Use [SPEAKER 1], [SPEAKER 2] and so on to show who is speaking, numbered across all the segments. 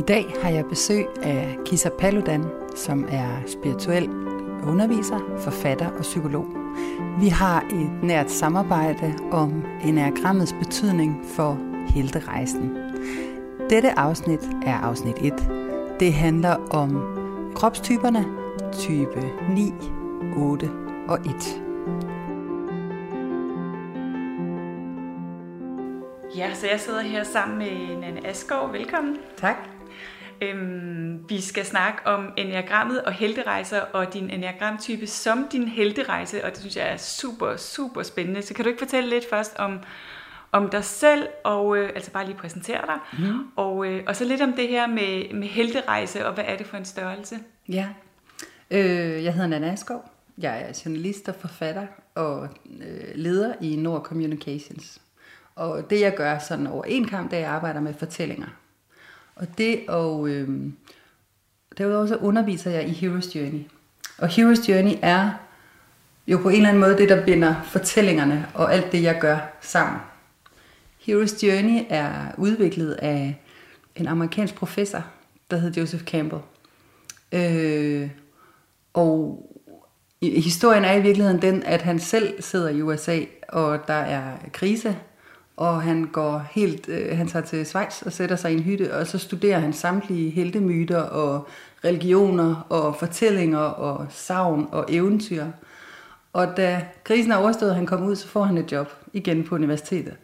[SPEAKER 1] I dag har jeg besøg af Kisa Paludan, som er spirituel underviser, forfatter og psykolog. Vi har et nært samarbejde om enagrammets betydning for helterejsen. Dette afsnit er afsnit 1. Det handler om kropstyperne type 9, 8 og 1.
[SPEAKER 2] Ja, så jeg sidder her sammen med Nanne Asgaard. Velkommen.
[SPEAKER 1] Tak.
[SPEAKER 2] Øhm, vi skal snakke om enneagrammet og helterejser og din enneagramtype som din helterejse, og det synes jeg er super, super spændende. Så kan du ikke fortælle lidt først om, om dig selv, og øh, altså bare lige præsentere dig, mm. og, øh, og så lidt om det her med, med helterejse, og hvad er det for en størrelse?
[SPEAKER 1] Ja, øh, jeg hedder Nana Askov. Jeg er journalist og forfatter og øh, leder i Nord Communications. Og det jeg gør sådan over en kamp, det er, at jeg arbejder med fortællinger. Og det og øh, derudover så underviser jeg i Hero's Journey. Og Hero's Journey er jo på en eller anden måde det, der binder fortællingerne og alt det, jeg gør sammen. Hero's Journey er udviklet af en amerikansk professor, der hedder Joseph Campbell. Øh, og historien er i virkeligheden den, at han selv sidder i USA, og der er krise, og han går helt, øh, han tager til Schweiz og sætter sig i en hytte, og så studerer han samtlige heltemyter og religioner og fortællinger og savn og eventyr. Og da krisen er overstået, og han kommer ud, så får han et job igen på universitetet.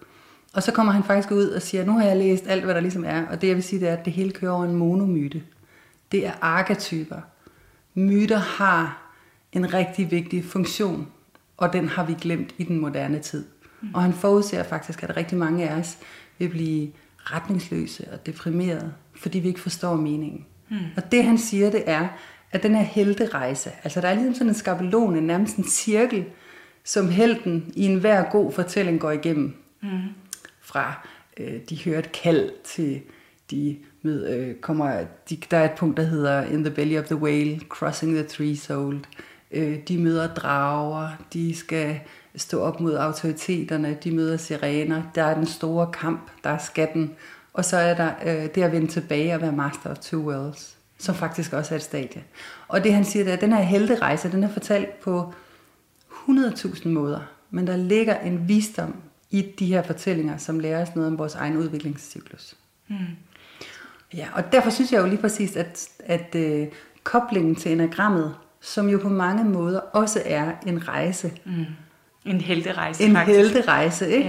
[SPEAKER 1] Og så kommer han faktisk ud og siger, nu har jeg læst alt, hvad der ligesom er, og det jeg vil sige, det er, at det hele kører over en monomyte. Det er arketyper. Myter har en rigtig vigtig funktion, og den har vi glemt i den moderne tid. Og han forudser faktisk, at rigtig mange af os vil blive retningsløse og deprimerede, fordi vi ikke forstår meningen. Mm. Og det han siger, det er, at den her helterejse, altså der er ligesom sådan en skabelon, en nærmest en cirkel, som helten i enhver god fortælling går igennem. Mm. Fra øh, de hører et kald til de med, øh, kommer, de, der er et punkt, der hedder In the belly of the whale, crossing the three-souled. Øh, de møder drager, de skal stå op mod autoriteterne, de møder sirener, der er den store kamp, der er skatten, og så er der øh, det at vende tilbage og være master of two worlds, som faktisk også er et stadie. Og det han siger, det er, at den her helterejse, den er fortalt på 100.000 måder, men der ligger en visdom i de her fortællinger, som lærer os noget om vores egen udviklingscyklus. Mm. Ja, og derfor synes jeg jo lige præcis, at, at øh, koblingen til enagrammet, som jo på mange måder også er en rejse, mm
[SPEAKER 2] en helterejse,
[SPEAKER 1] En faktisk. helterejse, ikke?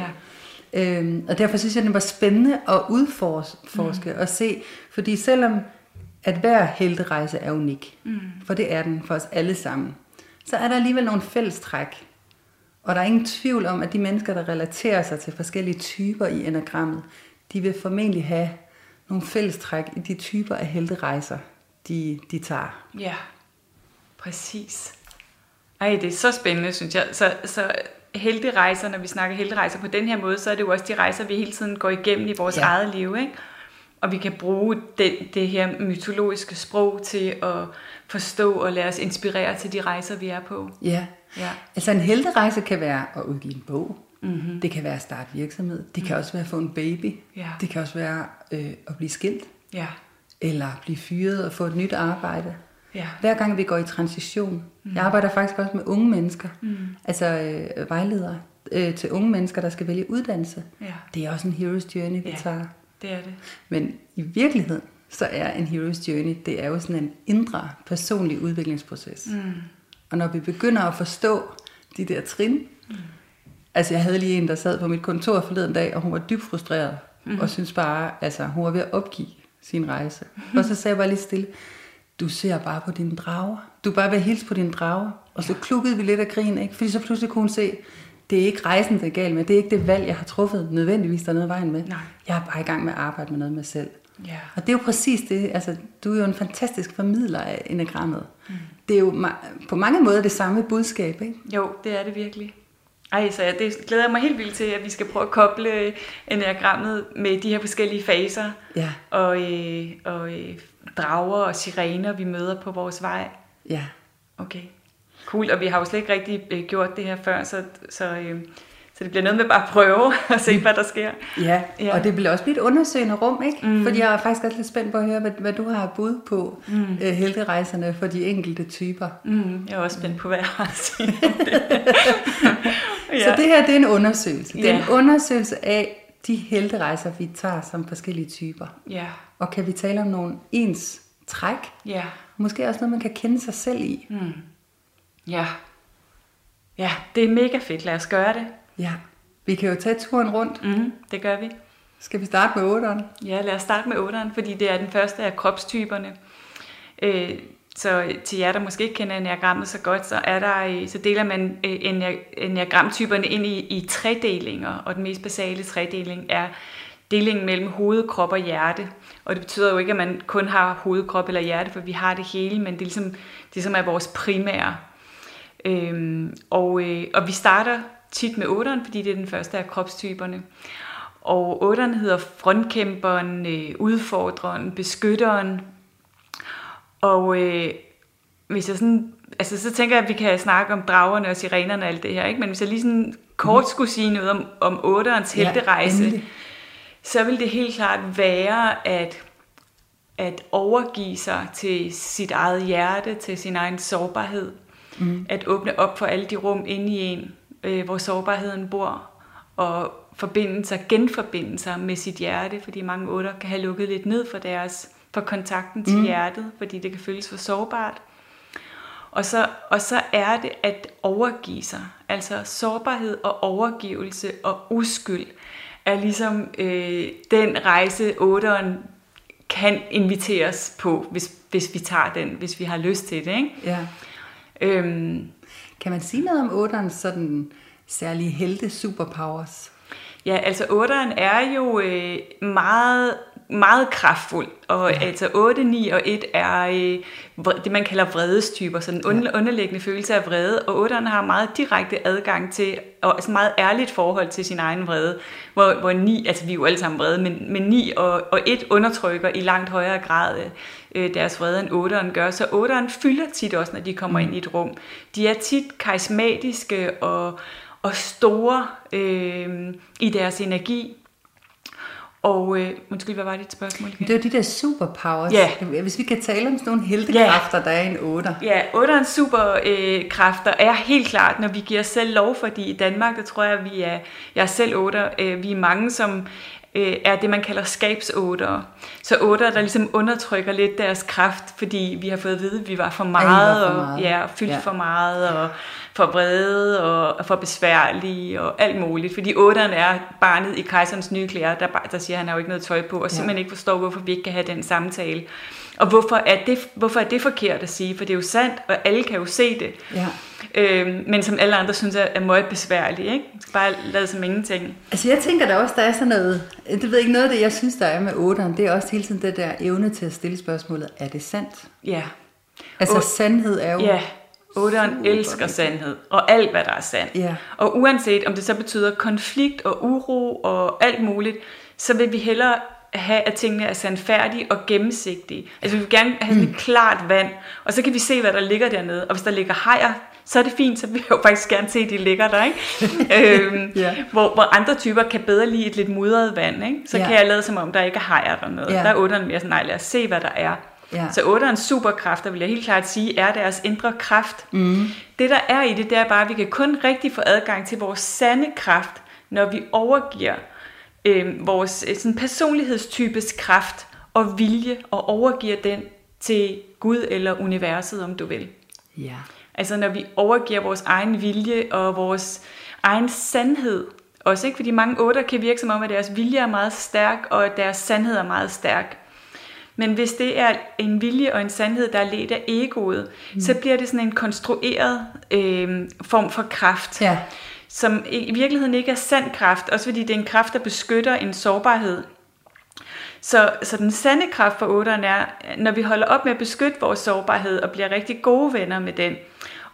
[SPEAKER 1] Ja. Øhm, og derfor synes jeg, det var spændende at udforske mm. og se, fordi selvom at hver helterejse er unik, mm. for det er den for os alle sammen, så er der alligevel nogle fællestræk. Og der er ingen tvivl om, at de mennesker, der relaterer sig til forskellige typer i enagrammet, de vil formentlig have nogle fællestræk i de typer af helterejser, de, de tager.
[SPEAKER 2] Ja, præcis. Ej, det er så spændende, synes jeg. Så, så helterejser, når vi snakker helterejser på den her måde, så er det jo også de rejser, vi hele tiden går igennem i vores ja. eget liv, ikke? Og vi kan bruge den, det her mytologiske sprog til at forstå og lade os inspirere til de rejser, vi er på.
[SPEAKER 1] Ja, ja. altså en helterejse kan være at udgive en bog, mm-hmm. det kan være at starte virksomhed, det kan mm. også være at få en baby, ja. det kan også være øh, at blive skilt, ja. eller blive fyret og få et nyt arbejde. Ja. Hver gang vi går i transition. Mm. Jeg arbejder faktisk også med unge mennesker, mm. altså øh, vejledere øh, til unge mennesker, der skal vælge uddannelse. Ja. Det er også en hero's journey, vi ja, tager.
[SPEAKER 2] det er det.
[SPEAKER 1] Men i virkeligheden, så er en hero's journey, det er jo sådan en indre, personlig udviklingsproces. Mm. Og når vi begynder at forstå de der trin, mm. altså jeg havde lige en, der sad på mit kontor forleden dag, og hun var dybt frustreret, mm. og synes bare, altså hun var ved at opgive sin rejse. Mm. Og så sagde jeg bare lige stille, du ser bare på dine drager. Du er bare ved at hilse på dine drager. Og så klukkede vi lidt af grin, ikke? Fordi så pludselig kunne hun se, det er ikke rejsen, det er galt med. Det er ikke det valg, jeg har truffet nødvendigvis der noget vejen med.
[SPEAKER 2] Nej.
[SPEAKER 1] Jeg er bare i gang med at arbejde med noget med selv.
[SPEAKER 2] Ja.
[SPEAKER 1] Og det er jo præcis det. Altså, du er jo en fantastisk formidler af enagrammet. Mm. Det er jo ma- på mange måder det samme budskab, ikke?
[SPEAKER 2] Jo, det er det virkelig. Ej, så jeg, det glæder jeg mig helt vildt til, at vi skal prøve at koble enagrammet med de her forskellige faser.
[SPEAKER 1] Ja.
[SPEAKER 2] Og, øh, og øh, drager og sirener, vi møder på vores vej.
[SPEAKER 1] Ja.
[SPEAKER 2] Okay, cool. Og vi har jo slet ikke rigtig øh, gjort det her før, så, så, øh, så det bliver noget med bare at prøve og se, hvad der sker.
[SPEAKER 1] Ja,
[SPEAKER 2] Ja.
[SPEAKER 1] og det vil også et undersøgende rum, ikke? Mm. Fordi jeg er faktisk også lidt spændt på at høre, hvad, hvad du har bud på mm. øh, helterejserne for de enkelte typer.
[SPEAKER 2] Mm, jeg er også spændt på, hvad jeg har at sige.
[SPEAKER 1] Ja. Så det her, det er en undersøgelse. Det er
[SPEAKER 2] Ja.
[SPEAKER 1] en undersøgelse af de helterejser, vi tager som forskellige typer.
[SPEAKER 2] Ja,
[SPEAKER 1] Og kan vi tale om nogle ens træk?
[SPEAKER 2] ja,
[SPEAKER 1] Måske også noget, man kan kende sig selv i.
[SPEAKER 2] mm. ja. Ja, det er mega fedt. Lad os gøre det.
[SPEAKER 1] Ja. Vi kan jo tage turen rundt.
[SPEAKER 2] Mm, det gør vi.
[SPEAKER 1] Skal vi starte med otteren?
[SPEAKER 2] Ja, lad os starte med otteren, fordi det er den første af kropstyperne. Øh, så til jer, der måske ikke kender enagrammet så godt, så, er der, øh, så deler man øh, enagramtyperne ind i, i tre delinger, og den mest basale tredeling er delingen mellem hoved, krop og hjerte. Og det betyder jo ikke, at man kun har hoved, krop eller hjerte, for vi har det hele, men det er ligesom, det som er vores primære. Øhm, og, øh, og vi starter tit med otteren, fordi det er den første af kropstyperne. Og otteren hedder frontkæmperen, øh, udfordreren, beskytteren. Og øh, hvis jeg sådan, altså så tænker jeg, at vi kan snakke om dragerne og sirenerne og alt det her, ikke? men hvis jeg lige sådan kort skulle sige noget om, om otterens helterejse,
[SPEAKER 1] endelig.
[SPEAKER 2] Så vil det helt klart være at, at overgive sig til sit eget hjerte, til sin egen sårbarhed. Mm. At åbne op for alle de rum inde i en, øh, hvor sårbarheden bor, og forbinde sig, genforbinde sig med sit hjerte, fordi mange otter kan have lukket lidt ned for deres for kontakten til mm. hjertet, fordi det kan føles for sårbart. Og så, og så er det at overgive sig. Altså sårbarhed og overgivelse og uskyld er ligesom øh, den rejse, otteren kan inviteres på, hvis, hvis vi tager den, hvis vi har lyst til det. Ikke?
[SPEAKER 1] Ja.
[SPEAKER 2] Øhm,
[SPEAKER 1] Kan man sige noget om otterens sådan særlige helte superpowers?
[SPEAKER 2] Ja, altså 8'eren er jo øh, meget, meget kraftfuld, og ja. altså 8, 9 og 1 er øh, det, man kalder vredestyper, så den under, underliggende følelse af vrede, og 8'eren har meget direkte adgang til, og altså meget ærligt forhold til sin egen vrede, hvor, hvor 9, altså vi er jo alle sammen vrede, men, men 9 og, og 1 undertrykker i langt højere grad øh, deres vrede end 8'eren gør, så 8'eren fylder tit også, når de kommer mm. ind i et rum. De er tit karismatiske og og store øh, i deres energi. Og, øh, undskyld, hvad var dit spørgsmål igen?
[SPEAKER 1] Det er jo de der superpowers.
[SPEAKER 2] Ja.
[SPEAKER 1] Hvis vi kan tale om sådan nogle heltekræfter, der er en otter.
[SPEAKER 2] Ja, 8'erens superkræfter øh, kræfter er helt klart, når vi giver os selv lov, fordi i Danmark, der tror jeg, vi er, jeg er selv 8, øh, vi er mange, som øh, er det, man kalder skabsotere. Så 8, der ligesom undertrykker lidt deres kraft, fordi vi har fået at vide, at vi var for meget,
[SPEAKER 1] for
[SPEAKER 2] og
[SPEAKER 1] meget.
[SPEAKER 2] ja, og fyldt
[SPEAKER 1] Ja.
[SPEAKER 2] for meget, og for vrede, og for besværlige, og alt muligt. Fordi 8'eren er barnet i kejserens nye klæder, der, der siger, at han har jo ikke noget tøj på, og simpelthen ikke forstår, hvorfor vi ikke kan have den samtale. Og hvorfor er, det, hvorfor er det forkert at sige? For det er jo sandt, og alle kan jo se det.
[SPEAKER 1] Ja.
[SPEAKER 2] Øhm, men som alle andre synes er, er meget besværligt. Ikke? Man skal bare lade som ingenting.
[SPEAKER 1] Altså jeg tænker der også, der er sådan noget, det ved jeg ikke, noget af det, jeg synes, der er med otteren, det er også hele tiden det der evne til at stille spørgsmålet, er det sandt?
[SPEAKER 2] Ja,
[SPEAKER 1] Altså
[SPEAKER 2] Og-
[SPEAKER 1] sandhed er jo...
[SPEAKER 2] ja. Otteren elsker sandhed, og alt hvad der er sandt.
[SPEAKER 1] Ja.
[SPEAKER 2] Og uanset om det så betyder konflikt og uro og alt muligt, så vil vi hellere have, at tingene er sandfærdige og gennemsigtige. Altså vi vil gerne have mm. et klart vand, og så kan vi se, hvad der ligger dernede. Og hvis der ligger hajer, så er det fint, så vil jeg jo faktisk gerne se, at de ligger der. Ikke? øhm,
[SPEAKER 1] Ja.
[SPEAKER 2] hvor, hvor andre typer kan bedre lide et lidt mudret vand. Ikke? Så
[SPEAKER 1] Ja.
[SPEAKER 2] kan jeg lade som om, der ikke er hajer dernede.
[SPEAKER 1] Ja.
[SPEAKER 2] Der er otteren mere sådan, nej lad os se, hvad der er.
[SPEAKER 1] Ja.
[SPEAKER 2] Så otterens superkræfter, vil jeg helt klart sige, er deres indre kraft. Mm. Det der er i det, det er bare, at vi kan kun rigtig få adgang til vores sande kraft, når vi overgiver øh, vores sådan personlighedstypes kraft og vilje, og overgiver den til Gud eller universet, om du vil.
[SPEAKER 1] Ja.
[SPEAKER 2] Altså når vi overgiver vores egen vilje og vores egen sandhed. Også ikke, fordi mange otter kan virke som om, at deres vilje er meget stærk, og at deres sandhed er meget stærk. Men hvis det er en vilje og en sandhed, der er ledt af egoet, mm. så bliver det sådan en konstrueret øh, form for kraft.
[SPEAKER 1] Ja.
[SPEAKER 2] som i virkeligheden ikke er sand kraft, også fordi det er en kraft, der beskytter en sårbarhed. Så, så den sande kraft for otteren er, når vi holder op med at beskytte vores sårbarhed og bliver rigtig gode venner med den,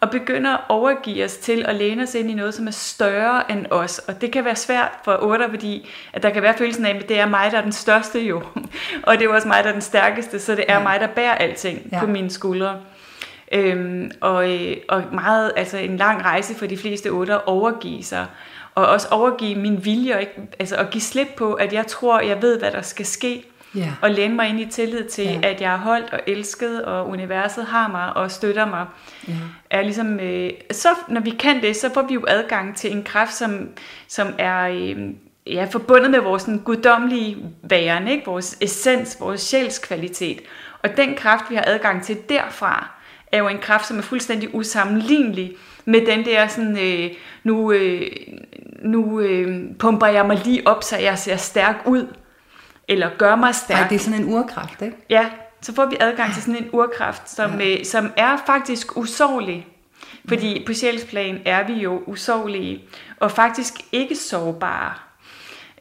[SPEAKER 2] og begynder at overgive os til at læne os ind i noget, som er større end os. Og det kan være svært for otter, fordi at der kan være følelsen af, at det er mig, der er den største jo. og det er også mig, der er den stærkeste, så det er ja. mig, der bærer alting ja. på mine skuldre. Øhm, og, øh, og meget, altså en lang rejse for de fleste otter overgive sig. Og også overgive min vilje, og ikke, altså at give slip på, at jeg tror, jeg ved, hvad der skal ske. Yeah. Og læne mig ind i tillid til, yeah. at jeg er holdt og elsket, og universet har mig og støtter mig. Yeah. Er ligesom, øh, så når vi kan det, så får vi jo adgang til en kraft, som, som er øh, ja, forbundet med vores sådan, guddommelige væren, ikke? vores essens, vores sjælskvalitet. Og den kraft, vi har adgang til derfra, er jo en kraft, som er fuldstændig usammenlignelig med den der sådan, øh, nu, øh, nu øh, pumper jeg mig lige op, så jeg ser stærk ud, eller gør mig stærk.
[SPEAKER 1] Nej, det er sådan en urkraft, ikke?
[SPEAKER 2] Ja, så får vi adgang til sådan en urkraft, som, ja. øh, som er faktisk usårlig. Fordi på sjælsplan er vi jo usårlige, og faktisk ikke sårbare.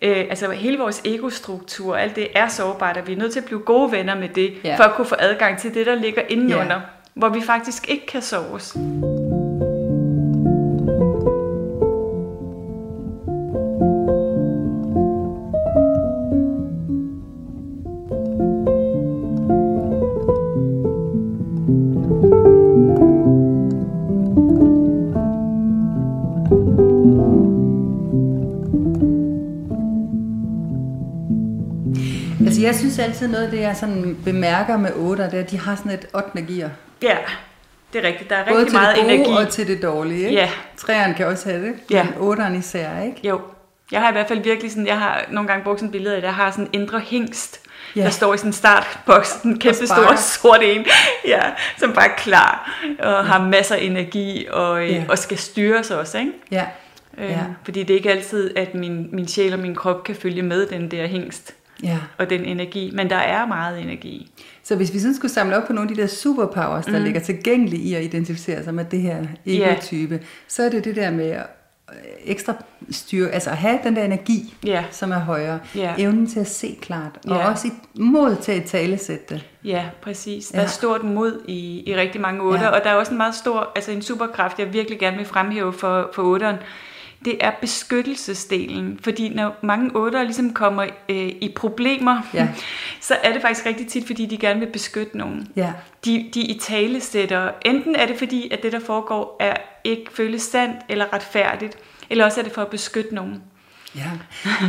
[SPEAKER 2] Øh, altså hele vores egostruktur, alt det er sårbart, og vi er nødt til at blive gode venner med det, ja. for at kunne få adgang til det, der ligger indenunder. Ja hvor vi faktisk ikke kan soves.
[SPEAKER 1] Jeg synes altid noget af det, jeg sådan bemærker med 8, det er, at de har sådan et 8. gear.
[SPEAKER 2] Ja, det er rigtigt. Der er Både rigtig meget energi.
[SPEAKER 1] Både til det gode og til det dårlige, ikke? Ja. Træerne kan også have det, ja. men otteren især, ikke?
[SPEAKER 2] Jo. Jeg har i hvert fald virkelig sådan, jeg har nogle gange brugt sådan et billede af det, jeg har sådan en indre hængst, ja. der står i sådan en startboks, en kæmpe stor sort en, ja, som bare er klar, og ja. har masser af energi, og, øh, ja. og skal styres også, ikke?
[SPEAKER 1] Ja.
[SPEAKER 2] Øhm, ja. Fordi det er ikke altid, at min, min sjæl og min krop kan følge med den der hængst ja. og den energi, men der er meget energi.
[SPEAKER 1] Så hvis vi sådan skulle samle op på nogle af de der superpowers, der mm. ligger tilgængelige i at identificere sig med det her ego-type, yeah. så er det det der med øh, ekstra styrke, altså at have den der energi, yeah. som er højere, yeah. evnen til at se klart, og yeah. også et mod til at talesætte det.
[SPEAKER 2] Ja, præcis. Der ja. er stort mod i, i rigtig mange otter, ja. og der er også en meget stor, altså en superkraft, jeg virkelig gerne vil fremhæve for, for otteren, det er beskyttelsesdelen. Fordi når mange otter ligesom kommer øh, i problemer, ja. så er det faktisk rigtig tit, fordi de gerne vil beskytte nogen. Ja. De, de i tale sætter, enten er det fordi, at det der foregår er ikke føles sandt eller retfærdigt, eller også er det for at beskytte nogen.
[SPEAKER 1] Ja,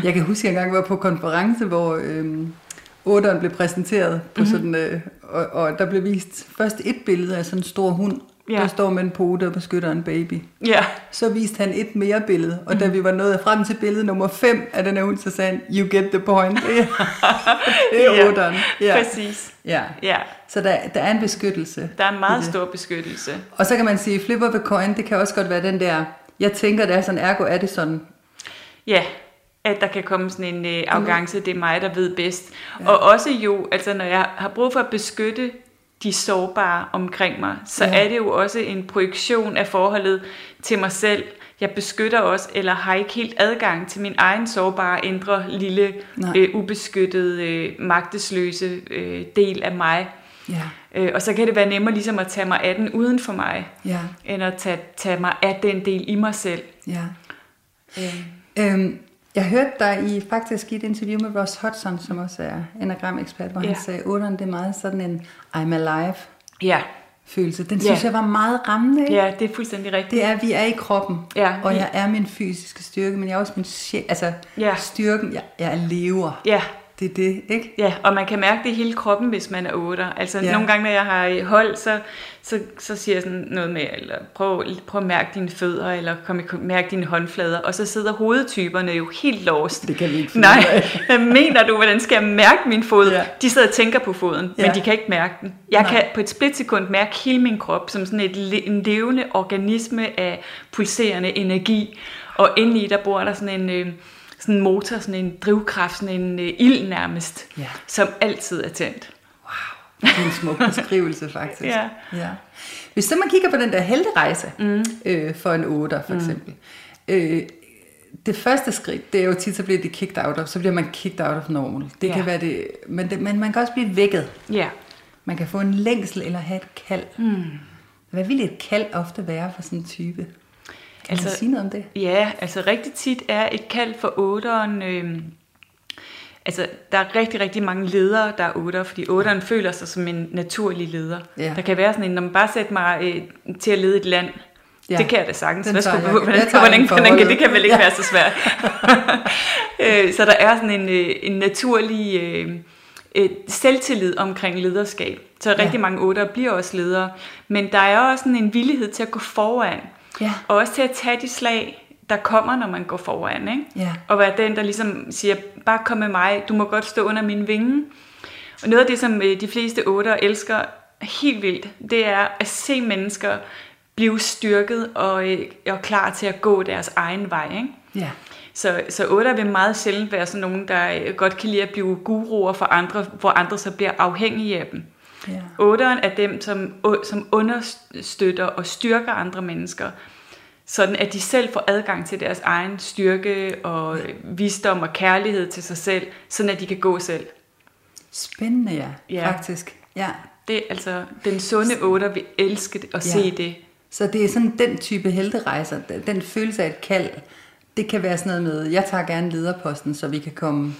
[SPEAKER 1] jeg kan huske, at jeg engang var på konference, hvor øhm, otteren blev præsenteret, på mm-hmm. sådan, øh, og, og der blev vist først et billede af sådan en stor hund, Ja. Der står med en pote og beskytter en baby.
[SPEAKER 2] Ja.
[SPEAKER 1] Så viste han et mere billede, og mm. da vi var nået frem til billede nummer 5 af den her hund, så sagde han, you get the point. det er ja,
[SPEAKER 2] Ja, præcis.
[SPEAKER 1] Ja. ja. Så der, der er en beskyttelse.
[SPEAKER 2] Der er en meget stor beskyttelse.
[SPEAKER 1] Og så kan man sige, flipper the coin, det kan også godt være den der, jeg tænker, det er sådan, ergo er det sådan.
[SPEAKER 2] Ja, at der kan komme sådan en øh, arrogance, mm. det er mig, der ved bedst. Ja. Og også jo, altså når jeg har brug for at beskytte de sårbare omkring mig, så ja. er det jo også en projektion af forholdet til mig selv. Jeg beskytter også, eller har ikke helt adgang til min egen sårbare, indre, lille, øh, ubeskyttede, øh, magtesløse øh, del af mig. Ja. Øh, og så kan det være nemmere ligesom at tage mig af den uden for mig, ja. end at tage, tage mig af den del i mig selv. Ja.
[SPEAKER 1] Øh. Øhm, jeg hørte dig i faktisk i et interview med Ross Hudson, som også er enagram-ekspert, hvor ja. han sagde, at det er meget sådan en I'm alive ja. følelse. Den synes ja. jeg var meget rammende. Ikke?
[SPEAKER 2] Ja, det er fuldstændig rigtigt.
[SPEAKER 1] Det er, at vi er i kroppen, ja. og jeg er min fysiske styrke, men jeg er også min sjæl, altså ja. styrken, jeg, jeg lever. Ja, det er det, ikke?
[SPEAKER 2] Ja, og man kan mærke det i hele kroppen, hvis man er otter. Altså ja. nogle gange, når jeg har hold, så, så, så siger jeg sådan noget med, eller prøv, prøv at mærke dine fødder, eller kom, mærke dine håndflader, og så sidder hovedtyperne jo helt låst.
[SPEAKER 1] Det kan vi ikke
[SPEAKER 2] Nej, hvad mener du, hvordan skal jeg mærke min fod? Ja. De sidder og tænker på foden, ja. men de kan ikke mærke den. Jeg Nej. kan på et splitsekund mærke hele min krop, som sådan et, en levende organisme af pulserende energi, og indeni der bor der sådan en... Øh, sådan en motor, sådan en drivkraft, sådan en øh, ild nærmest, ja. som altid er tændt.
[SPEAKER 1] Wow, det er en smuk beskrivelse faktisk. ja. ja. Hvis så man kigger på den der helterejse mm. øh, for en 8 for mm. eksempel, Øh, det første skridt, det er jo tit, så bliver det kicked out of, så bliver man kicked out of normal. Det
[SPEAKER 2] Ja.
[SPEAKER 1] kan være det, men, det, men man kan også blive vækket.
[SPEAKER 2] Ja.
[SPEAKER 1] Man kan få en længsel eller have et kald. Mm. Hvad vil et kald ofte være for sådan en type? Kan altså, man sige noget om det?
[SPEAKER 2] Ja, altså rigtig tit er et kald for otteren... Øh, altså, der er rigtig, rigtig mange ledere, der er otter, fordi otteren føler sig som en naturlig leder.
[SPEAKER 1] Ja.
[SPEAKER 2] Der kan være sådan en, når man bare sætter mig øh, til at lede et land,
[SPEAKER 1] Ja.
[SPEAKER 2] ja. det kan jeg da sagtens.
[SPEAKER 1] Den tager jeg.
[SPEAKER 2] hvordan,
[SPEAKER 1] Jeg
[SPEAKER 2] hvordan, hvordan, kan, det kan vel ikke
[SPEAKER 1] Ja.
[SPEAKER 2] ja. være så svært. Øh, så der er sådan en, øh, en naturlig øh, øh, selvtillid omkring lederskab. Så
[SPEAKER 1] Ja.
[SPEAKER 2] rigtig mange otter bliver også ledere. Men der er også sådan en villighed til at gå foran.
[SPEAKER 1] Ja.
[SPEAKER 2] Og også til at tage de slag, der kommer, når man går foran. Ikke?
[SPEAKER 1] Ja.
[SPEAKER 2] Og være den, der ligesom siger, bare kom med mig, du må godt stå under min vinge. Og noget af det, som øh, de fleste otter elsker helt vildt, det er at se mennesker blive styrket og, øh, og klar til at gå deres egen vej. Ikke?
[SPEAKER 1] Ja.
[SPEAKER 2] Så, så otter vil meget sjældent være sådan nogen, der øh, godt kan lide at blive guruer for andre, hvor andre så bliver afhængige af dem.
[SPEAKER 1] Ja.
[SPEAKER 2] Otteren er dem, som, som understøtter og styrker andre mennesker, sådan at de selv får adgang til deres egen styrke og visdom og kærlighed til sig selv, sådan at de kan gå selv.
[SPEAKER 1] Spændende, ja.
[SPEAKER 2] Ja.
[SPEAKER 1] Faktisk. Ja.
[SPEAKER 2] Det er altså, den sunde otter vil elske det, at
[SPEAKER 1] Ja.
[SPEAKER 2] se det.
[SPEAKER 1] Så det er sådan den type helterejser, den- den følelse af et kald, det kan være sådan noget med, jeg tager gerne lederposten, så vi kan komme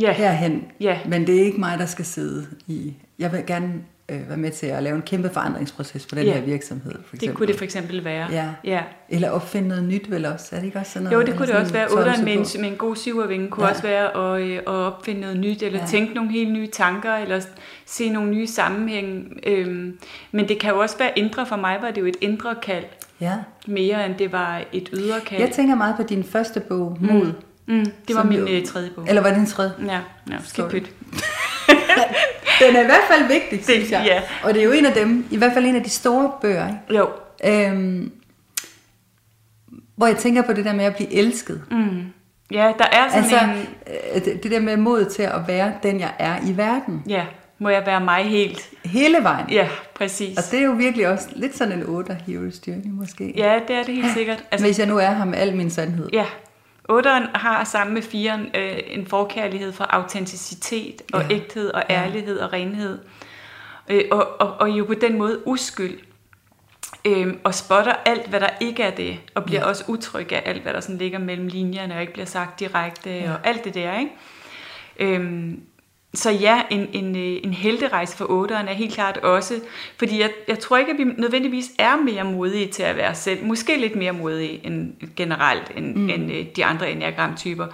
[SPEAKER 2] Ja,
[SPEAKER 1] herhen.
[SPEAKER 2] Ja.
[SPEAKER 1] Men det er ikke mig, der skal sidde i... Jeg vil gerne øh, være med til at lave en kæmpe forandringsproces på den
[SPEAKER 2] Ja.
[SPEAKER 1] her virksomhed, for eksempel.
[SPEAKER 2] det kunne det for eksempel være.
[SPEAKER 1] Ja.
[SPEAKER 2] ja.
[SPEAKER 1] Eller opfinde noget nyt vel også? Er det ikke også sådan noget?
[SPEAKER 2] Jo, det kunne det også være. Otteren med en, med en god syvervinge kunne
[SPEAKER 1] Ja.
[SPEAKER 2] også være at, øh, at opfinde noget nyt, eller
[SPEAKER 1] Ja.
[SPEAKER 2] tænke nogle helt nye tanker, eller se nogle nye sammenhæng. Øhm, men det kan jo også være indre. For mig var det jo et indre kald,
[SPEAKER 1] Ja.
[SPEAKER 2] mere end det var et ydre kald.
[SPEAKER 1] Jeg tænker meget på din første bog, Mod.
[SPEAKER 2] Mm, det var min
[SPEAKER 1] jo-
[SPEAKER 2] øh, tredje bog.
[SPEAKER 1] Eller var det en tredje?
[SPEAKER 2] Ja, ja skidt pyt.
[SPEAKER 1] Den er i hvert fald vigtig, synes jeg.
[SPEAKER 2] ja.
[SPEAKER 1] Og det er jo en af dem, i hvert fald en af de store bøger, ikke?
[SPEAKER 2] Jo.
[SPEAKER 1] Øhm, hvor jeg tænker på det der med at blive elsket.
[SPEAKER 2] Mm. Ja, der er sådan
[SPEAKER 1] Altså,
[SPEAKER 2] en...
[SPEAKER 1] øh, det, det der med mod til at være den, jeg er i verden.
[SPEAKER 2] Ja, må jeg være mig helt?
[SPEAKER 1] Hele vejen.
[SPEAKER 2] Ja, præcis.
[SPEAKER 1] Og det er jo virkelig også lidt sådan en 8 hero's journey måske.
[SPEAKER 2] Ja, det er det helt sikkert.
[SPEAKER 1] Altså, Hvis jeg nu er her med al min sandhed.
[SPEAKER 2] Ja, otteren har sammen med firen øh, en forkærlighed for autenticitet og
[SPEAKER 1] Ja.
[SPEAKER 2] ja. ægthed og
[SPEAKER 1] Ja.
[SPEAKER 2] ærlighed og renhed. Øh, og, og, og jo på den måde uskyld. Øh, og spotter alt, hvad der ikke er det, og bliver
[SPEAKER 1] Ja.
[SPEAKER 2] ja. også utryg af alt, hvad der sådan ligger mellem linjerne, og ikke bliver sagt direkte,
[SPEAKER 1] Ja.
[SPEAKER 2] ja. og alt det der, ikke? Øhm, så ja, en, en, øh, en helterejse for otteren er helt klart også, fordi jeg, jeg tror ikke, at vi nødvendigvis er mere modige til at være selv. Måske lidt mere modige end generelt end, mm. end øh, de andre enneagram-typer.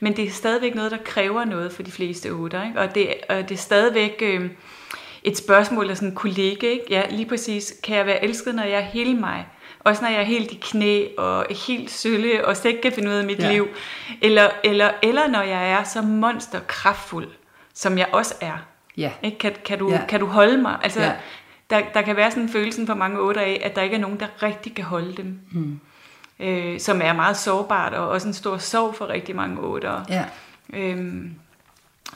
[SPEAKER 2] Men det er stadigvæk noget, der kræver noget for de fleste otter. Ikke? Og, det, og det er stadigvæk øh, et spørgsmål, der sådan kunne ligge. Ikke? Ja, lige præcis. Kan jeg være elsket, når jeg er hele mig? Også når jeg er helt i knæ og helt sølle og slet ikke kan finde ud af mit
[SPEAKER 1] Ja.
[SPEAKER 2] ja. liv. Eller, eller, eller når jeg er så monsterkraftfuld, som jeg også er.
[SPEAKER 1] Ja.
[SPEAKER 2] Ikke? Kan, kan, du,
[SPEAKER 1] Ja.
[SPEAKER 2] kan du holde mig? Altså,
[SPEAKER 1] Ja.
[SPEAKER 2] ja. der, der kan være sådan en følelse for mange otter af, at der ikke er nogen, der rigtig kan holde dem.
[SPEAKER 1] Mm.
[SPEAKER 2] Øh, som er meget sårbart, og også en stor sorg for rigtig mange otter.
[SPEAKER 1] Ja.
[SPEAKER 2] Øhm,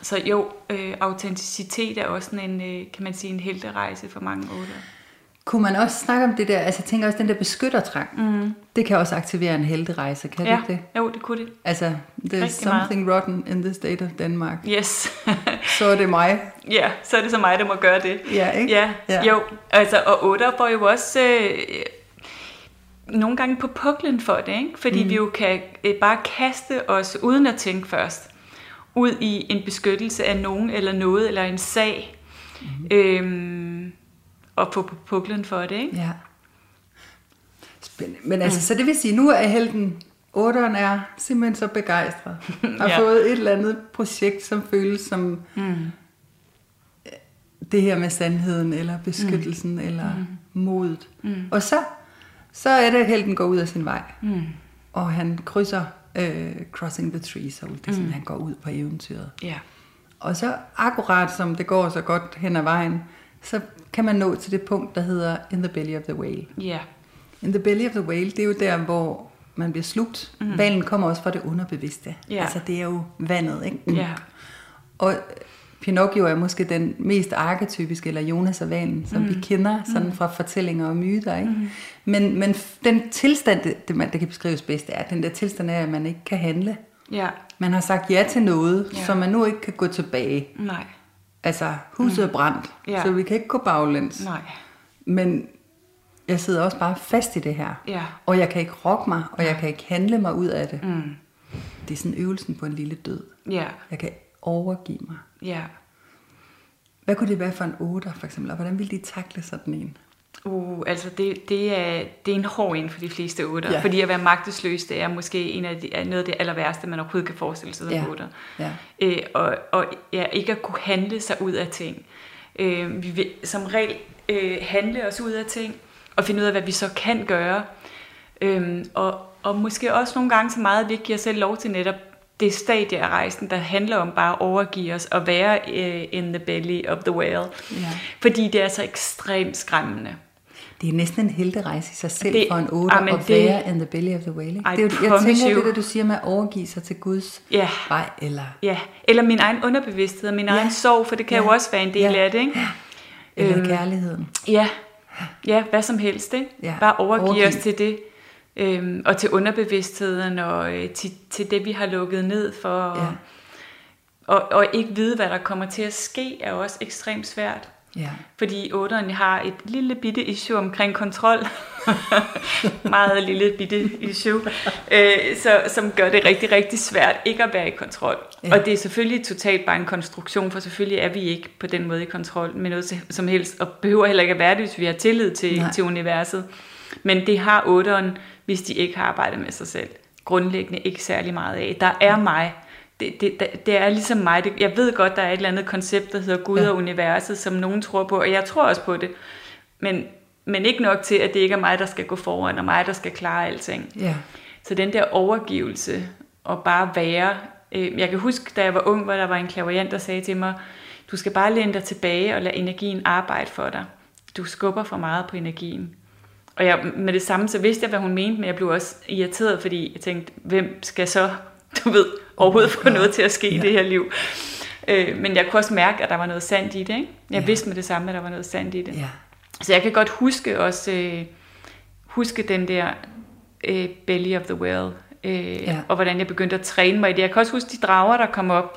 [SPEAKER 2] så jo, øh, autenticitet er også sådan en, øh, kan man sige, en helterejse for mange otter.
[SPEAKER 1] Kunne man også snakke om det der, altså jeg tænker også den der beskyttertrang, mm. det kan også aktivere en helterejse, kan
[SPEAKER 2] Ja,
[SPEAKER 1] det ikke det?
[SPEAKER 2] jo, det kunne det.
[SPEAKER 1] Altså, there's
[SPEAKER 2] Rigtig
[SPEAKER 1] something rotten in the state of Denmark.
[SPEAKER 2] Yes.
[SPEAKER 1] Så er det mig.
[SPEAKER 2] ja, så er det så mig, der må gøre det.
[SPEAKER 1] Ja, ikke?
[SPEAKER 2] Ja,
[SPEAKER 1] Ja.
[SPEAKER 2] ja. jo. Altså, og otter får jo også øh, nogle gange på puklen for det, ikke? fordi mm. vi jo kan øh, bare kaste os, uden at tænke først, ud i en beskyttelse af nogen eller noget, eller en sag, mm. øhm, og få på puklen for det. Ikke?
[SPEAKER 1] Ja. Spændende. Men altså, mm. så det vil sige, nu er helten, otteren er simpelthen så begejstret. Har
[SPEAKER 2] Ja.
[SPEAKER 1] fået et eller andet projekt, som føles som
[SPEAKER 2] Mm.
[SPEAKER 1] det her med sandheden, eller beskyttelsen, mm. eller mm. modet.
[SPEAKER 2] Mm.
[SPEAKER 1] Og så, så er det, at helten går ud af sin vej.
[SPEAKER 2] Mm.
[SPEAKER 1] Og han krydser øh, Crossing the Trees, og det er sådan, han går ud på eventyret.
[SPEAKER 2] Ja.
[SPEAKER 1] Og så akkurat som det går så godt hen ad vejen, så kan man nå til det punkt, der hedder In the Belly of the Whale.
[SPEAKER 2] Ja.
[SPEAKER 1] In the Belly of the Whale, det er jo der, hvor man bliver slugt. Mm. Valen kommer også fra det underbevidste.
[SPEAKER 2] Ja.
[SPEAKER 1] Altså det er jo vandet, ikke?
[SPEAKER 2] Ja.
[SPEAKER 1] Og Pinocchio er måske den mest arketypiske, eller Jonas og Vanen, som mm. vi kender sådan fra fortællinger og myter. Ikke? Mm. Men, men den tilstand, det, det, man, det kan beskrives bedst, er, den der tilstand er, at man ikke kan handle.
[SPEAKER 2] Ja.
[SPEAKER 1] Man har sagt ja til noget,
[SPEAKER 2] ja.
[SPEAKER 1] som man nu ikke kan gå tilbage.
[SPEAKER 2] Nej.
[SPEAKER 1] Altså, huset er brændt,
[SPEAKER 2] Ja.
[SPEAKER 1] så vi kan ikke gå baglæns.
[SPEAKER 2] Nej.
[SPEAKER 1] Men jeg sidder også bare fast i det her.
[SPEAKER 2] Ja.
[SPEAKER 1] Og jeg kan ikke rokke mig, og jeg kan ikke handle mig ud af det.
[SPEAKER 2] Mm.
[SPEAKER 1] Det er sådan øvelsen på en lille død.
[SPEAKER 2] Ja.
[SPEAKER 1] Jeg kan overgive mig.
[SPEAKER 2] Ja.
[SPEAKER 1] Hvad kunne det være for en otter, for eksempel? Og hvordan ville de takle sådan en?
[SPEAKER 2] Uh, altså det, det, er, det er en hård en for de fleste otter.
[SPEAKER 1] Ja.
[SPEAKER 2] Fordi at være magtesløs, det er måske en af de, er noget af det aller værste, man overhovedet kan forestille sig som
[SPEAKER 1] Ja.
[SPEAKER 2] otter.
[SPEAKER 1] Ja.
[SPEAKER 2] Øh, og, og ja, ikke at kunne handle sig ud af ting. Øh, vi vil som regel øh, handle os ud af ting, og finde ud af, hvad vi så kan gøre. Øh, og, og måske også nogle gange så meget, at vi ikke giver os selv lov til netop det stadie af rejsen, der handler om bare at overgive os og være øh, in the belly of the whale.
[SPEAKER 1] Ja.
[SPEAKER 2] Fordi det er så ekstremt skræmmende.
[SPEAKER 1] Det er næsten en helterejse i sig selv
[SPEAKER 2] Det-
[SPEAKER 1] for en otter
[SPEAKER 2] Amen,
[SPEAKER 1] at
[SPEAKER 2] det-
[SPEAKER 1] være in the belly of the whale. ikke? Det er jo, jeg tænker,
[SPEAKER 2] you.
[SPEAKER 1] det der, du siger med at overgive sig til Guds
[SPEAKER 2] Ja.
[SPEAKER 1] vej, eller,
[SPEAKER 2] Ja, eller min egen underbevidsthed, min
[SPEAKER 1] Ja.
[SPEAKER 2] egen sorg, for det kan
[SPEAKER 1] Ja.
[SPEAKER 2] jo også være en del
[SPEAKER 1] Ja.
[SPEAKER 2] af det, ikke?
[SPEAKER 1] eller
[SPEAKER 2] Øhm,
[SPEAKER 1] kærligheden.
[SPEAKER 2] Ja, ja hvad som helst, ikke?
[SPEAKER 1] Ja,
[SPEAKER 2] Bare overgive,
[SPEAKER 1] overgive.
[SPEAKER 2] os til det, øhm, og til underbevidstheden, og øh, til, til det, vi har lukket ned for, og,
[SPEAKER 1] Ja.
[SPEAKER 2] og, og ikke vide, hvad der kommer til at ske, er også ekstremt svært.
[SPEAKER 1] Ja.
[SPEAKER 2] Fordi otteren har et lille bitte issue omkring kontrol. Meget lille bitte issue. Øh, så, som gør det rigtig, rigtig svært ikke at være i kontrol.
[SPEAKER 1] Ja.
[SPEAKER 2] Og det er selvfølgelig totalt bare en konstruktion, for selvfølgelig er vi ikke på den måde i kontrol med noget som helst, og behøver heller ikke at være det, hvis vi har tillid til,
[SPEAKER 1] Nej.
[SPEAKER 2] til universet. Men det har otteren, hvis de ikke har arbejdet med sig selv. Grundlæggende ikke særlig meget af. Der er mig. Det, det, det- er ligesom mig. Det, jeg ved godt, der er et eller andet koncept, der hedder Gud
[SPEAKER 1] Ja.
[SPEAKER 2] og universet, som nogen tror på, og jeg tror også på det. Men, men ikke nok til, at det ikke er mig, der skal gå foran, og mig, der skal klare alting.
[SPEAKER 1] Ja.
[SPEAKER 2] Så den der overgivelse og bare være. Øh, jeg kan huske, da jeg var ung, hvor der var en klaverjant, der sagde til mig, du skal bare læne dig tilbage og lade energien arbejde for dig. Du skubber for meget på energien. Og jeg, med det samme, så vidste jeg, hvad hun mente, men jeg blev også irriteret, fordi jeg tænkte, hvem skal så, du ved, overhovedet få noget til at ske i
[SPEAKER 1] Ja.
[SPEAKER 2] det her liv? Øh, men jeg kunne også mærke, at der var noget sandt i det. Ikke? Jeg
[SPEAKER 1] Ja.
[SPEAKER 2] vidste med det samme, at der var noget sandt i det.
[SPEAKER 1] Ja.
[SPEAKER 2] Så jeg kan godt huske også øh, huske den der øh, belly of the whale, øh,
[SPEAKER 1] ja.
[SPEAKER 2] og hvordan jeg begyndte at træne mig i det. Jeg kan også huske de drager, der kom op.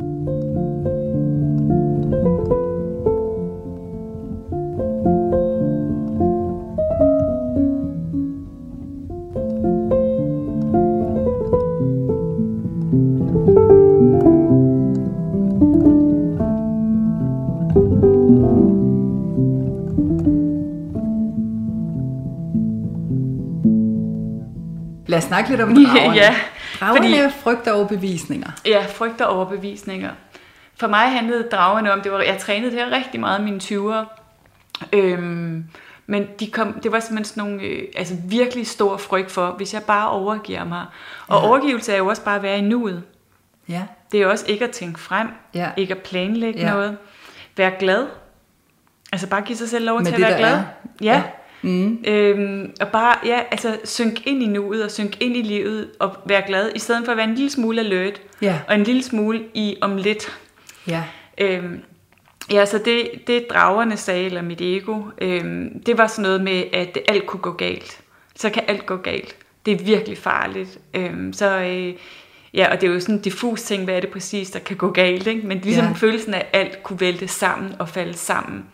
[SPEAKER 1] os snakke lidt om dragerne.
[SPEAKER 2] Ja,
[SPEAKER 1] Dragerne
[SPEAKER 2] fordi-
[SPEAKER 1] er frygt og overbevisninger.
[SPEAKER 2] Ja, frygt og overbevisninger. For mig handlede dragerne om, det var, jeg trænede det her rigtig meget i mine 20'ere. Øhm, men de kom, det var simpelthen sådan nogle øh, altså virkelig stor frygt for, hvis jeg bare overgiver mig. Og
[SPEAKER 1] Ja.
[SPEAKER 2] overgivelse er jo også bare at være i nuet.
[SPEAKER 1] Ja.
[SPEAKER 2] Det er også ikke at tænke frem,
[SPEAKER 1] Ja.
[SPEAKER 2] ikke at planlægge
[SPEAKER 1] Ja.
[SPEAKER 2] noget. Være glad. Altså bare give sig selv lov
[SPEAKER 1] Med
[SPEAKER 2] til at
[SPEAKER 1] det,
[SPEAKER 2] være
[SPEAKER 1] der
[SPEAKER 2] glad.
[SPEAKER 1] er.
[SPEAKER 2] Ja.
[SPEAKER 1] Ja. Mm.
[SPEAKER 2] Øhm, og bare, ja, altså synk ind i nuet og synk ind i livet og være glad, i stedet for at være en lille smule alert
[SPEAKER 1] Ja.
[SPEAKER 2] og en lille smule i om lidt.
[SPEAKER 1] Ja.
[SPEAKER 2] Øhm, ja, så det, det dragerne sagde, eller mit ego, øhm, det var sådan noget med, at alt kunne gå galt. Så kan alt gå galt. Det er virkelig farligt. Øhm, så, øh, ja, og det er jo sådan en diffus ting, hvad er det præcis, der kan gå galt, ikke? Men ligesom
[SPEAKER 1] ja.
[SPEAKER 2] følelsen af, at alt kunne vælte sammen og falde sammen.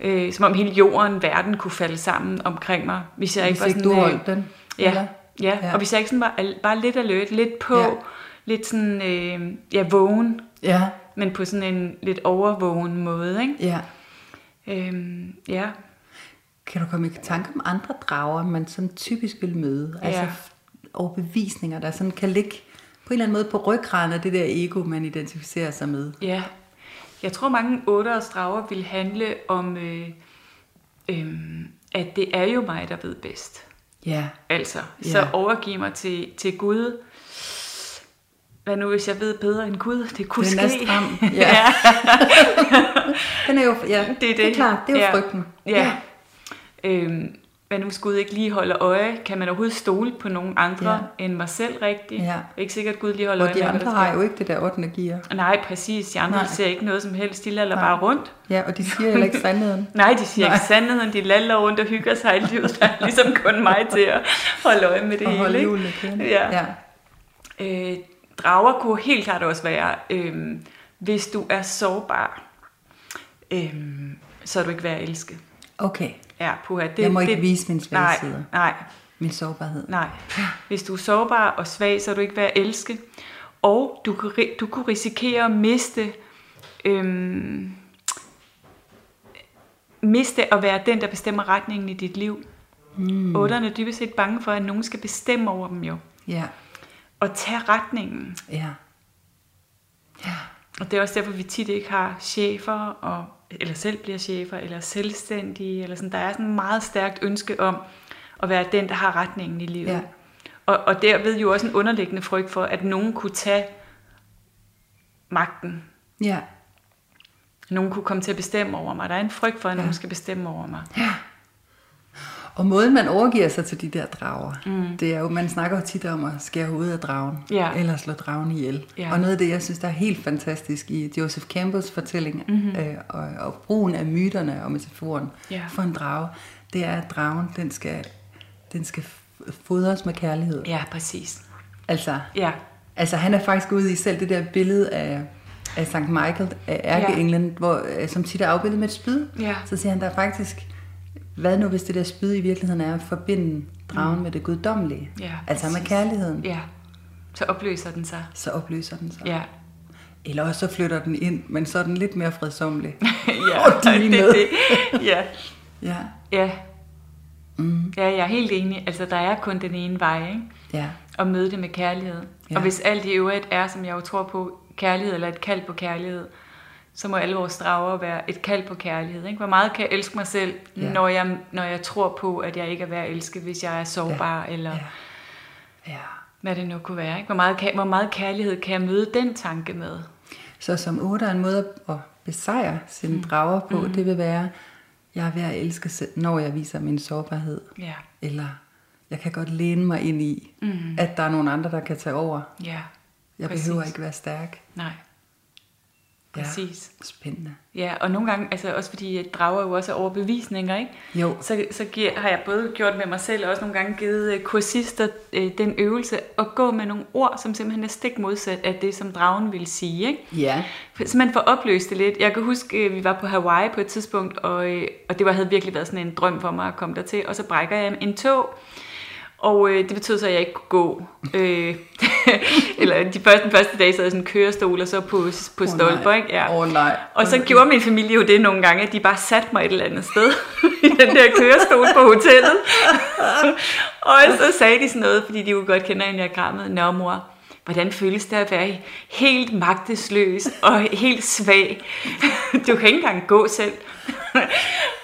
[SPEAKER 2] Øh, som om hele jorden, verden kunne falde sammen omkring mig, hvis jeg ikke
[SPEAKER 1] Hvis
[SPEAKER 2] var
[SPEAKER 1] ikke
[SPEAKER 2] sådan...
[SPEAKER 1] du
[SPEAKER 2] øh,
[SPEAKER 1] holdt den.
[SPEAKER 2] Ja,
[SPEAKER 1] eller?
[SPEAKER 2] ja.
[SPEAKER 1] Ja.
[SPEAKER 2] og hvis jeg ikke sådan var bare lidt alert, lidt på,
[SPEAKER 1] Ja.
[SPEAKER 2] lidt sådan, øh, ja, vågen,
[SPEAKER 1] Ja.
[SPEAKER 2] men på sådan en lidt overvågen måde, ikke?
[SPEAKER 1] Ja.
[SPEAKER 2] Øhm, ja.
[SPEAKER 1] Kan du komme i tanke om andre drager, man sådan typisk vil møde? Altså
[SPEAKER 2] Ja.
[SPEAKER 1] f- overbevisninger, der sådan kan ligge på en eller anden måde på ryggraden af det der ego, man identificerer sig med.
[SPEAKER 2] Ja. Jeg tror, mange otte drager vil handle om, øh, øh, at det er jo mig, der ved bedst.
[SPEAKER 1] Ja.
[SPEAKER 2] Altså,
[SPEAKER 1] Ja.
[SPEAKER 2] så overgiv mig til, til Gud. Hvad nu, hvis jeg ved bedre end Gud? Det kunne
[SPEAKER 1] Den
[SPEAKER 2] ske.
[SPEAKER 1] er stram. Ja. Den er jo, ja,
[SPEAKER 2] det er det.
[SPEAKER 1] det er klart, det er jo
[SPEAKER 2] ja.
[SPEAKER 1] frygten.
[SPEAKER 2] Ja. Øhm, hvad nu Gud ikke lige holder øje? Kan man overhovedet stole på nogen andre
[SPEAKER 1] Ja.
[SPEAKER 2] end mig selv rigtigt?
[SPEAKER 1] Ja.
[SPEAKER 2] Det er ikke sikkert, at Gud lige holder
[SPEAKER 1] Og
[SPEAKER 2] øje
[SPEAKER 1] de
[SPEAKER 2] med, hvad
[SPEAKER 1] andre
[SPEAKER 2] der
[SPEAKER 1] har jo ikke det der 8. gear.
[SPEAKER 2] Nej, præcis. De andre
[SPEAKER 1] Nej.
[SPEAKER 2] Ser ikke noget som helst. De lader
[SPEAKER 1] Nej.
[SPEAKER 2] bare rundt.
[SPEAKER 1] Ja, og de siger heller ikke sandheden.
[SPEAKER 2] Nej, de siger
[SPEAKER 1] Nej.
[SPEAKER 2] ikke sandheden. De laller rundt og hygger sig i livet. Der er ligesom kun mig til at holde øje med det
[SPEAKER 1] Og
[SPEAKER 2] hele.
[SPEAKER 1] holde kørende.
[SPEAKER 2] Ja.
[SPEAKER 1] ja.
[SPEAKER 2] Øh, drager kunne helt klart også være, øh, hvis du er sårbar, øh, så er du ikke værd at elske.
[SPEAKER 1] Okay.
[SPEAKER 2] Ja, puha, det,
[SPEAKER 1] Jeg må ikke
[SPEAKER 2] det,
[SPEAKER 1] vise mine svage
[SPEAKER 2] nej,
[SPEAKER 1] sider.
[SPEAKER 2] Nej,
[SPEAKER 1] Min sårbarhed.
[SPEAKER 2] nej. Hvis du er sårbar og svag, så er du ikke værd at elske. Og du, du kunne risikere at miste, øhm, miste at være den, der bestemmer retningen i dit liv. Mm. Otterne er dybest set bange for, at nogen skal bestemme over dem jo.
[SPEAKER 1] Ja.
[SPEAKER 2] Og tage retningen.
[SPEAKER 1] Ja. Ja.
[SPEAKER 2] Og det er også derfor, vi tit ikke har chefer, og, eller selv bliver chefer, eller selvstændige. Eller sådan. Der er sådan et meget stærkt ønske om at være den, der har retningen i livet.
[SPEAKER 1] Ja.
[SPEAKER 2] Og, og derved jo også en underliggende frygt for, at nogen kunne tage magten.
[SPEAKER 1] Ja.
[SPEAKER 2] Nogen kunne komme til at bestemme over mig. Der er en frygt for, at
[SPEAKER 1] Ja.
[SPEAKER 2] nogen skal bestemme over mig.
[SPEAKER 1] Og måden, man overgiver sig til de der drager, mm. det er jo, man snakker jo tit om at skære hovedet af dragen,
[SPEAKER 2] Ja.
[SPEAKER 1] eller slå dragen ihjel.
[SPEAKER 2] Ja.
[SPEAKER 1] Og noget af det, jeg synes, der er helt fantastisk i Joseph Campbells fortælling,
[SPEAKER 2] Mhm.
[SPEAKER 1] mm-hmm. øh, og, og brugen af myterne og metaforen
[SPEAKER 2] Ja.
[SPEAKER 1] for en drage, det er, at dragen, den skal, den skal fodres med kærlighed.
[SPEAKER 2] Ja, præcis.
[SPEAKER 1] Altså,
[SPEAKER 2] Ja,
[SPEAKER 1] Altså han er faktisk ude i selv det der billede af, af Sankt Michael, af ærkeenglen, ja. hvor, øh, som tit er afbildet med et spyd.
[SPEAKER 2] Ja.
[SPEAKER 1] Så siger han, der er faktisk, hvad nu hvis det der spyd i virkeligheden er at forbinde dragen mm. med det guddommelige?
[SPEAKER 2] Ja,
[SPEAKER 1] altså med kærligheden, ja.
[SPEAKER 2] Så opløser den sig.
[SPEAKER 1] så opløser den sig.
[SPEAKER 2] Ja.
[SPEAKER 1] Eller også så flytter den ind, men så er den lidt mere fredsomlig.
[SPEAKER 2] ja,
[SPEAKER 1] Og de er
[SPEAKER 2] det,
[SPEAKER 1] med.
[SPEAKER 2] det. Ja,
[SPEAKER 1] ja,
[SPEAKER 2] ja.
[SPEAKER 1] mm,
[SPEAKER 2] Ja, jeg er helt enig. Altså, der er kun den ene vej, ikke?
[SPEAKER 1] ja,
[SPEAKER 2] At møde det med kærlighed.
[SPEAKER 1] Ja.
[SPEAKER 2] Og hvis alt i øvrigt er, som jeg jo tror på, kærlighed eller et kald på kærlighed, så må alle vores drager være et kald på kærlighed. Ikke? Hvor meget kan jeg elske mig selv,
[SPEAKER 1] Ja.
[SPEAKER 2] når, jeg, når jeg tror på, at jeg ikke er værd at elske, hvis jeg er sårbar, ja. eller
[SPEAKER 1] ja, ja.
[SPEAKER 2] hvad det nu kunne være. Ikke? Hvor, meget, hvor meget kærlighed kan jeg møde den tanke med?
[SPEAKER 1] Så som otte er en måde at besejre sine mm. drager på, mm. det vil være, jeg er ved at elske, selv, når jeg viser min sårbarhed.
[SPEAKER 2] Ja,
[SPEAKER 1] Eller jeg kan godt læne mig ind i, mm. at der er nogle andre, der kan tage over.
[SPEAKER 2] ja.
[SPEAKER 1] Jeg
[SPEAKER 2] Præcis.
[SPEAKER 1] behøver ikke være stærk.
[SPEAKER 2] Nej, præcis.
[SPEAKER 1] Ja, spændende.
[SPEAKER 2] Ja, og nogle gange, altså også fordi drager jo også er overbevisninger, ikke?
[SPEAKER 1] Jo.
[SPEAKER 2] Så, så giver, har jeg både gjort med mig selv, og også nogle gange givet øh, kursister øh, den øvelse at gå med nogle ord, som simpelthen er stik modsat af det, som dragen ville sige, ikke?
[SPEAKER 1] Ja.
[SPEAKER 2] Så man får opløst det lidt. Jeg kan huske, øh, vi var på Hawaii på et tidspunkt, og, øh, og det var, havde virkelig været sådan en drøm for mig at komme dertil, og så brækker jeg en tog, og øh, det betød så, at jeg ikke kunne gå. Øh, eller de første, den første dag sad jeg sådan en kørestol, og så på, på
[SPEAKER 1] Åh,
[SPEAKER 2] stolper, ikke? Ja.
[SPEAKER 1] Åh, nej.
[SPEAKER 2] Og så gjorde min familie jo det nogle gange, at de bare satte mig et eller andet sted i den der kørestol på hotellet. og så sagde de sådan noget, fordi de jo godt kender enagrammet. Nå mor, hvordan føles det at være helt magtesløs og helt svag? Du kan ikke engang gå selv.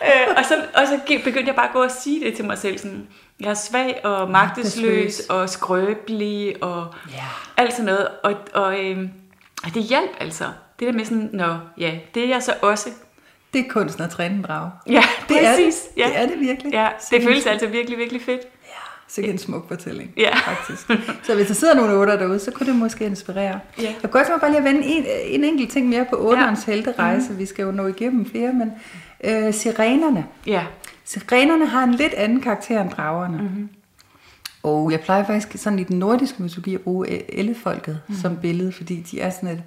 [SPEAKER 2] Øh, og, så, og så begyndte jeg bare at gå og sige det til mig selv. Sådan, jeg er svag og magtesløs
[SPEAKER 1] Magtesløs.
[SPEAKER 2] og skrøbelig og
[SPEAKER 1] Ja.
[SPEAKER 2] alt sådan noget. Og, og, øh, og det hjalp altså. Det der med sådan, nå ja, det er jeg så også.
[SPEAKER 1] Det er kunsten at træne en drage.
[SPEAKER 2] Ja,
[SPEAKER 1] Det er
[SPEAKER 2] præcis.
[SPEAKER 1] det.
[SPEAKER 2] Ja.
[SPEAKER 1] Det er det virkelig.
[SPEAKER 2] Ja, det føles altså virkelig, virkelig fedt.
[SPEAKER 1] Sikke en smuk fortælling,
[SPEAKER 2] Ja.
[SPEAKER 1] faktisk. Så hvis der sidder nogle otter derude, så kunne det måske inspirere.
[SPEAKER 2] Ja.
[SPEAKER 1] Jeg kunne godt tænke mig bare lige at vende en, en enkelt ting mere på otterens
[SPEAKER 2] Ja.
[SPEAKER 1] helterejse. Mm. Vi skal jo nå igennem flere, men øh, sirenerne.
[SPEAKER 2] Ja,
[SPEAKER 1] Sirenerne har en lidt anden karakter end dragerne. Mm-hmm. Og jeg plejer faktisk sådan i den nordiske mytologi at bruge ellefolket mm. som billede, fordi de er sådan et...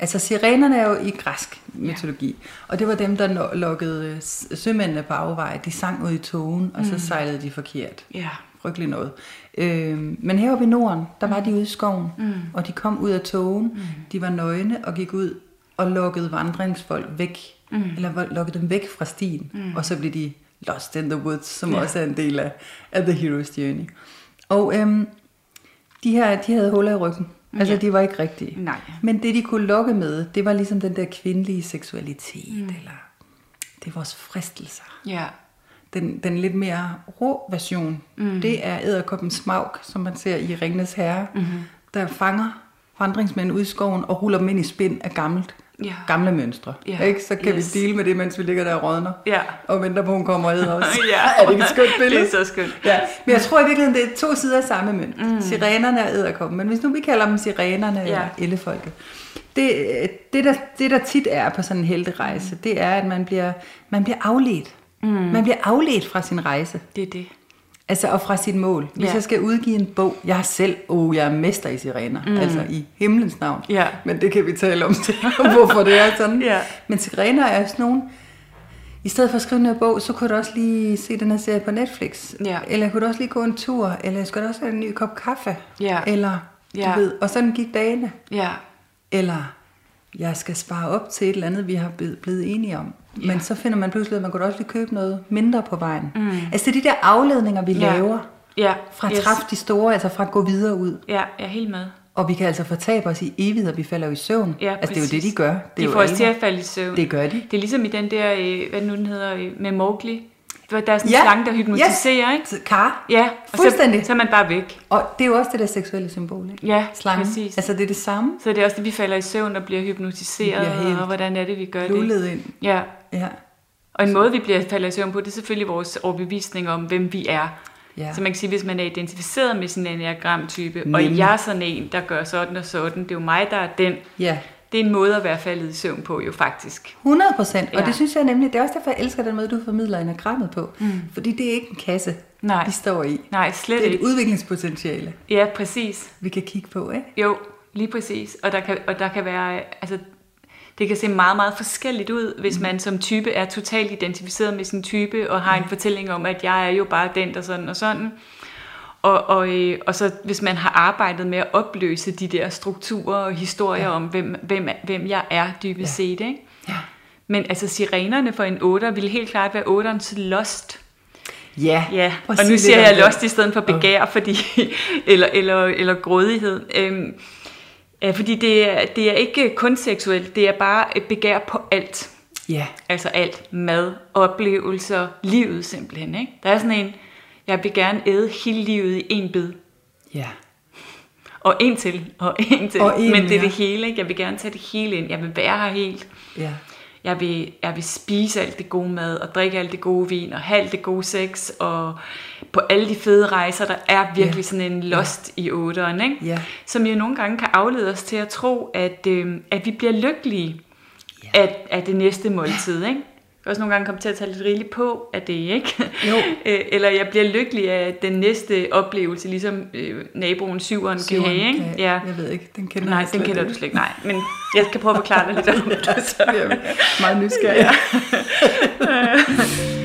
[SPEAKER 1] Altså sirenerne er jo i græsk mytologi, ja. og det var dem, der lokkede øh, sømændene på afveje. De sang ud i togen, og så sejlede de forkert.
[SPEAKER 2] ja,
[SPEAKER 1] Frygtelig noget. Øh, men heroppe i Norden, der var de ude i skoven, mm. og de kom ud af togen. Mm. De var nøgne og gik ud og lukkede vandringsfolk væk. Mm. Eller lukkede dem væk fra stien. Mm. Og så blev de lost in the woods, som
[SPEAKER 2] ja.
[SPEAKER 1] også er en del af, af The Hero's Journey. Og øhm, de her, de havde huller i ryggen. Altså,
[SPEAKER 2] Ja.
[SPEAKER 1] de var ikke rigtige.
[SPEAKER 2] Nej.
[SPEAKER 1] Men det, de kunne lokke med, det var ligesom den der kvindelige seksualitet, mm. eller det er vores fristelser.
[SPEAKER 2] ja,
[SPEAKER 1] Den, den lidt mere rå version, mm. det er æderkoppen Smaug, som man ser i Ringnes Herre, mm-hmm. der fanger vandringsmænd ud i skoven og ruller dem ind i spind af gammelt Ja. Gamle mønstre. Ja. Ikke? Så kan yes. vi dele med det, mens vi ligger der og rådner.
[SPEAKER 2] Ja.
[SPEAKER 1] Og venter på, at hun kommer og også.
[SPEAKER 2] ja.
[SPEAKER 1] er det ikke et skønt billede?
[SPEAKER 2] Det er så skønt.
[SPEAKER 1] Ja. Men jeg tror i virkeligheden, det er to sider af samme mønt. Mm. Sirenerne og æderkoppen. Men hvis nu vi kalder dem sirenerne ja. eller ellefolket. Det, det, der, det, der tit er på sådan en helterejse, mm. det er, at man bliver, man bliver afledt. Mm. Man bliver afledt fra sin rejse.
[SPEAKER 2] Det er det.
[SPEAKER 1] Altså, og fra sit mål. Hvis ja. jeg skal udgive en bog, jeg er selv, oh, jeg er mester i sirener, mm. altså i himlens navn.
[SPEAKER 2] Ja.
[SPEAKER 1] Men det kan vi tale om til, hvorfor det er sådan.
[SPEAKER 2] ja.
[SPEAKER 1] Men sirener er sådan nogle, i stedet for at skrive en bog, så kunne du også lige se den her serie på Netflix.
[SPEAKER 2] Ja.
[SPEAKER 1] Eller jeg kunne også lige gå en tur, eller jeg skulle også have en ny kop kaffe.
[SPEAKER 2] Ja.
[SPEAKER 1] Eller,
[SPEAKER 2] ja.
[SPEAKER 1] du ved, og sådan gik dagene.
[SPEAKER 2] Ja.
[SPEAKER 1] Eller, jeg skal spare op til et eller andet, vi har blevet enige om. Ja. Men så finder man pludselig, at man kunne også lige købe noget mindre på vejen. Mm. Altså det er de der afledninger, vi
[SPEAKER 2] ja.
[SPEAKER 1] laver.
[SPEAKER 2] Ja.
[SPEAKER 1] Fra yes. træffe de store, altså fra at gå videre ud.
[SPEAKER 2] Ja, jeg er helt med.
[SPEAKER 1] Og vi kan altså fortabe os i evighed, og vi falder jo i søvn.
[SPEAKER 2] Ja,
[SPEAKER 1] altså det er jo det, de gør. Det
[SPEAKER 2] de får os til at falde i søvn.
[SPEAKER 1] Det gør de.
[SPEAKER 2] Det er ligesom i den der, øh, hvad nu den hedder, øh, med Mowgli. Der er sådan en ja. slange, der hypnotiserer,
[SPEAKER 1] yes. ikke? Kar.
[SPEAKER 2] Ja,
[SPEAKER 1] og Fuldstændig.
[SPEAKER 2] Så, så er man bare væk.
[SPEAKER 1] Og det er jo også det der seksuelle symbol, ikke?
[SPEAKER 2] Ja,
[SPEAKER 1] Slangen.
[SPEAKER 2] præcis.
[SPEAKER 1] Altså det er det samme.
[SPEAKER 2] Så det er også det, vi falder i søvn og bliver hypnotiseret, helt og hvordan er det, vi gør
[SPEAKER 1] det?
[SPEAKER 2] ind.
[SPEAKER 1] Ja. ja.
[SPEAKER 2] Og en måde, vi bliver faldet i søvn på, det er selvfølgelig vores overbevisning om, hvem vi er. Ja. Så man kan sige, hvis man er identificeret med sin enneagram-type, og jeg er sådan en, der gør sådan og sådan, det er jo mig, der er den.
[SPEAKER 1] Ja.
[SPEAKER 2] Det er en måde at være faldet i søvn på, jo faktisk.
[SPEAKER 1] 100 procent, og ja. det synes jeg nemlig, det er også derfor, jeg elsker den måde, du formidler enagrammet på. Mm. Fordi det er ikke en kasse,
[SPEAKER 2] Nej.
[SPEAKER 1] vi står i.
[SPEAKER 2] Nej, slet ikke.
[SPEAKER 1] Det er et udviklingspotentiale.
[SPEAKER 2] Ja, præcis.
[SPEAKER 1] Vi kan kigge på, ikke?
[SPEAKER 2] Jo, lige præcis. Og der kan, og der kan være, altså det kan se meget, meget forskelligt ud, hvis mm. man som type er totalt identificeret med sin type, og har en fortælling om, at jeg er jo bare den, der sådan og sådan. Og, og, øh, og så hvis man har arbejdet med at opløse de der strukturer og historier ja. om, hvem, hvem, hvem jeg er dybest ja. set. Ikke?
[SPEAKER 1] Ja.
[SPEAKER 2] Men altså sirenerne for en 8 ville helt klart være 8'ernes lost.
[SPEAKER 1] Ja,
[SPEAKER 2] ja. og nu siger jeg lost i stedet for begær, fordi, eller, eller, eller grådighed. Øhm, Ja, fordi det er, det er ikke kun seksuelt, det er bare et begær på alt.
[SPEAKER 1] Ja.
[SPEAKER 2] Altså alt. Mad, oplevelser, livet simpelthen. Ikke? Der er sådan en, jeg vil gerne æde hele livet i en bid.
[SPEAKER 1] Ja.
[SPEAKER 2] Og en til, og en til.
[SPEAKER 1] Og en,
[SPEAKER 2] Men det er
[SPEAKER 1] ja.
[SPEAKER 2] det hele, ikke? Jeg vil gerne tage det hele ind. Jeg vil være her helt.
[SPEAKER 1] Ja.
[SPEAKER 2] Jeg vil, jeg vil spise alt det gode mad, og drikke alt det gode vin, og have alt det gode sex, og på alle de fede rejser, der er virkelig yeah. sådan en lost yeah. i otteren, ikke?
[SPEAKER 1] Yeah.
[SPEAKER 2] som jo nogle gange kan aflede os til at tro, at, øh, at vi bliver lykkelige yeah. af, af det næste måltid. Ikke? Også nogle gange komme til at tage lidt rigeligt på af det, ikke?
[SPEAKER 1] Jo.
[SPEAKER 2] Øh, eller jeg bliver lykkelig af den næste oplevelse, ligesom øh, naboen syveren, syveren kan have, ikke?
[SPEAKER 1] Kan, ja. Jeg ved ikke, den kender
[SPEAKER 2] Nej, den kender du slet ikke, nej. Men jeg skal prøve at forklare dig lidt om det. Så.
[SPEAKER 1] Jeg er meget nysgerrig.
[SPEAKER 2] Ja.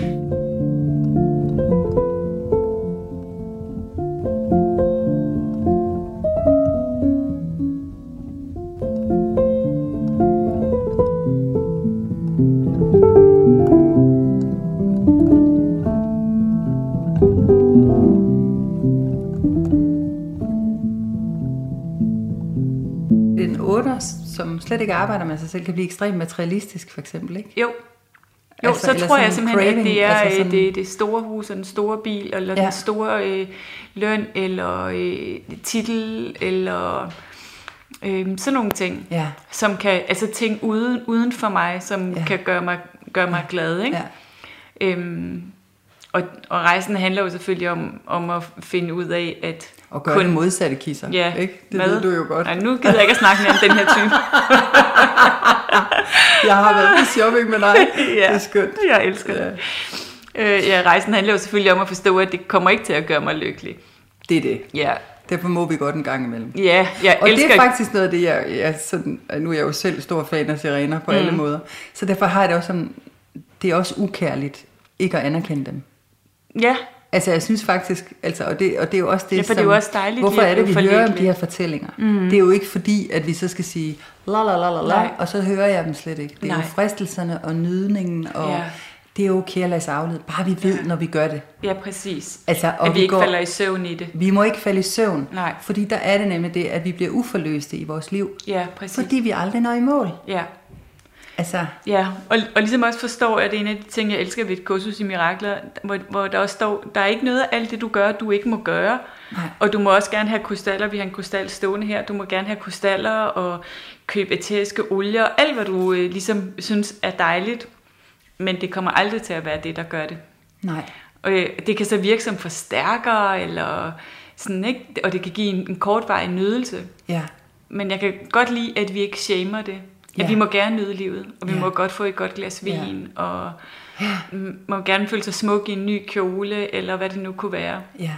[SPEAKER 1] Som slet ikke arbejder med sig selv, kan blive ekstremt materialistisk, for eksempel, ikke?
[SPEAKER 2] Jo. Jo, altså, så tror jeg simpelthen, craving, at det er altså sådan... det, det store hus og den store bil, eller ja. den store øh, løn, eller øh, titel, eller øh, sådan nogle ting,
[SPEAKER 1] ja.
[SPEAKER 2] som kan, altså ting uden, uden for mig, som ja. kan gøre mig, gøre mig ja. glad, ikke?
[SPEAKER 1] Ja.
[SPEAKER 2] Øhm, og, og rejsen handler jo selvfølgelig om, om at finde ud af, at
[SPEAKER 1] og gøre kun, det modsatte kisser,
[SPEAKER 2] ja,
[SPEAKER 1] ikke? Det ved du jo godt.
[SPEAKER 2] Nej, nu gider jeg ikke at snakke mere om den her type.
[SPEAKER 1] jeg har været på shopping med dig.
[SPEAKER 2] ja,
[SPEAKER 1] det er skønt.
[SPEAKER 2] Jeg elsker ja. det. Øh, ja, rejsen handler jo selvfølgelig om at forstå, at det kommer ikke til at gøre mig lykkelig.
[SPEAKER 1] Det er det.
[SPEAKER 2] Ja.
[SPEAKER 1] Derfor må vi godt en gang imellem.
[SPEAKER 2] Ja, jeg
[SPEAKER 1] og
[SPEAKER 2] elsker...
[SPEAKER 1] det er faktisk noget af det, jeg, jeg sådan, nu er jeg jo selv stor fan af sirener på mm. alle måder. Så derfor har jeg det også som, det er også ukærligt ikke at anerkende dem.
[SPEAKER 2] Ja.
[SPEAKER 1] Altså jeg synes faktisk, altså, og, det, og det er jo også det,
[SPEAKER 2] ja, for
[SPEAKER 1] som,
[SPEAKER 2] det er jo også dejligt,
[SPEAKER 1] hvorfor er det, vi hører om de her fortællinger?
[SPEAKER 2] Mm.
[SPEAKER 1] Det er jo ikke fordi, at vi så skal sige, la la la la la, og så hører jeg dem slet ikke. Det er
[SPEAKER 2] Nej.
[SPEAKER 1] jo fristelserne og nydningen, og
[SPEAKER 2] ja.
[SPEAKER 1] det er jo okay at lade sig aflede, bare vi ved, ja. når vi gør det.
[SPEAKER 2] Ja, præcis.
[SPEAKER 1] Altså, og
[SPEAKER 2] at vi,
[SPEAKER 1] vi
[SPEAKER 2] ikke
[SPEAKER 1] går,
[SPEAKER 2] falder i søvn i det.
[SPEAKER 1] Vi må ikke falde i søvn,
[SPEAKER 2] Nej.
[SPEAKER 1] fordi der er det nemlig det, at vi bliver uforløste i vores liv.
[SPEAKER 2] Ja, præcis.
[SPEAKER 1] Fordi vi aldrig når i mål.
[SPEAKER 2] Ja.
[SPEAKER 1] Altså,
[SPEAKER 2] Ja, og, og ligesom også forstår, at det er en af de ting, jeg elsker ved et kursus i mirakler, hvor, hvor der også står, der er ikke noget af alt det, du gør, du ikke må gøre.
[SPEAKER 1] Nej.
[SPEAKER 2] Og du må også gerne have krystaller, vi har en krystal stående her, du må gerne have krystaller og købe æteriske olier, alt hvad du øh, ligesom synes er dejligt, men det kommer aldrig til at være det, der gør det.
[SPEAKER 1] nej.
[SPEAKER 2] Og øh, det kan så virke som forstærker, eller sådan, ikke? og det kan give en, en kortvarig nydelse.
[SPEAKER 1] Ja,
[SPEAKER 2] Men jeg kan godt lide, at vi ikke shamer det. At
[SPEAKER 1] Ja.
[SPEAKER 2] vi må gerne nyde livet, og vi
[SPEAKER 1] Ja.
[SPEAKER 2] må godt få et godt glas
[SPEAKER 1] Ja.
[SPEAKER 2] vin, og mm, må gerne føle sig smuk i en ny kjole, eller hvad det nu kunne være.
[SPEAKER 1] ja.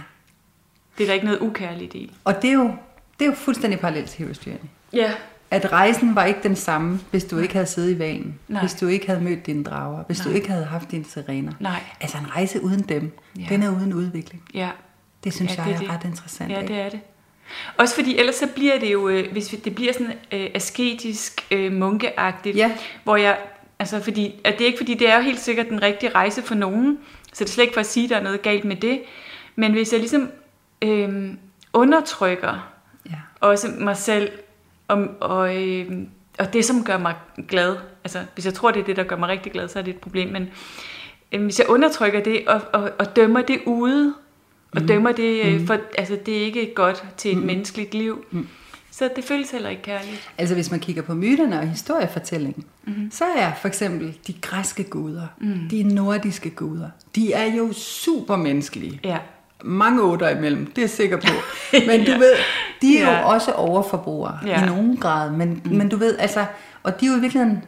[SPEAKER 2] Det er der ikke noget ukærligt i.
[SPEAKER 1] Og det er jo, det er jo fuldstændig parallelt til Heroes
[SPEAKER 2] Ja.
[SPEAKER 1] At rejsen var ikke den samme, hvis du ikke havde siddet i valen.
[SPEAKER 2] Nej.
[SPEAKER 1] Hvis du ikke havde mødt dine drager. Hvis du
[SPEAKER 2] Nej.
[SPEAKER 1] ikke havde haft dine sirener.
[SPEAKER 2] Nej.
[SPEAKER 1] Altså en rejse uden dem,
[SPEAKER 2] Ja.
[SPEAKER 1] den er uden udvikling.
[SPEAKER 2] Ja.
[SPEAKER 1] Det synes
[SPEAKER 2] Ja,
[SPEAKER 1] jeg
[SPEAKER 2] det er
[SPEAKER 1] er,
[SPEAKER 2] det.
[SPEAKER 1] ret interessant.
[SPEAKER 2] Ja,
[SPEAKER 1] ikke?
[SPEAKER 2] det er det. Også fordi ellers så bliver det jo, øh, hvis vi- det bliver sådan øh, asketisk, øh, munkeagtigt,
[SPEAKER 1] Ja.
[SPEAKER 2] hvor jeg, altså fordi, at det er ikke fordi, det er jo helt sikkert den rigtige rejse for nogen, så det er slet ikke for at sige, at der er noget galt med det, men hvis jeg ligesom øh, undertrykker
[SPEAKER 1] Ja.
[SPEAKER 2] også mig selv, og, og, øh, og det, som gør mig glad. Altså, hvis jeg tror, det er det, der gør mig rigtig glad, så er det et problem. Men øh, hvis jeg undertrykker det, og, og, og dømmer det ude, og mm. dømmer det, øh, for altså, det er ikke godt til et mm. menneskeligt liv, mm. så det føles heller ikke kærligt.
[SPEAKER 1] Altså hvis man kigger på myterne og historiefortællingen, mm-hmm. så er for eksempel de græske guder, mm. de nordiske guder, de er jo supermenneskelige.
[SPEAKER 2] Ja.
[SPEAKER 1] Mange otter imellem, det er jeg sikker på. Men du ved, de er
[SPEAKER 2] Ja.
[SPEAKER 1] jo også overforbrugere
[SPEAKER 2] Ja.
[SPEAKER 1] i nogen grad. Men, mm. men du ved, altså, og de er jo i virkeligheden,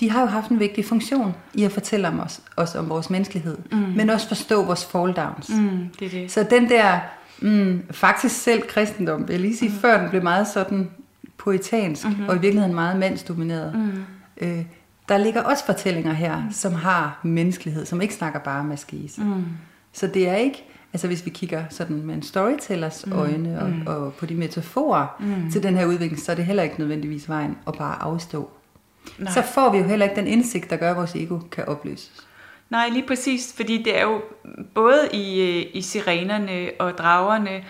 [SPEAKER 1] de har jo haft en vigtig funktion i at fortælle om os, os om vores menneskelighed, mm. men også forstå vores fall downs.
[SPEAKER 2] Mm, det det.
[SPEAKER 1] Så den der, mm, faktisk selv kristendom, vil jeg lige sige, mm. før den blev meget sådan poetansk, mm-hmm. og i virkeligheden meget mandsdomineret, mm. øh, der ligger også fortællinger her, mm. som har menneskelighed, som ikke snakker bare om askese. Mm. Så det er ikke, altså hvis vi kigger sådan med en storytellers mm. øjne, og, mm. og på de metaforer mm. til den her udvikling, så er det heller ikke nødvendigvis vejen at bare afstå.
[SPEAKER 2] Nej.
[SPEAKER 1] Så får vi jo heller ikke den indsigt, der gør, at vores ego kan opløses.
[SPEAKER 2] Nej, lige præcis, fordi det er jo både i, øh, i sirenerne og dragerne,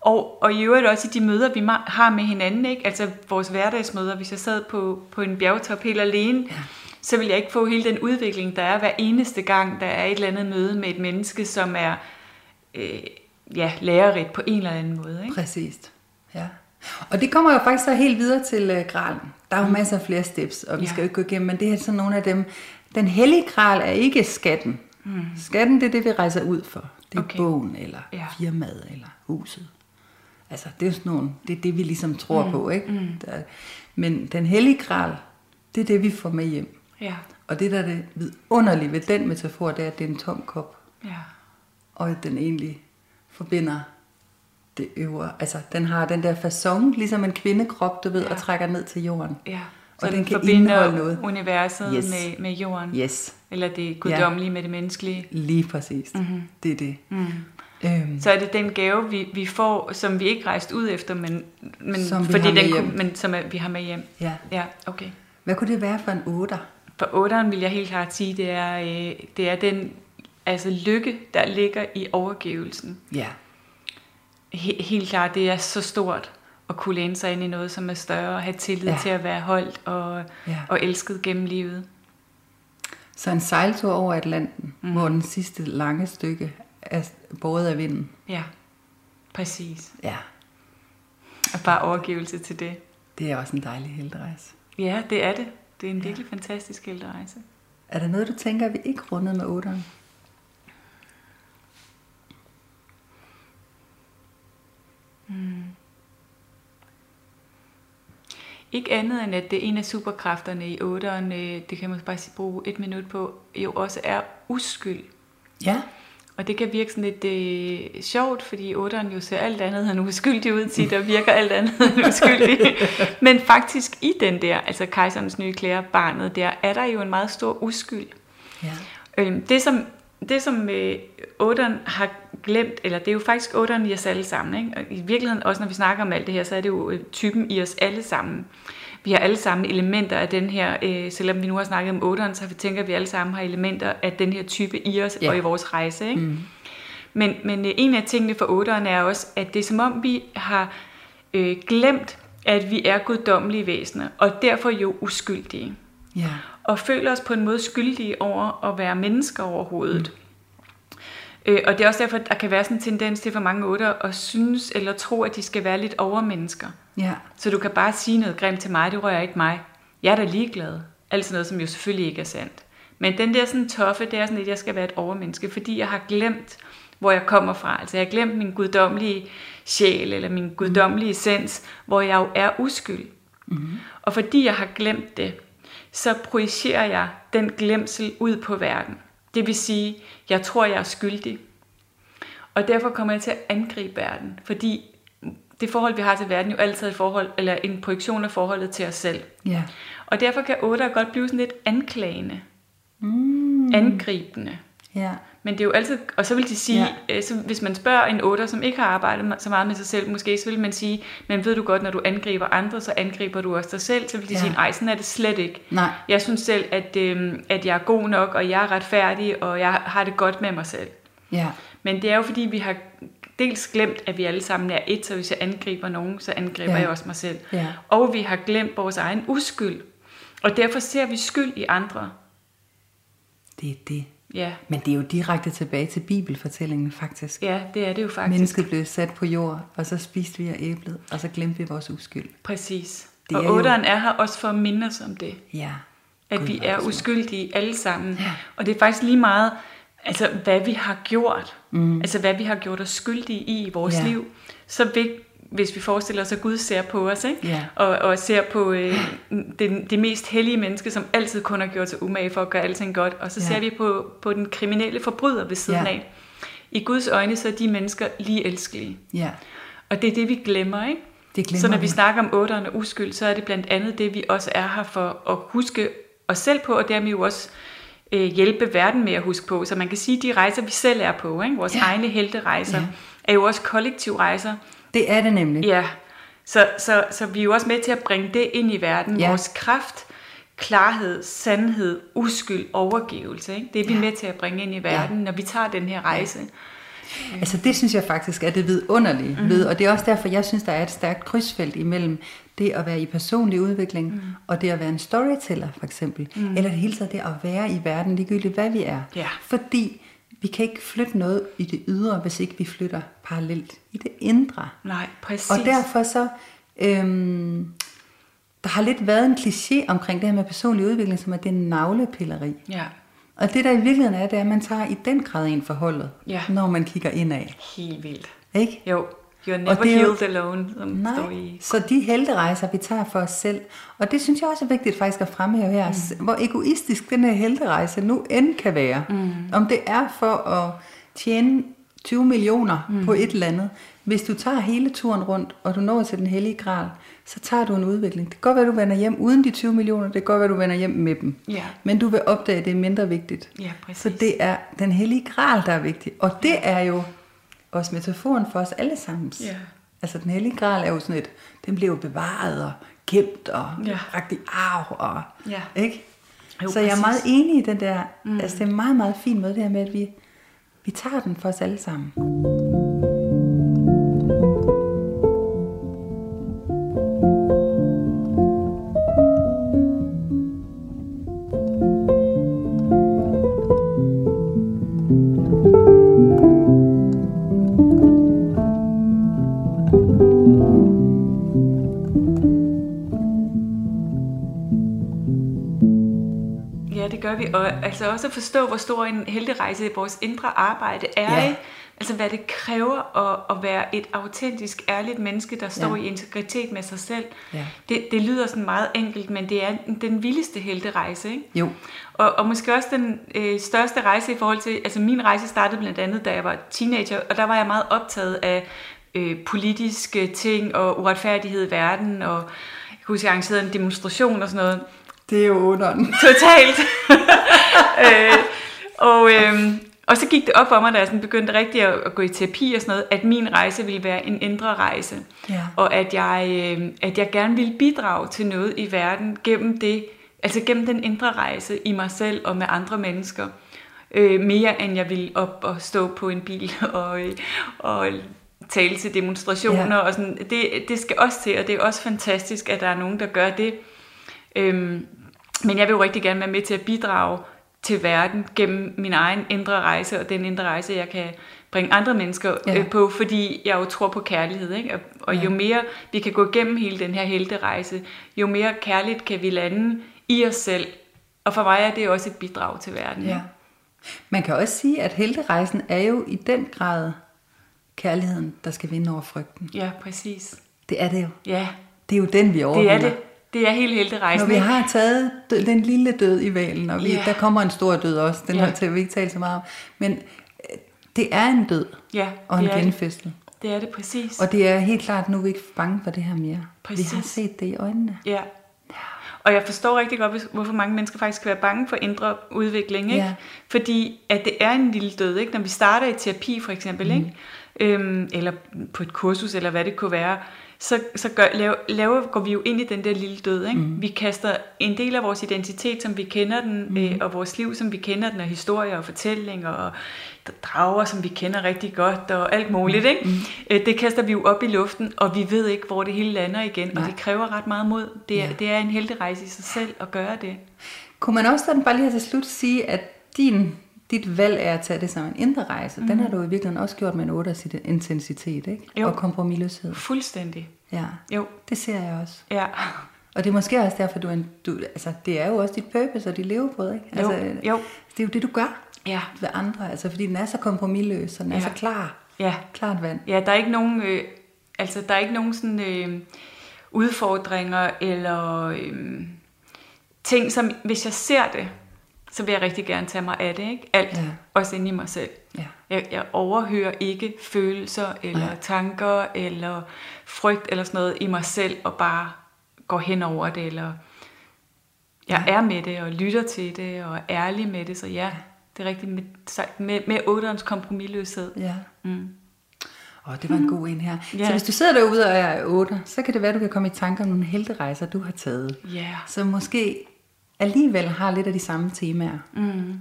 [SPEAKER 2] og, og i øvrigt også i de møder, vi har med hinanden, ikke? altså vores hverdagsmøder, hvis jeg sad på, på en bjergtop helt alene, ja. så vil jeg ikke få hele den udvikling, der er hver eneste gang, der er et eller andet møde med et menneske, som er øh, ja, lærerigt på en eller anden måde. Ikke?
[SPEAKER 1] Præcist. Ja. Og det kommer jo faktisk så helt videre til uh, gralen. Der er jo masser af flere steps, og vi
[SPEAKER 2] Ja.
[SPEAKER 1] skal jo ikke gå igennem, men det er sådan nogle af dem. Den hellige gral er ikke skatten. Mm. Skatten, det er det, vi rejser ud for. Det er
[SPEAKER 2] Okay.
[SPEAKER 1] bogen, eller
[SPEAKER 2] Ja.
[SPEAKER 1] firmaet, eller huset. Altså, det er sådan nogle, det er det, vi ligesom tror mm. på, ikke? Mm. Der, men den hellige gral, det er det, vi får med hjem.
[SPEAKER 2] Ja,
[SPEAKER 1] Og det, der er det vidunderlige ved den metafor, det er, at det er en tom kop.
[SPEAKER 2] ja,
[SPEAKER 1] og at den egentlig forbinder det øvre. Altså, den har den der façon, ligesom en kvindekrop, du ved,
[SPEAKER 2] Ja.
[SPEAKER 1] ja. og trækker ned til jorden.
[SPEAKER 2] ja.
[SPEAKER 1] Og
[SPEAKER 2] Så
[SPEAKER 1] den
[SPEAKER 2] den
[SPEAKER 1] kan
[SPEAKER 2] forbinder
[SPEAKER 1] noget.
[SPEAKER 2] universet
[SPEAKER 1] Yes.
[SPEAKER 2] med, med jorden,
[SPEAKER 1] Yes,
[SPEAKER 2] eller det guddommelige med det menneskelige.
[SPEAKER 1] lige præcis. Mm-hmm. Det er det.
[SPEAKER 2] Mm.
[SPEAKER 1] Øhm,
[SPEAKER 2] Så er det den gave, vi, vi får, som vi ikke rejste ud efter, men, men
[SPEAKER 1] Som vi
[SPEAKER 2] fordi
[SPEAKER 1] har med
[SPEAKER 2] den
[SPEAKER 1] hjem.
[SPEAKER 2] men som vi har med hjem.
[SPEAKER 1] ja.
[SPEAKER 2] Ja, okay.
[SPEAKER 1] Hvad kunne det være for en otter?
[SPEAKER 2] For otteren vil jeg helt klart sige, det er, øh, det er den altså lykke, der ligger i overgivelsen.
[SPEAKER 1] Ja.
[SPEAKER 2] He, helt klart, det er så stort at kunne læne sig ind i noget, som er større, og have tillid ja.
[SPEAKER 1] Ja.
[SPEAKER 2] til at være holdt og,
[SPEAKER 1] Ja.
[SPEAKER 2] og elsket gennem livet.
[SPEAKER 1] Så en sejltur over Atlanten, mm. hvor den sidste lange stykke er båret af vinden.
[SPEAKER 2] Ja, præcis.
[SPEAKER 1] Ja,
[SPEAKER 2] Og bare overgivelse til det.
[SPEAKER 1] det er også en dejlig helterejse.
[SPEAKER 2] Ja, det er det. Det er en virkelig fantastisk rejse.
[SPEAKER 1] Er der noget, du tænker, vi ikke rundede med otteren?
[SPEAKER 2] Ikke andet end, at det er en af superkræfterne i otteren, øh, det kan man bare bruge et minut på, jo også er uskyld.
[SPEAKER 1] Ja.
[SPEAKER 2] Og det kan virke sådan lidt øh, sjovt, fordi otteren jo ser alt andet end uskyldig ud til, der virker alt andet end uskyldig. Men faktisk i den der, altså kejserens nye klæder, barnet der, er der jo en meget stor uskyld.
[SPEAKER 1] Ja.
[SPEAKER 2] Øhm, det som, det som øh, otteren har glemt, eller det er jo faktisk otteren i os alle sammen, ikke? og i virkeligheden også når vi snakker om alt det her, så er det jo øh, typen i os alle sammen. Vi har alle sammen elementer af den her, øh, selvom vi nu har snakket om otteren, så vi tænker, at vi alle sammen har elementer af den her type i os
[SPEAKER 1] Ja.
[SPEAKER 2] og i vores rejse. Ikke? Mm. Men, men øh, en af tingene for otteren er også, at det er som om vi har øh, glemt, at vi er guddommelige væsener, og derfor jo uskyldige.
[SPEAKER 1] Ja.
[SPEAKER 2] Og føler os på en måde skyldige over at være mennesker overhovedet. Mm. Øh, og det er også derfor, at der kan være sådan en tendens til for mange otter at synes eller tro, at de skal være lidt overmennesker.
[SPEAKER 1] Ja.
[SPEAKER 2] Så du kan bare sige noget grimt til mig, det rører ikke mig. Jeg er da ligeglad. Altså noget, som jo selvfølgelig ikke er sandt. Men den der sådan toffe, det er sådan lidt, at jeg skal være et overmenneske, fordi jeg har glemt, hvor jeg kommer fra. Altså jeg har glemt min guddommelige sjæl, eller min guddommelige essens, hvor jeg jo er uskyld. Mm-hmm. Og fordi jeg har glemt det, så projicerer jeg den glemsel ud på verden. Det vil sige, jeg tror, jeg er skyldig. Og derfor kommer jeg til at angribe verden, fordi det forhold, vi har til verden, jo altid et forhold, eller en projektion af forholdet til os selv.
[SPEAKER 1] Ja.
[SPEAKER 2] Og derfor kan 8 godt blive sådan lidt anklagende, mm. angribende.
[SPEAKER 1] Ja.
[SPEAKER 2] Men det er jo altid, og så vil de sige, ja. øh, så hvis man spørger en 8, som ikke har arbejdet så meget med sig selv, måske så vil man sige, men ved du godt, når du angriber andre, så angriber du også dig selv. Så vil de
[SPEAKER 1] Ja.
[SPEAKER 2] sige, nej, sådan er det slet ikke.
[SPEAKER 1] Nej.
[SPEAKER 2] Jeg synes selv, at, øh, at jeg er god nok, og jeg er retfærdig, og jeg har det godt med mig selv.
[SPEAKER 1] Ja.
[SPEAKER 2] Men det er jo fordi, vi har dels glemt, at vi alle sammen er et, så hvis jeg angriber nogen, så angriber
[SPEAKER 1] ja.
[SPEAKER 2] jeg også mig selv.
[SPEAKER 1] Ja.
[SPEAKER 2] Og vi har glemt vores egen uskyld. Og derfor ser vi skyld i andre.
[SPEAKER 1] Det er det.
[SPEAKER 2] Ja,
[SPEAKER 1] Men det er jo direkte tilbage til bibelfortællingen faktisk.
[SPEAKER 2] ja det er det jo faktisk.
[SPEAKER 1] Mennesket blev sat på jord, og så spiste vi af æblet, og så glemte vi vores uskyld.
[SPEAKER 2] Præcis.
[SPEAKER 1] Det
[SPEAKER 2] og
[SPEAKER 1] er jo-
[SPEAKER 2] er her også for at minde os om det.
[SPEAKER 1] Ja.
[SPEAKER 2] At
[SPEAKER 1] Gud,
[SPEAKER 2] vi
[SPEAKER 1] er
[SPEAKER 2] uskyldige alle sammen.
[SPEAKER 1] Ja.
[SPEAKER 2] Og det er faktisk lige meget, altså hvad vi har gjort. Mm. Altså hvad vi har gjort os skyldige i i vores
[SPEAKER 1] Ja.
[SPEAKER 2] liv. Så vigt, hvis vi forestiller os, at Gud ser på os, ikke?
[SPEAKER 1] Ja.
[SPEAKER 2] Og, og ser på øh, det, det mest hellige menneske, som altid kun har gjort sig umage for at gøre alting godt. Og så
[SPEAKER 1] ja.
[SPEAKER 2] ser vi på, på den kriminelle forbryder ved siden
[SPEAKER 1] Ja.
[SPEAKER 2] af. I Guds øjne, så er de mennesker lige elskelige.
[SPEAKER 1] Ja.
[SPEAKER 2] Og det er det, vi glemmer, ikke?
[SPEAKER 1] Det glemmer
[SPEAKER 2] så når vi
[SPEAKER 1] vi.
[SPEAKER 2] snakker om otteren og uskyld, så er det blandt andet det, vi også er her for at huske os selv på, og dermed jo også øh, hjælpe verden med at huske på. Så man kan sige, at de rejser, vi selv er på, ikke? vores
[SPEAKER 1] ja.
[SPEAKER 2] egne helterejser,
[SPEAKER 1] ja.
[SPEAKER 2] er jo også kollektivrejser.
[SPEAKER 1] Det er det nemlig.
[SPEAKER 2] Ja, så, så, så vi er jo også med til at bringe det ind i verden.
[SPEAKER 1] Ja.
[SPEAKER 2] Ja. Vores kraft, klarhed, sandhed, uskyld, overgivelse. Ikke? Det er vi
[SPEAKER 1] Ja.
[SPEAKER 2] med til at bringe ind i verden, når vi tager den her rejse.
[SPEAKER 1] Altså det synes jeg faktisk er det vidunderlige mm. ved, og det er også derfor, jeg synes, der er et stærkt krydsfelt imellem det at være i personlig udvikling, mm. og det at være en storyteller for eksempel, mm. eller det hele taget det at være i verden, ligegyldigt hvad vi er.
[SPEAKER 2] Ja.
[SPEAKER 1] Fordi vi kan ikke flytte noget i det ydre, hvis ikke vi flytter parallelt i det indre.
[SPEAKER 2] Nej, præcis.
[SPEAKER 1] Og derfor så, øhm, der har lidt været en kliché omkring det her med personlig udvikling, som er det navlepilleri.
[SPEAKER 2] Ja,
[SPEAKER 1] Og det der i virkeligheden er, det er, at man tager i den grad ind forholdet,
[SPEAKER 2] Ja.
[SPEAKER 1] når man kigger indad.
[SPEAKER 2] helt vildt.
[SPEAKER 1] Ikke?
[SPEAKER 2] Jo, you're never
[SPEAKER 1] Og det er jo-
[SPEAKER 2] healed alone, som står
[SPEAKER 1] Nej,
[SPEAKER 2] i.
[SPEAKER 1] så de helterejser, vi tager for os selv, og det synes jeg også er vigtigt faktisk at fremhæve her, mm. hvor egoistisk den her helterejse nu end kan være. Mm. Om det er for at tjene 20 millioner mm. på et eller andet. Hvis du tager hele turen rundt, og du når til den hellige gral, så tager du en udvikling. Det kan godt være, du vender hjem uden de 20 millioner, det kan godt være, du vender hjem med dem.
[SPEAKER 2] Ja.
[SPEAKER 1] Men du vil opdage, at det er mindre vigtigt.
[SPEAKER 2] Ja, præcis.
[SPEAKER 1] Så det er den hellige gral, der er vigtig. Og det er jo også metaforen for os alle sammen.
[SPEAKER 2] Ja.
[SPEAKER 1] Altså den hellige gral er jo sådan et, den bliver jo bevaret og gemt og ja. I arv. Og,
[SPEAKER 2] Ja.
[SPEAKER 1] ikke?
[SPEAKER 2] Jo,
[SPEAKER 1] så jeg er meget enig i den der, mm. altså det er en meget, meget fin måde det her med, at vi, vi tager den for os alle sammen.
[SPEAKER 2] Gør vi. Og altså også at forstå, hvor stor en helterejse vores indre arbejde er.
[SPEAKER 1] Ja.
[SPEAKER 2] Altså hvad det kræver at, at være et autentisk, ærligt menneske, der står
[SPEAKER 1] Ja.
[SPEAKER 2] i integritet med sig selv.
[SPEAKER 1] Ja.
[SPEAKER 2] Det, det lyder sådan meget enkelt, men det er den vildeste helterejse. Ikke?
[SPEAKER 1] Jo,
[SPEAKER 2] Og, og måske også den øh, største rejse i forhold til, altså min rejse startede blandt andet, da jeg var teenager, og der var jeg meget optaget af øh, politiske ting og uretfærdighed i verden, og jeg kan huske, jeg arrangerede en demonstration og sådan noget.
[SPEAKER 1] Det er jo underen.
[SPEAKER 2] Totalt. øh, og, øh, og så gik det op for mig, da jeg sådan begyndte rigtig at, at gå i terapi og sådan noget, at min rejse ville være en indre rejse.
[SPEAKER 1] Ja.
[SPEAKER 2] Og at jeg, øh, at jeg gerne ville bidrage til noget i verden gennem det, altså gennem den indre rejse i mig selv og med andre mennesker. Øh, mere end jeg ville op og stå på en bil og, øh, og tale til demonstrationer.
[SPEAKER 1] Ja.
[SPEAKER 2] Og sådan. Det, det skal også til, og det er også fantastisk, at der er nogen, der gør det. Øhm, Men jeg vil jo rigtig gerne være med til at bidrage til verden gennem min egen indre rejse, og den indre rejse, jeg kan bringe andre mennesker
[SPEAKER 1] Ja.
[SPEAKER 2] øh, på, fordi jeg jo tror på kærlighed. Ikke? Og, og
[SPEAKER 1] Ja.
[SPEAKER 2] jo mere vi kan gå igennem hele den her helterejse, jo mere kærligt kan vi lande i os selv. Og for mig er det også et bidrag til verden.
[SPEAKER 1] Ja. Man kan også sige, at helterejsen er jo i den grad kærligheden, der skal vinde over frygten.
[SPEAKER 2] ja præcis.
[SPEAKER 1] Det er det jo.
[SPEAKER 2] Ja,
[SPEAKER 1] Det er jo den, vi
[SPEAKER 2] det
[SPEAKER 1] overvinder.
[SPEAKER 2] er det. Det er hele
[SPEAKER 1] Når
[SPEAKER 2] helterejsen.
[SPEAKER 1] vi
[SPEAKER 2] ikke?
[SPEAKER 1] har taget død, den lille død i valen, og vi,
[SPEAKER 2] Ja.
[SPEAKER 1] der kommer en stor død også, den
[SPEAKER 2] Ja.
[SPEAKER 1] har vi ikke talt så meget om, men øh, det er en død
[SPEAKER 2] Ja,
[SPEAKER 1] og en
[SPEAKER 2] er det. er det præcis.
[SPEAKER 1] Og det er helt klart, nu er vi ikke bange for det her mere.
[SPEAKER 2] Præcis.
[SPEAKER 1] Vi har set det i øjnene.
[SPEAKER 2] Ja. Og jeg forstår rigtig godt, hvorfor mange mennesker faktisk kan være bange for indre udvikling. Ikke?
[SPEAKER 1] Ja.
[SPEAKER 2] Fordi at det er en lille død. Ikke? Når vi starter i terapi for eksempel, mm. ikke? Øhm, eller på et kursus, eller hvad det kunne være, så, så gør, laver, laver, går vi jo ind i den der lille død. Ikke? Mm. Vi kaster en del af vores identitet, som vi kender den, mm. øh, og vores liv, som vi kender den, og historier og fortællinger, og drager, som vi kender rigtig godt, og alt muligt. Ikke? Mm. Øh, det kaster vi jo op i luften, og vi ved ikke, hvor det hele lander igen,
[SPEAKER 1] Nej.
[SPEAKER 2] og det kræver ret meget mod. Det er,
[SPEAKER 1] Ja.
[SPEAKER 2] det er en heldig i sig selv at gøre det.
[SPEAKER 1] Kunne man også sådan bare lige her til slut sige, at din, dit valg er at tage det som en indre rejse, mm. den har du i virkeligheden også gjort med en 8 intensitet, ikke?
[SPEAKER 2] Jo.
[SPEAKER 1] Og kompromisløshed.
[SPEAKER 2] Fuldstændig.
[SPEAKER 1] Ja,
[SPEAKER 2] Jo,
[SPEAKER 1] det ser jeg også.
[SPEAKER 2] ja.
[SPEAKER 1] Og det er måske også derfor, du, er en, du altså, det er jo også dit purpose og dit levebrød, ikke?
[SPEAKER 2] Jo,
[SPEAKER 1] Altså,
[SPEAKER 2] jo.
[SPEAKER 1] Det er jo det, du gør
[SPEAKER 2] Ja,
[SPEAKER 1] ved andre, altså fordi den er så kompromilløs, og den er
[SPEAKER 2] Ja.
[SPEAKER 1] så klar.
[SPEAKER 2] ja.
[SPEAKER 1] Klart vand.
[SPEAKER 2] Ja, der er ikke nogen, øh, altså der er ikke nogen sådan øh, udfordringer eller øh, ting, som hvis jeg ser det, så vil jeg rigtig gerne tage mig af det, ikke? Alt,
[SPEAKER 1] Ja.
[SPEAKER 2] ja. også inde i mig selv.
[SPEAKER 1] Ja.
[SPEAKER 2] Jeg, jeg overhører ikke følelser eller.
[SPEAKER 1] Nej.
[SPEAKER 2] tanker eller frygt eller sådan noget i mig selv og bare går hen over det eller jeg er med det og lytter til det og er ærlig med det, så ja, det er rigtigt med, med, med otterens kompromilløshed.
[SPEAKER 1] Ja.
[SPEAKER 2] Mm.
[SPEAKER 1] Og det var en god en her.
[SPEAKER 2] Ja.
[SPEAKER 1] Så hvis du sidder derude og er 8, så kan det være, at du kan komme i tanke om nogle helterejser, du har taget.
[SPEAKER 2] Ja.
[SPEAKER 1] Som måske alligevel har lidt af de samme temaer.
[SPEAKER 2] Mm.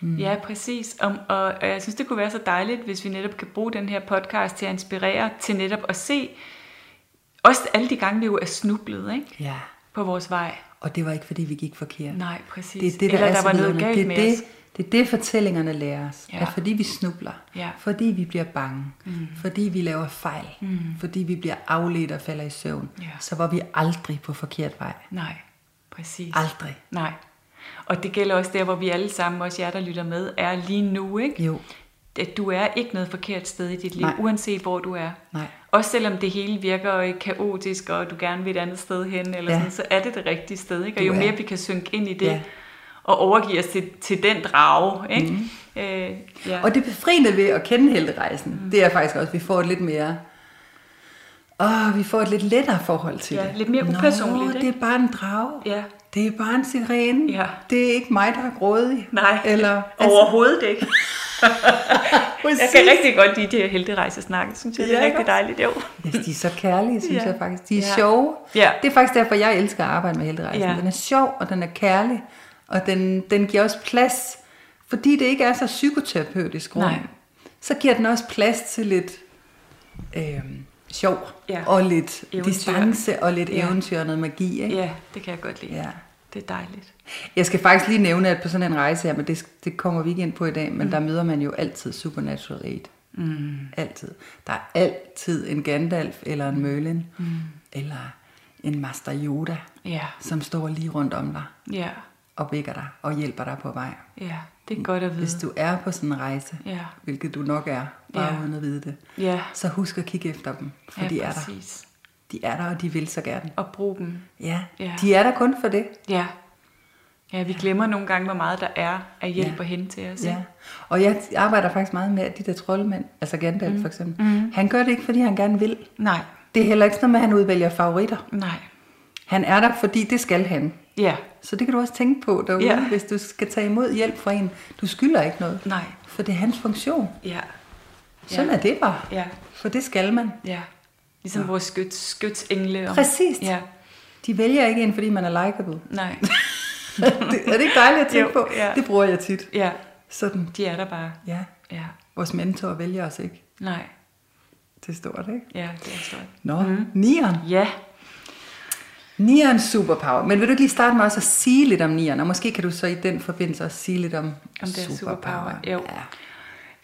[SPEAKER 2] Mm. Ja, præcis. Og, og, og jeg synes, det kunne være så dejligt, hvis vi netop kan bruge den her podcast til at inspirere til netop at se, også alle de gange, vi jo er snublet ikke?
[SPEAKER 1] Ja.
[SPEAKER 2] på vores vej.
[SPEAKER 1] Og det var ikke, fordi vi gik forkert.
[SPEAKER 2] Nej, præcis.
[SPEAKER 1] Det er det, der,
[SPEAKER 2] Eller
[SPEAKER 1] er
[SPEAKER 2] der var noget galt
[SPEAKER 1] det er
[SPEAKER 2] med
[SPEAKER 1] det,
[SPEAKER 2] os.
[SPEAKER 1] Det er det, fortællingerne lærer os.
[SPEAKER 2] Ja.
[SPEAKER 1] At fordi vi snubler,
[SPEAKER 2] Ja.
[SPEAKER 1] fordi vi bliver bange, mm. fordi vi laver fejl, mm. fordi vi bliver afledt og falder i søvn,
[SPEAKER 2] Ja.
[SPEAKER 1] så var vi aldrig på forkert vej.
[SPEAKER 2] Nej, præcis.
[SPEAKER 1] Aldrig.
[SPEAKER 2] Nej. Og det gælder også der, hvor vi alle sammen, også jer, der lytter med, er lige nu, ikke?
[SPEAKER 1] Jo.
[SPEAKER 2] At du er ikke noget forkert sted i dit liv,
[SPEAKER 1] Nej.
[SPEAKER 2] uanset hvor du er.
[SPEAKER 1] Nej.
[SPEAKER 2] Også selvom det hele virker kaotisk, og du gerne vil et andet sted hen, eller
[SPEAKER 1] Ja.
[SPEAKER 2] sådan, så er det det rigtige sted. Ikke? Og
[SPEAKER 1] Du
[SPEAKER 2] jo
[SPEAKER 1] er.
[SPEAKER 2] mere vi kan synke ind i det,
[SPEAKER 1] Ja.
[SPEAKER 2] ja. og overgive os til, til den drage. Ikke? Mm. Øh, ja.
[SPEAKER 1] Og det befriende ved at kende helterejsen, mm. det er faktisk også, at vi får et lidt mere... Åh, vi får et lidt lettere forhold til
[SPEAKER 2] Ja,
[SPEAKER 1] det.
[SPEAKER 2] lidt mere upersonligt,
[SPEAKER 1] Nå, det er bare en drage.
[SPEAKER 2] ja.
[SPEAKER 1] Det er bare en sirene.
[SPEAKER 2] Ja.
[SPEAKER 1] Det er ikke mig, der er grådig.
[SPEAKER 2] Nej,
[SPEAKER 1] Eller,
[SPEAKER 2] overhovedet ikke.
[SPEAKER 1] Præcis.
[SPEAKER 2] Jeg kan rigtig godt lide de her helterejsesnakke, synes jeg. Det er
[SPEAKER 1] Ja,
[SPEAKER 2] rigtig dejligt, jo.
[SPEAKER 1] Ja, de er så kærlige, synes
[SPEAKER 2] Ja.
[SPEAKER 1] jeg faktisk. De er
[SPEAKER 2] Ja.
[SPEAKER 1] sjove.
[SPEAKER 2] Ja.
[SPEAKER 1] Det er faktisk derfor, jeg elsker at arbejde med helterejsen.
[SPEAKER 2] Ja.
[SPEAKER 1] Den er sjov, og den er kærlig, og den, den giver også plads, fordi det ikke er så psykoterapeutisk rum,
[SPEAKER 2] Nej.
[SPEAKER 1] så giver den også plads til lidt øh, sjov,
[SPEAKER 2] Ja.
[SPEAKER 1] og lidt
[SPEAKER 2] Eventyr.
[SPEAKER 1] distance, og lidt
[SPEAKER 2] Ja.
[SPEAKER 1] eventyr og noget magi. Ikke?
[SPEAKER 2] Ja, det kan jeg godt lide.
[SPEAKER 1] Ja.
[SPEAKER 2] Det er dejligt.
[SPEAKER 1] Jeg skal faktisk lige nævne, at på sådan en rejse her, men det, det kommer vi ikke ind på i dag, men mm. der møder man jo altid Supernatural Aid. Mm. Altid. Der er altid en Gandalf, eller en Merlin, mm. eller en Master Yoda,
[SPEAKER 2] Ja,
[SPEAKER 1] som står lige rundt om dig
[SPEAKER 2] ja,
[SPEAKER 1] og vækker dig og hjælper dig på vej.
[SPEAKER 2] ja. Det er godt at vide.
[SPEAKER 1] Hvis du er på sådan en rejse,
[SPEAKER 2] Ja.
[SPEAKER 1] hvilket du nok er, bare
[SPEAKER 2] Ja.
[SPEAKER 1] uden at vide det,
[SPEAKER 2] Ja,
[SPEAKER 1] så husk at kigge efter dem, for
[SPEAKER 2] ja
[SPEAKER 1] de er der.
[SPEAKER 2] præcis.
[SPEAKER 1] De er der, og de vil så gerne.
[SPEAKER 2] Og brug dem.
[SPEAKER 1] Ja,
[SPEAKER 2] Ja.
[SPEAKER 1] de er der kun for det.
[SPEAKER 2] Ja. Ja, vi glemmer nogle gange, hvor meget der er af hjælp
[SPEAKER 1] Ja.
[SPEAKER 2] og hen til os.
[SPEAKER 1] Ja, og jeg arbejder faktisk meget med, at de der troldmænd, altså Gandalf
[SPEAKER 2] Mm.
[SPEAKER 1] for eksempel, mm. han gør det ikke, fordi han gerne vil.
[SPEAKER 2] Nej,
[SPEAKER 1] Det er heller ikke sådan noget med, at han udvælger favoritter.
[SPEAKER 2] nej.
[SPEAKER 1] Han er der, fordi det skal han.
[SPEAKER 2] Ja,
[SPEAKER 1] Så det kan du også tænke på derude,
[SPEAKER 2] Ja.
[SPEAKER 1] hvis du skal tage imod hjælp fra en. Du skylder ikke noget,
[SPEAKER 2] nej.
[SPEAKER 1] for det er hans funktion.
[SPEAKER 2] Ja,
[SPEAKER 1] Sådan
[SPEAKER 2] Ja.
[SPEAKER 1] er det bare,
[SPEAKER 2] ja,
[SPEAKER 1] for det skal man.
[SPEAKER 2] ja. Ligesom vores skyts, skytsengle. Om,
[SPEAKER 1] Præcis.
[SPEAKER 2] Ja,
[SPEAKER 1] De vælger ikke en, fordi man er likable.
[SPEAKER 2] nej.
[SPEAKER 1] det, er det ikke dejligt at tænke
[SPEAKER 2] Jo,
[SPEAKER 1] på?
[SPEAKER 2] ja.
[SPEAKER 1] Det bruger jeg tit.
[SPEAKER 2] Ja,
[SPEAKER 1] Sådan,
[SPEAKER 2] de er der bare.
[SPEAKER 1] ja.
[SPEAKER 2] Ja,
[SPEAKER 1] Vores mentor vælger os ikke.
[SPEAKER 2] nej.
[SPEAKER 1] Det er stort, ikke?
[SPEAKER 2] Ja, det er stort.
[SPEAKER 1] Nå, mm. nieren.
[SPEAKER 2] Ja,
[SPEAKER 1] Nieren superpower. Men vil du ikke lige starte med også at sige lidt om nieren? Og måske kan du så i den forbindelse også sige lidt om,
[SPEAKER 2] Om det er
[SPEAKER 1] superpower.
[SPEAKER 2] superpower, jo.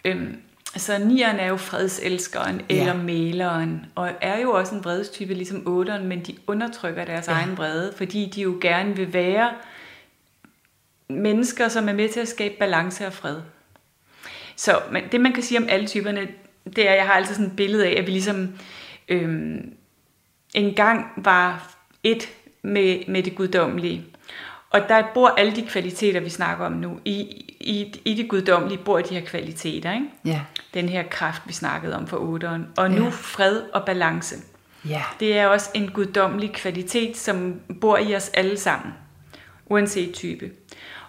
[SPEAKER 1] Ja.
[SPEAKER 2] Øhm, altså, nieren er jo fredselskeren
[SPEAKER 1] Ja.
[SPEAKER 2] eller maleren, og er jo også en vredestype ligesom otteren, men de undertrykker deres
[SPEAKER 1] ja.
[SPEAKER 2] egen vrede, fordi de jo gerne vil være mennesker, som er med til at skabe balance og fred. Så men det, man kan sige om alle typerne, det er, at jeg har altid sådan et billede af, at vi ligesom øhm, engang var et med, med det guddommelige. Og der bor alle de kvaliteter, vi snakker om nu. I, i, i det guddommelige bor de her kvaliteter, ikke?
[SPEAKER 1] Ja.
[SPEAKER 2] Den her kraft, vi snakkede om for otteren. Og nu
[SPEAKER 1] Ja.
[SPEAKER 2] fred og balance.
[SPEAKER 1] Ja.
[SPEAKER 2] Det er også en guddommelig kvalitet, som bor i os alle sammen, uanset type.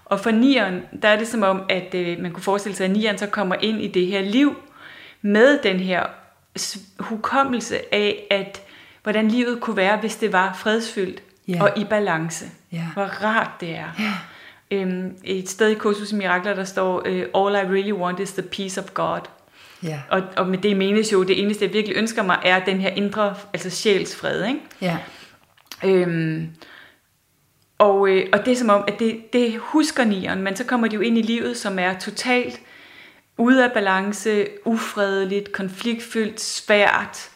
[SPEAKER 2] Og for nieren, der er det som om, at øh, man kunne forestille sig, at nieren så kommer ind i det her liv med den her hukommelse af, at hvordan livet kunne være, hvis det var fredsfyldt
[SPEAKER 1] Ja.
[SPEAKER 2] og i balance.
[SPEAKER 1] Ja.
[SPEAKER 2] Hvor rart det er.
[SPEAKER 1] Ja.
[SPEAKER 2] Øhm, et sted i Kursus i Mirakler, der står, øh, All I really want is the peace of God.
[SPEAKER 1] Ja.
[SPEAKER 2] Og, og med det menes jo, det eneste, jeg virkelig ønsker mig, er den her indre, altså sjælsfred, ikke?
[SPEAKER 1] Ja.
[SPEAKER 2] Øhm, og, øh, og det er som om, at det, det husker nieren, men så kommer de jo ind i livet, som er totalt ude af balance, ufredeligt, konfliktfyldt, svært,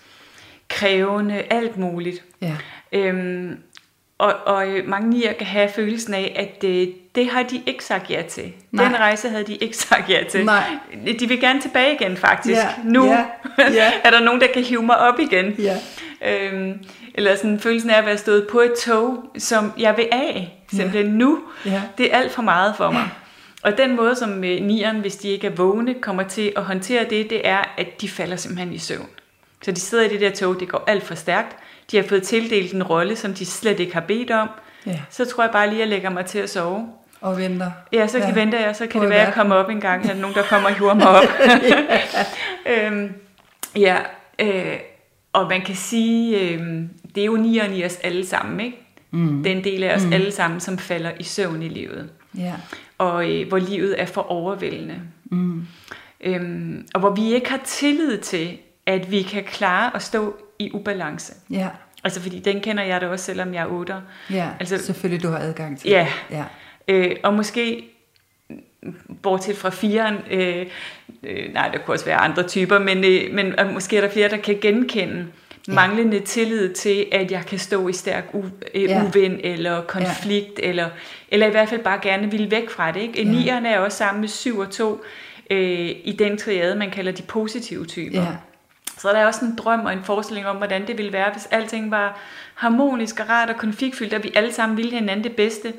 [SPEAKER 2] krævende, alt muligt.
[SPEAKER 1] Ja.
[SPEAKER 2] Øhm, og, og øh, mange nier kan have følelsen af, at øh, det har de ikke sagt ja til.
[SPEAKER 1] Nej.
[SPEAKER 2] Den rejse havde de ikke sagt ja til.
[SPEAKER 1] Nej.
[SPEAKER 2] De vil gerne tilbage igen, faktisk.
[SPEAKER 1] Ja,
[SPEAKER 2] Nu
[SPEAKER 1] ja, ja.
[SPEAKER 2] er der nogen, der kan hive mig op igen.
[SPEAKER 1] Ja.
[SPEAKER 2] Øhm, eller sådan følelsen af at være stået på et tog, som jeg vil af. Simpelthen nu.
[SPEAKER 1] Ja.
[SPEAKER 2] Det er alt for meget for mig. Og den måde, som øh, nieren, hvis de ikke er vågne, kommer til at håndtere det, det er, at de falder simpelthen i søvn. Så de sidder i det der tog, det går alt for stærkt. De har fået tildelt en rolle, som de slet ikke har bedt om.
[SPEAKER 1] Ja.
[SPEAKER 2] Så tror jeg bare lige, at jeg lægger mig til at sove.
[SPEAKER 1] Og venter.
[SPEAKER 2] Ja, så
[SPEAKER 1] Ja.
[SPEAKER 2] ja. venter jeg, så kan
[SPEAKER 1] På
[SPEAKER 2] det være, at jeg kommer op en gang. Er der nogen, der kommer og hiver mig op? øhm, ja, øh, og man kan sige, øh, det er jo nieren i os alle sammen, ikke? Mm. Den del af os mm. alle sammen, som falder i søvn i livet.
[SPEAKER 1] Ja.
[SPEAKER 2] Og øh, hvor livet er for overvældende. Mm. Øhm, og hvor vi ikke har tillid til, at vi kan klare at stå i ubalance.
[SPEAKER 1] Ja.
[SPEAKER 2] Altså fordi den kender jeg da også, selvom jeg er otter.
[SPEAKER 1] Ja.
[SPEAKER 2] Altså-
[SPEAKER 1] Selvfølgelig, du har adgang til
[SPEAKER 2] Ja.
[SPEAKER 1] det. Ja.
[SPEAKER 2] Øh, og måske, bortset fra firen, øh, øh, nej, der kunne også være andre typer, men, øh, men øh, måske er der flere, der kan genkende
[SPEAKER 1] Ja.
[SPEAKER 2] manglende tillid til, at jeg kan stå i stærk u, øh,
[SPEAKER 1] Ja.
[SPEAKER 2] uvind eller konflikt, ja. eller, eller i hvert fald bare gerne vil væk fra det. Ikke?
[SPEAKER 1] Ja.
[SPEAKER 2] Nieren er også sammen med syv og to øh, i den triade, man kalder de positive typer.
[SPEAKER 1] Ja.
[SPEAKER 2] Så der er også en drøm og en forestilling om, hvordan det ville være, hvis alting var harmonisk og rart og konfliktfyldt, at vi alle sammen ville hinanden det bedste,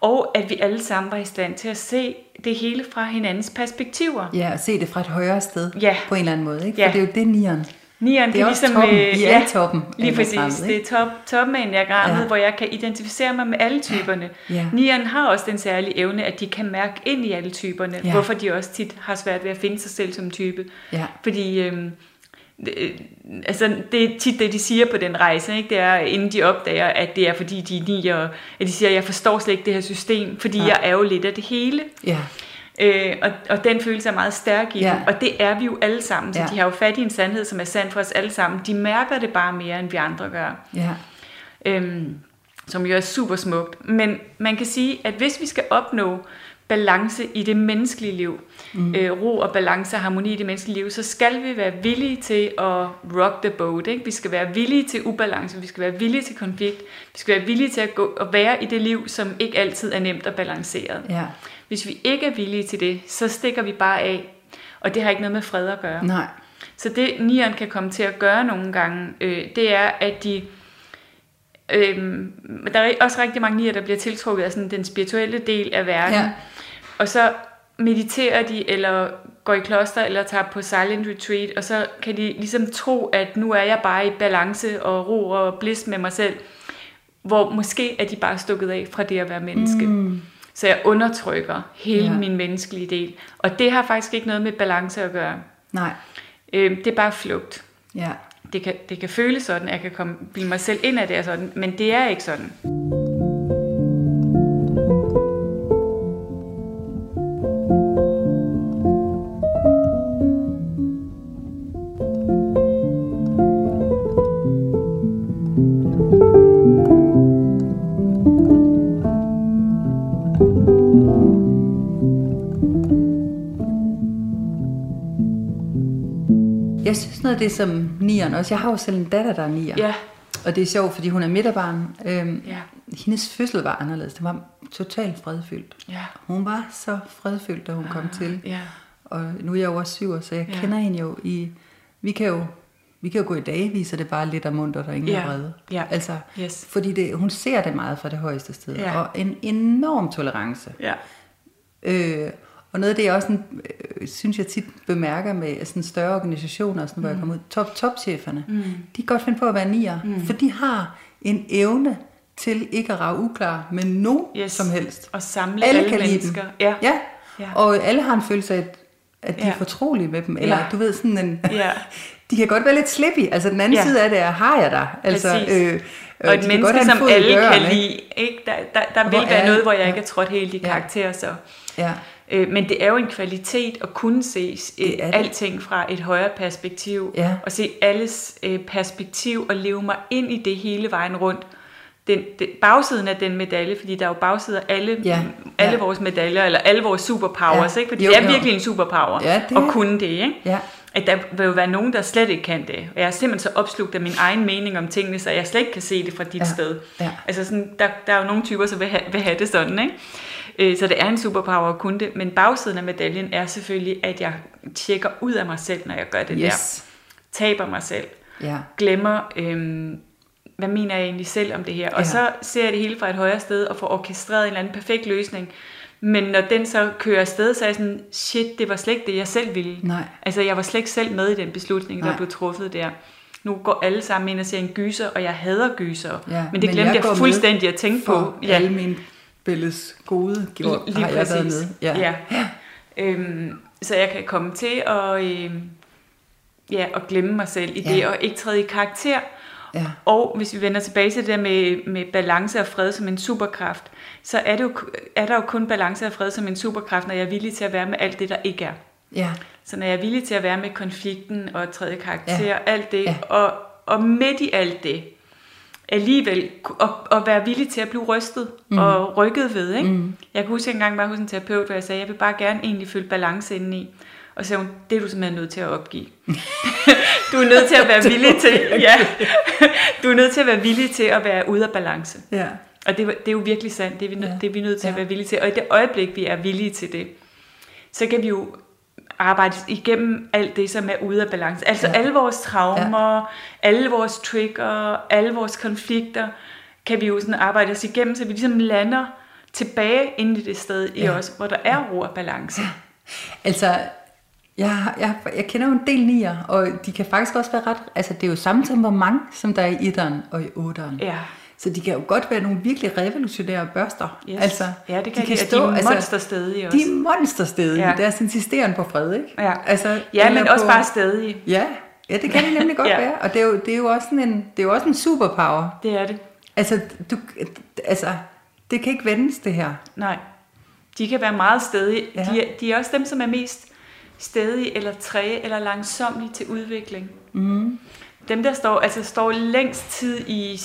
[SPEAKER 2] og at vi alle sammen var i stand til at se det hele fra hinandens perspektiver.
[SPEAKER 1] Ja, og se det fra et højere sted.
[SPEAKER 2] Ja.
[SPEAKER 1] På en eller anden måde. Ikke? For
[SPEAKER 2] Ja.
[SPEAKER 1] det er jo det, nieren.
[SPEAKER 2] Nieren,
[SPEAKER 1] Det er også toppen. I er toppen
[SPEAKER 2] Lige præcis.
[SPEAKER 1] enagrammet,
[SPEAKER 2] Det er top, toppen af enagrammet,
[SPEAKER 1] Ja.
[SPEAKER 2] ja. hvor jeg kan identificere mig med alle typerne.
[SPEAKER 1] Ja.
[SPEAKER 2] Nieren har også den særlige evne, at de kan mærke ind i alle typerne,
[SPEAKER 1] Ja.
[SPEAKER 2] hvorfor de også tit har svært ved at finde sig selv som type.
[SPEAKER 1] Ja.
[SPEAKER 2] Fordi øhm, øh, altså, det er tit det, de siger på den rejse, ikke? det er, inden de opdager, at det er fordi, de er nier, at de siger, at jeg forstår slet ikke det her system, fordi
[SPEAKER 1] Ja.
[SPEAKER 2] jeg er jo lidt af det hele.
[SPEAKER 1] Ja.
[SPEAKER 2] Øh, og, og den følelse er meget stærk i
[SPEAKER 1] Ja.
[SPEAKER 2] dem, og det er vi jo alle sammen, så
[SPEAKER 1] ja.
[SPEAKER 2] de har jo fat i en sandhed, som er sand for os alle sammen. De mærker det bare mere, end vi andre gør.
[SPEAKER 1] Ja.
[SPEAKER 2] Øhm, som jo er super smukt. Men man kan sige, at hvis vi skal opnå balance i det menneskelige liv, mm. øh, ro og balance og harmoni i det menneskelige liv, så skal vi være villige til at rock the boat. Ikke? Vi skal være villige til ubalance, vi skal være villige til konflikt, vi skal være villige til at gå og være i det liv, som ikke altid er nemt og balanceret.
[SPEAKER 1] Ja.
[SPEAKER 2] Hvis vi ikke er villige til det, så stikker vi bare af, og det har ikke noget med fred at gøre.
[SPEAKER 1] Nej.
[SPEAKER 2] Så det nieren kan komme til at gøre nogle gange, øh, det er, at de... Øh, der er også rigtig mange nier, der bliver tiltrukket af sådan den spirituelle del af verden.
[SPEAKER 1] Ja.
[SPEAKER 2] Og så mediterer de, eller går i kloster, eller tager på silent retreat, og så kan de ligesom tro, at nu er jeg bare i balance og ro og bliss med mig selv. Hvor måske er de bare stukket af fra det at være menneske. Mm. Så jeg undertrykker hele
[SPEAKER 1] Ja.
[SPEAKER 2] min menneskelige del. Og det har faktisk ikke noget med balance at gøre.
[SPEAKER 1] Nej.
[SPEAKER 2] Øh, det er bare flugt.
[SPEAKER 1] Ja.
[SPEAKER 2] Det kan, det kan føles sådan, at jeg kan komme, bilde mig selv ind, at det sådan, men det er ikke sådan.
[SPEAKER 1] Det, som nieren også... Jeg har jo selv en datter, der er nier.
[SPEAKER 2] Ja.
[SPEAKER 1] Og det er sjovt, fordi hun er midterbarn. Øhm,
[SPEAKER 2] Ja.
[SPEAKER 1] Hendes fødsel var anderledes. Det var totalt fredfyldt.
[SPEAKER 2] Ja.
[SPEAKER 1] Hun var så fredfyldt, da hun kom til.
[SPEAKER 2] Ja.
[SPEAKER 1] Og nu er jeg over syv, så jeg
[SPEAKER 2] Ja.
[SPEAKER 1] kender hende jo i... Vi kan jo, vi kan jo gå i dage, viser det bare lidt af munter, der ingen
[SPEAKER 2] Ja.
[SPEAKER 1] er vrede.
[SPEAKER 2] Ja.
[SPEAKER 1] Altså,
[SPEAKER 2] Yes.
[SPEAKER 1] fordi det, hun ser det meget fra det højeste sted.
[SPEAKER 2] Ja.
[SPEAKER 1] Og en enorm tolerance.
[SPEAKER 2] Ja.
[SPEAKER 1] Øh, og noget af det, jeg også sådan, øh, synes, jeg tit bemærker med sådan større organisationer, sådan, hvor jeg kommer ud, top, topcheferne, mm. de kan godt finde på at være nier, mm. for de har en evne til ikke at rave uklar med nogen
[SPEAKER 2] Yes.
[SPEAKER 1] som helst.
[SPEAKER 2] Og samle alle, alle mennesker.
[SPEAKER 1] Dem.
[SPEAKER 2] Ja.
[SPEAKER 1] ja.
[SPEAKER 2] Ja.
[SPEAKER 1] Og alle har en følelse af, at, at de
[SPEAKER 2] Ja.
[SPEAKER 1] er fortrolige med dem. Eller
[SPEAKER 2] Ja.
[SPEAKER 1] du ved, sådan en...
[SPEAKER 2] Ja.
[SPEAKER 1] de kan godt være lidt slippy. Altså den anden
[SPEAKER 2] Ja.
[SPEAKER 1] side af det er, har jeg dig? Altså,
[SPEAKER 2] Præcis. og
[SPEAKER 1] de
[SPEAKER 2] et
[SPEAKER 1] kan
[SPEAKER 2] menneske,
[SPEAKER 1] godt
[SPEAKER 2] som alle
[SPEAKER 1] døren,
[SPEAKER 2] kan lide. Ikke? Der, der, der vil være noget, hvor jeg
[SPEAKER 1] ja.
[SPEAKER 2] ikke er trådt helt i
[SPEAKER 1] Ja.
[SPEAKER 2] karakter. Så.
[SPEAKER 1] Ja.
[SPEAKER 2] Øh, men det er jo en kvalitet at kunne se øh,
[SPEAKER 1] Det det.
[SPEAKER 2] alting fra et højere perspektiv.
[SPEAKER 1] Ja.
[SPEAKER 2] Og se alles øh, perspektiv og leve mig ind i det hele vejen rundt. Den, den, bagsiden af den medalje, fordi der er jo bagsider af alle,
[SPEAKER 1] Ja.
[SPEAKER 2] alle
[SPEAKER 1] Ja.
[SPEAKER 2] vores medaljer, eller alle vores superpowers,
[SPEAKER 1] Ja.
[SPEAKER 2] ikke? fordi
[SPEAKER 1] Jo,
[SPEAKER 2] det er
[SPEAKER 1] jo.
[SPEAKER 2] virkelig en superpower
[SPEAKER 1] Ja, det
[SPEAKER 2] at kunne det. Ikke?
[SPEAKER 1] Ja.
[SPEAKER 2] At der vil jo være nogen, der slet ikke kan det. Og jeg er simpelthen så opslugt af min egen mening om tingene, så jeg slet ikke kan se det fra dit
[SPEAKER 1] Ja.
[SPEAKER 2] sted.
[SPEAKER 1] Ja.
[SPEAKER 2] Altså sådan, der, der er jo nogle typer, som vil have, vil have det sådan, ikke? Øh, Så det er en superpower at kunne det. Men bagsiden af medaljen er selvfølgelig, at jeg tjekker ud af mig selv, når jeg gør det der.
[SPEAKER 1] Yes.
[SPEAKER 2] Taber mig selv.
[SPEAKER 1] Ja.
[SPEAKER 2] Glemmer, øhm, hvad mener jeg egentlig selv om det her? Og
[SPEAKER 1] Ja.
[SPEAKER 2] så ser jeg det hele fra et højere sted og får orkestreret en eller anden perfekt løsning. Men når den så kører afsted, så er jeg sådan, shit, det var slet ikke det, jeg selv ville.
[SPEAKER 1] Nej.
[SPEAKER 2] Altså, jeg var slet ikke selv med i den beslutning, der
[SPEAKER 1] Nej.
[SPEAKER 2] blev truffet der. Nu går alle sammen ind og ser en gyser, og jeg hader gyser.
[SPEAKER 1] Ja,
[SPEAKER 2] men det
[SPEAKER 1] men
[SPEAKER 2] glemte
[SPEAKER 1] jeg
[SPEAKER 2] jeg fuldstændig at tænke på.
[SPEAKER 1] ja. alle mine billeds gode gjort,
[SPEAKER 2] Lige
[SPEAKER 1] har jeg været med.
[SPEAKER 2] Ja. ja. Øhm, så jeg kan komme til at, øhm, ja, at glemme mig selv i
[SPEAKER 1] Ja.
[SPEAKER 2] det, og ikke træde i karakter.
[SPEAKER 1] Ja.
[SPEAKER 2] Og hvis vi vender tilbage til det der med, med balance og fred som en superkraft, så er, det jo, er der jo kun balance og fred som en superkraft, når jeg er villig til at være med alt det, der ikke er.
[SPEAKER 1] Ja.
[SPEAKER 2] Så når jeg er villig til at være med konflikten og træde i karakter,
[SPEAKER 1] Ja.
[SPEAKER 2] alt det,
[SPEAKER 1] ja.
[SPEAKER 2] og, og midt i alt det, alligevel at, at være villig til at blive rystet mm. og rykket ved. Ikke? Mm. Jeg kan huske, at jeg engang var hos en terapeut, hvor jeg sagde, jeg vil bare gerne egentlig føle balance indeni. Og så sagde hun, det er du simpelthen nødt til at opgive. du er nødt til at være villig til, ja, du er nødt til at være villig til at være ude af balance.
[SPEAKER 1] Ja.
[SPEAKER 2] Og det, det er jo virkelig sandt, det er vi, nø-
[SPEAKER 1] Ja.
[SPEAKER 2] det er vi nødt til
[SPEAKER 1] Ja.
[SPEAKER 2] at være villige til. Og i det øjeblik, vi er villige til det, så kan vi jo arbejde igennem alt det, som er ude af balance. Altså
[SPEAKER 1] Ja.
[SPEAKER 2] ja. alle vores traumer, ja. alle vores trigger, alle vores konflikter, kan vi jo sådan arbejde os igennem, så vi ligesom lander tilbage inde i det sted i
[SPEAKER 1] Ja.
[SPEAKER 2] os, hvor der er ro og balance.
[SPEAKER 1] Altså, jeg, jeg, jeg kender jo en del nier, og de kan faktisk også være ret... Altså, det er jo samme temperament, som der er i etteren og i otteren.
[SPEAKER 2] Ja.
[SPEAKER 1] Så de kan jo godt være nogle virkelig revolutionære børster.
[SPEAKER 2] Yes.
[SPEAKER 1] Altså,
[SPEAKER 2] ja, det kan de,
[SPEAKER 1] kan
[SPEAKER 2] de,
[SPEAKER 1] stå,
[SPEAKER 2] de er
[SPEAKER 1] altså,
[SPEAKER 2] monsterstedige også.
[SPEAKER 1] de er monsterstedige
[SPEAKER 2] Ja.
[SPEAKER 1] deres insisteren på fred, ikke?
[SPEAKER 2] Ja,
[SPEAKER 1] Altså,
[SPEAKER 2] ja men
[SPEAKER 1] eller
[SPEAKER 2] også
[SPEAKER 1] på-
[SPEAKER 2] bare stedige.
[SPEAKER 1] Ja, ja det kan det nemlig godt
[SPEAKER 2] Ja.
[SPEAKER 1] være. Og det er, jo, det er jo også en, det er jo også en superpower.
[SPEAKER 2] Det er det.
[SPEAKER 1] Altså, du, altså, det kan ikke vendes, det her.
[SPEAKER 2] Nej. De kan være meget stedige.
[SPEAKER 1] Ja.
[SPEAKER 2] Ja. De, er, de er også dem, som er mest stedige eller træge eller langsomlige til udvikling. Mm. Dem, der står, altså står længst tid i...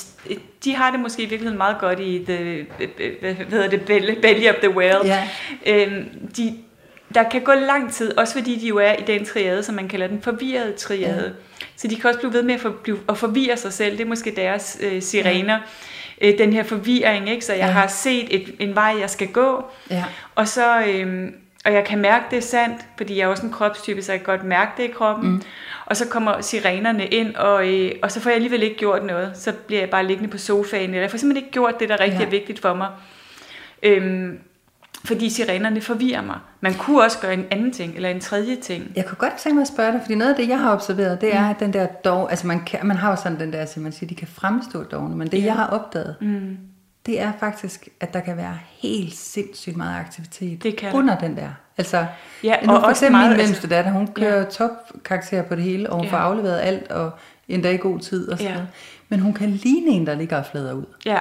[SPEAKER 2] De har det måske i virkeligheden meget godt i the, hvad hedder det, belly, of the whale.
[SPEAKER 1] Ja.
[SPEAKER 2] Øhm, de, der kan gå lang tid, også fordi de jo er i den triade, som man kalder den forvirrede triade.
[SPEAKER 1] Ja.
[SPEAKER 2] Så de kan også blive ved med at, for, blive, at forvirre sig selv. Det er måske deres øh, sirener. Ja. Øh, den her forvirring, ikke? Så jeg
[SPEAKER 1] Ja.
[SPEAKER 2] har set et, en vej, jeg skal gå.
[SPEAKER 1] Ja.
[SPEAKER 2] Og så... Øhm, og jeg kan mærke, det er sandt, fordi jeg er også en kropstype, så jeg kan godt mærke det i kroppen. Mm. Og så kommer sirenerne ind, og, øh, og så får jeg alligevel ikke gjort noget. Så bliver jeg bare liggende på sofaen, eller jeg får simpelthen ikke gjort det, der rigtig
[SPEAKER 1] Ja.
[SPEAKER 2] er vigtigt for mig. Øhm, fordi sirenerne forvirrer mig. Man kunne også gøre en anden ting, eller en tredje ting.
[SPEAKER 1] Jeg kunne godt tænke mig at spørge dig, fordi noget af det, jeg har observeret, det er, at den der dog, altså man, kan, man har jo sådan den der, som man siger, de kan fremstå dogne, men det,
[SPEAKER 2] Ja.
[SPEAKER 1] jeg har opdaget,
[SPEAKER 2] Mm.
[SPEAKER 1] Det er faktisk, at der kan være helt sindssygt meget aktivitet
[SPEAKER 2] Det kan der.
[SPEAKER 1] under den der. Altså,
[SPEAKER 2] Ja,
[SPEAKER 1] nu
[SPEAKER 2] og
[SPEAKER 1] for
[SPEAKER 2] også
[SPEAKER 1] eksempel
[SPEAKER 2] meget,
[SPEAKER 1] min
[SPEAKER 2] altså-
[SPEAKER 1] mellemste datter, hun kører ja. topkarakter på det hele, og hun
[SPEAKER 2] Ja.
[SPEAKER 1] får afleveret alt, og endda i god tid og sådan
[SPEAKER 2] Ja.
[SPEAKER 1] noget. Men hun kan ligne en, der ligger og flader ud.
[SPEAKER 2] Ja,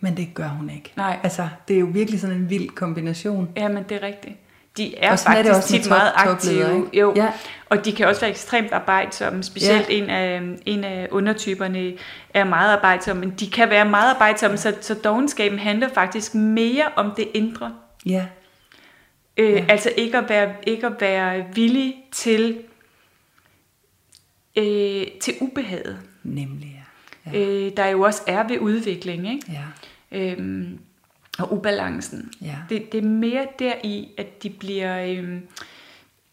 [SPEAKER 1] Men det gør hun ikke.
[SPEAKER 2] Nej.
[SPEAKER 1] Altså, det er jo virkelig sådan en vild kombination.
[SPEAKER 2] ja, men det er rigtigt. De er
[SPEAKER 1] Og sådan er det
[SPEAKER 2] faktisk tit
[SPEAKER 1] top-
[SPEAKER 2] meget aktive.
[SPEAKER 1] ikke?
[SPEAKER 2] Jo.
[SPEAKER 1] Ja.
[SPEAKER 2] Og de kan også være ekstremt arbejdsomme. Specielt
[SPEAKER 1] Ja.
[SPEAKER 2] en, af, en af undertyperne er meget arbejdsomme. Men de kan være meget arbejdsomme, så, så dogenskaben handler faktisk mere om det indre.
[SPEAKER 1] Ja,
[SPEAKER 2] Øh,
[SPEAKER 1] ja.
[SPEAKER 2] Altså ikke at, være, ikke at være villig til øh, til ubehaget,
[SPEAKER 1] Nemlig, ja.
[SPEAKER 2] ja. øh, der jo også er ved udvikling, ikke?
[SPEAKER 1] Ja,
[SPEAKER 2] Øhm, og ubalancen.
[SPEAKER 1] Ja.
[SPEAKER 2] Det, det er mere deri, at de bliver øhm,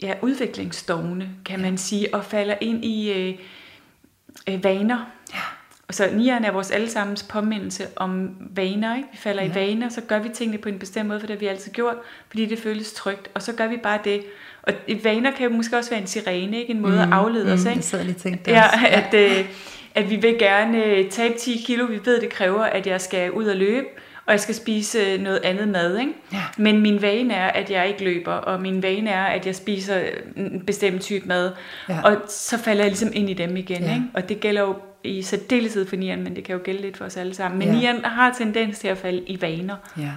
[SPEAKER 2] ja, udviklingsdogne, kan man sige, og falder ind i øh, øh, vaner.
[SPEAKER 1] Ja.
[SPEAKER 2] Og så nieren er vores allesammens påmindelse om vaner. Ikke? Vi falder ja. i
[SPEAKER 1] Ja.
[SPEAKER 2] vaner, så gør vi tingene på en bestemt måde, for det har vi altid gjort, fordi det føles trygt. Og så gør vi bare det. Og vaner kan jo måske også være en sirene, ikke? en måde mm, at aflede os.
[SPEAKER 1] Mm,
[SPEAKER 2] Ikke?
[SPEAKER 1] jeg sad lige det
[SPEAKER 2] Ja,
[SPEAKER 1] også.
[SPEAKER 2] at, øh, at vi vil gerne øh, tabe 10 kilo. Vi ved, det kræver, at jeg skal ud og løbe, og jeg skal spise øh, noget andet mad. Ikke?
[SPEAKER 1] Ja.
[SPEAKER 2] Men min vane er, at jeg ikke løber, og min vane er, at jeg spiser en bestemt type mad.
[SPEAKER 1] Ja.
[SPEAKER 2] Og så falder jeg ligesom ind i dem igen.
[SPEAKER 1] Ja.
[SPEAKER 2] Ikke? Og det gælder jo i særdeleshed for nieren, men det kan jo gælde lidt for os alle sammen. Men
[SPEAKER 1] ja.
[SPEAKER 2] nieren har tendens til at falde i vaner.
[SPEAKER 1] Ja.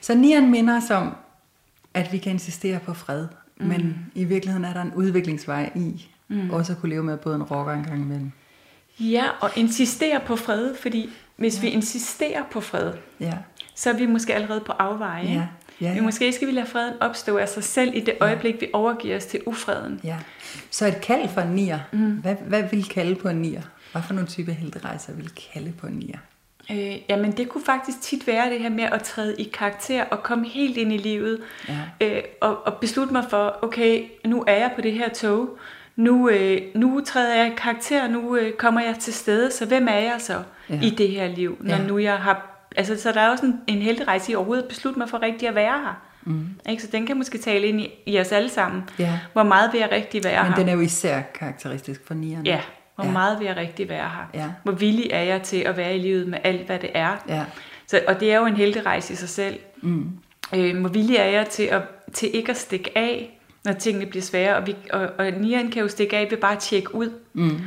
[SPEAKER 1] Så nieren minder os om, at vi kan insistere på fred, mm. men i virkeligheden er der en udviklingsvej i mm. også at kunne leve med både en rocker en gang imellem.
[SPEAKER 2] Ja, og insistere på fred, fordi hvis ja. vi insisterer på fred,
[SPEAKER 1] Ja,
[SPEAKER 2] så er vi måske allerede på afveje.
[SPEAKER 1] Ja, ja, ja.
[SPEAKER 2] Men måske skal vi lade freden opstå af sig selv i det øjeblik, vi overgiver os til ufreden.
[SPEAKER 1] ja. Så et kald for en nier. Mm. Hvad, hvad vil kalde på en nier? Hvad for nogle type helterejser vil kalde på en nier?
[SPEAKER 2] Øh, jamen det kunne faktisk tit være det her med at træde i karakter og komme helt ind i livet.
[SPEAKER 1] Ja.
[SPEAKER 2] Øh, og, og beslutte mig for, okay, nu er jeg på det her tog. Nu, øh, nu træder jeg i karakter, nu øh, kommer jeg til stede. Så hvem er jeg så
[SPEAKER 1] Ja.
[SPEAKER 2] i det her liv, når
[SPEAKER 1] Ja.
[SPEAKER 2] nu jeg har... Altså, så der er også en, en helterejse i overhovedet at beslutte mig for rigtigt at være her. Mm. Ikke? Så den kan måske tale ind i, i os alle sammen.
[SPEAKER 1] Ja.
[SPEAKER 2] Hvor meget vil jeg rigtig være
[SPEAKER 1] Men
[SPEAKER 2] her?
[SPEAKER 1] den er jo især karakteristisk for nieren.
[SPEAKER 2] Ja, hvor
[SPEAKER 1] ja.
[SPEAKER 2] meget vil jeg rigtig være her?
[SPEAKER 1] Ja.
[SPEAKER 2] Hvor villig er jeg til at være i livet med alt, hvad det er?
[SPEAKER 1] Ja.
[SPEAKER 2] Så, og det er jo en helterejse i sig selv.
[SPEAKER 1] Mm.
[SPEAKER 2] Øh, hvor villig er jeg til, at, til ikke at stikke af, når tingene bliver svære? Og, vi, og, og nieren kan jo stikke af ved bare at tjekke ud.
[SPEAKER 1] Mm.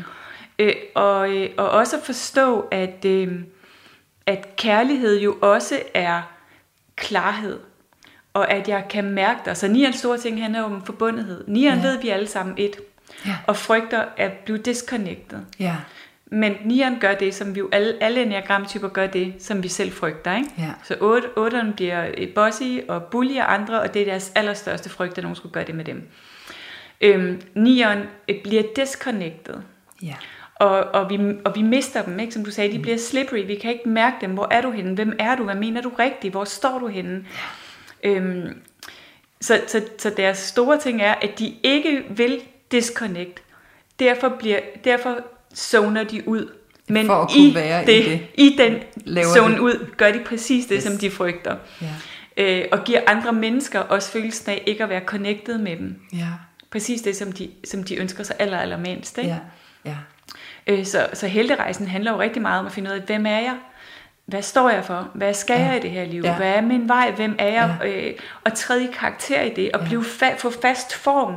[SPEAKER 2] Øh, og, øh, og også at forstå, at, øh, at kærlighed jo også er klarhed. Og at jeg kan mærke dig. Så nieren store ting handler om forbundethed. Nieren
[SPEAKER 1] Ja.
[SPEAKER 2] ved, vi alle sammen et.
[SPEAKER 1] Ja.
[SPEAKER 2] Og frygter at blive disconnected.
[SPEAKER 1] Ja.
[SPEAKER 2] Men nieren gør det, som vi jo alle, alle enneagramtyper gør det, som vi selv frygter. Ikke?
[SPEAKER 1] Ja.
[SPEAKER 2] Så otte, otteren bliver bossy og bully og andre, og det er deres allerstørste frygt, at nogen skulle gøre det med dem. Øhm, nieren øh, bliver disconnected.
[SPEAKER 1] Ja.
[SPEAKER 2] Og, og, vi, og vi mister dem, ikke? som du sagde, de bliver slippery, vi kan ikke mærke dem, hvor er du henne, hvem er du, hvad mener du rigtigt, hvor står du henne. Øhm, så, så, så deres store ting er, at de ikke vil disconnect, derfor, bliver, derfor zoner de ud. Men
[SPEAKER 1] For at kunne
[SPEAKER 2] i,
[SPEAKER 1] være i
[SPEAKER 2] det,
[SPEAKER 1] det,
[SPEAKER 2] i den
[SPEAKER 1] laver
[SPEAKER 2] zone
[SPEAKER 1] de-
[SPEAKER 2] ud, gør de præcis det,
[SPEAKER 1] yes.
[SPEAKER 2] som de frygter.
[SPEAKER 1] Ja.
[SPEAKER 2] Øh, og giver andre mennesker også følelsen af ikke at være connected med dem.
[SPEAKER 1] Ja.
[SPEAKER 2] Præcis det, som de, som de ønsker sig aller, aller mindst. Ikke?
[SPEAKER 1] Ja. Ja.
[SPEAKER 2] Øh, så, så helterejsen handler jo rigtig meget om at finde ud af, hvem er jeg? Hvad står jeg for? Hvad skal
[SPEAKER 1] Ja.
[SPEAKER 2] jeg i det her liv?
[SPEAKER 1] Ja.
[SPEAKER 2] Hvad er min vej? Hvem er jeg? Øh, og træde i karakter i det, og
[SPEAKER 1] Ja.
[SPEAKER 2] blive fa- få fast form.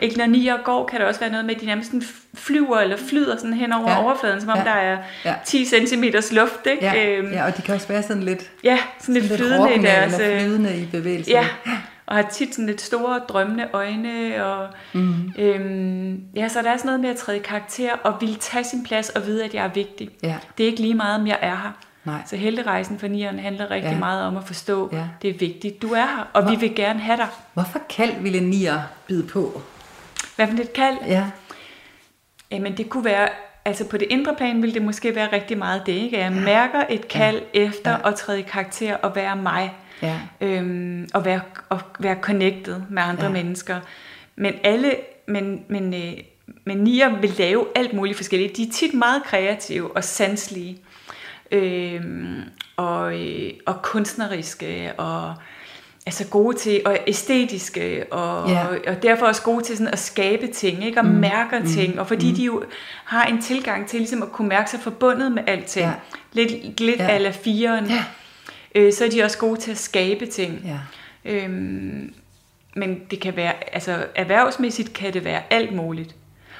[SPEAKER 2] Ikke når nier går, kan det også være noget med, at de nærmest flyver eller flyder sådan hen over
[SPEAKER 1] Ja.
[SPEAKER 2] overfladen, som om
[SPEAKER 1] Ja.
[SPEAKER 2] der er
[SPEAKER 1] Ja.
[SPEAKER 2] 10 cm luft. Ikke?
[SPEAKER 1] Ja.
[SPEAKER 2] Øhm,
[SPEAKER 1] ja, og de kan også være sådan lidt,
[SPEAKER 2] ja, sådan lidt
[SPEAKER 1] sådan
[SPEAKER 2] flydende i deres...
[SPEAKER 1] eller
[SPEAKER 2] øh,
[SPEAKER 1] flydende i bevægelsen.
[SPEAKER 2] Ja, og har tit sådan lidt store drømmende øjne. Og, mm. øhm, ja, så der er sådan noget med at træde karakter og ville tage sin plads og vide, at jeg er vigtig.
[SPEAKER 1] Ja.
[SPEAKER 2] Det er ikke lige meget, om jeg er her.
[SPEAKER 1] Nej.
[SPEAKER 2] Så helterejsen for nieren handler rigtig
[SPEAKER 1] Ja.
[SPEAKER 2] ja. meget om at forstå,
[SPEAKER 1] Ja.
[SPEAKER 2] ja. det er vigtigt. Du er her, og vi vil gerne have dig.
[SPEAKER 1] Hvorfor kald ville nier bide på?
[SPEAKER 2] Hvad for et kald?
[SPEAKER 1] Ja.
[SPEAKER 2] Jamen det kunne være, altså på det indre plan ville det måske være rigtig meget det, ikke? Jeg mærker et kald ja. efter
[SPEAKER 1] Ja.
[SPEAKER 2] ja. at træde i karakter og være mig.
[SPEAKER 1] Ja.
[SPEAKER 2] Øhm, og, være, og være connected med andre
[SPEAKER 1] Ja.
[SPEAKER 2] ja. mennesker. Men alle, men, men, øh, men nier vil lave alt muligt forskelligt. De er tit meget kreative og sanselige. Øhm, og, øh, og kunstneriske og altså gode til og æstetiske og,
[SPEAKER 1] Ja.
[SPEAKER 2] og, og derfor også gode til sådan at skabe ting ikke og mm. mærker mm. ting og fordi mm. de jo har en tilgang til ligesom at kunne mærke sig forbundet med alting
[SPEAKER 1] Ja.
[SPEAKER 2] lidt lidt
[SPEAKER 1] ja.
[SPEAKER 2] ala firen
[SPEAKER 1] Ja.
[SPEAKER 2] øh, så er de også gode til at skabe ting
[SPEAKER 1] Ja.
[SPEAKER 2] Øhm, men det kan være, altså erhvervsmæssigt kan det være alt muligt.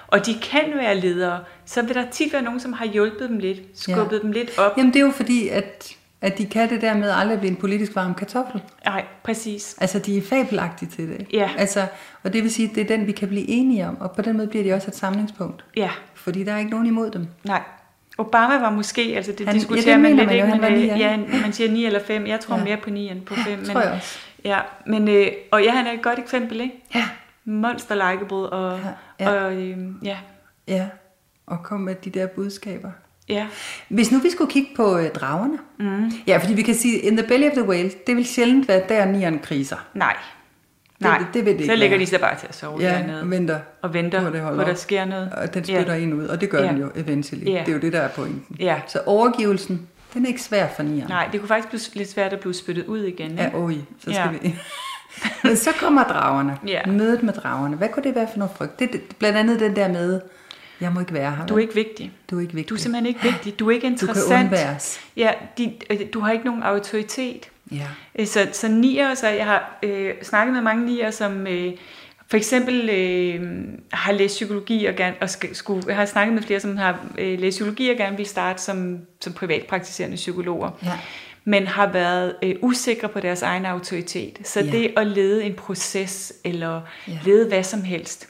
[SPEAKER 2] Og de kan være ledere, så vil der tit være nogen, som har hjulpet dem lidt, skubbet
[SPEAKER 1] Ja.
[SPEAKER 2] ja. dem lidt op.
[SPEAKER 1] Jamen det er jo fordi, at, at de kan det der med aldrig at blive en politisk varm kartoffel.
[SPEAKER 2] Nej, præcis.
[SPEAKER 1] Altså, de er fabelagtige til det.
[SPEAKER 2] Ja.
[SPEAKER 1] Altså, og det vil sige, at det er den, vi kan blive enige om, og på den måde bliver de også et samlingspunkt.
[SPEAKER 2] Ja,
[SPEAKER 1] Fordi der er ikke nogen imod dem.
[SPEAKER 2] nej. Obama var måske, altså det
[SPEAKER 1] Han-
[SPEAKER 2] han,
[SPEAKER 1] ja,
[SPEAKER 2] diskuterer
[SPEAKER 1] det
[SPEAKER 2] man lidt,
[SPEAKER 1] man jo,
[SPEAKER 2] ikke? Men, øh,
[SPEAKER 1] ja.
[SPEAKER 2] ja, man siger 9 eller 5. Jeg tror
[SPEAKER 1] Ja.
[SPEAKER 2] ja. mere på 9 end på 5.
[SPEAKER 1] tror jeg også.
[SPEAKER 2] Ja, men, øh, og ja, han er et godt eksempel, ikke?
[SPEAKER 1] Ja.
[SPEAKER 2] Monster likeable, og
[SPEAKER 1] Ja,
[SPEAKER 2] og øh, ja,
[SPEAKER 1] Ja, og komme med de der budskaber.
[SPEAKER 2] Ja.
[SPEAKER 1] Hvis nu vi skulle kigge på øh, dragerne. Mm. Ja, fordi vi kan sige, in the belly of the whale, det vil sjældent være der nieren kriser.
[SPEAKER 2] Nej. Nej,
[SPEAKER 1] det- det vil det ikke
[SPEAKER 2] så ligger
[SPEAKER 1] være.
[SPEAKER 2] de så bare til at sove
[SPEAKER 1] Ja,
[SPEAKER 2] dernede.
[SPEAKER 1] og venter.
[SPEAKER 2] Og venter
[SPEAKER 1] på, det holder
[SPEAKER 2] på, der sker noget.
[SPEAKER 1] Og den spytter
[SPEAKER 2] Ja.
[SPEAKER 1] en ud, og det gør
[SPEAKER 2] Ja.
[SPEAKER 1] den jo eventually.
[SPEAKER 2] Ja.
[SPEAKER 1] Det er jo det, der er pointen.
[SPEAKER 2] Ja.
[SPEAKER 1] Så overgivelsen, den er ikke svær for nieren.
[SPEAKER 2] Nej, det kunne faktisk blive lidt svært at blive spyttet ud igen. Ikke?
[SPEAKER 1] Ja, oj, så skal
[SPEAKER 2] Ja.
[SPEAKER 1] vi... Men så kommer dragerne.
[SPEAKER 2] Ja.
[SPEAKER 1] Mødet med dragerne. Hvad kunne det være for noget frygt? Det er det- blandt andet den der med, jeg må ikke være her.
[SPEAKER 2] Du er ikke vigtig.
[SPEAKER 1] du er ikke vigtig.
[SPEAKER 2] Du er simpelthen ikke vigtig. Du er ikke
[SPEAKER 1] du
[SPEAKER 2] interessant.
[SPEAKER 1] kan undværes.
[SPEAKER 2] Ja, de, øh, du har ikke nogen autoritet.
[SPEAKER 1] Ja.
[SPEAKER 2] Øh, Så, så nier, så jeg har øh, snakket med mange nier, som øh, for eksempel øh, har læst psykologi og, gerne, og skulle, jeg har snakket med flere, som har øh, læst psykologi og gerne vil starte som, som privatpraktiserende psykologer.
[SPEAKER 1] Ja.
[SPEAKER 2] Men har været øh, usikre på deres egen autoritet. Så
[SPEAKER 1] Ja.
[SPEAKER 2] det at lede en proces, eller
[SPEAKER 1] Ja.
[SPEAKER 2] lede hvad som helst,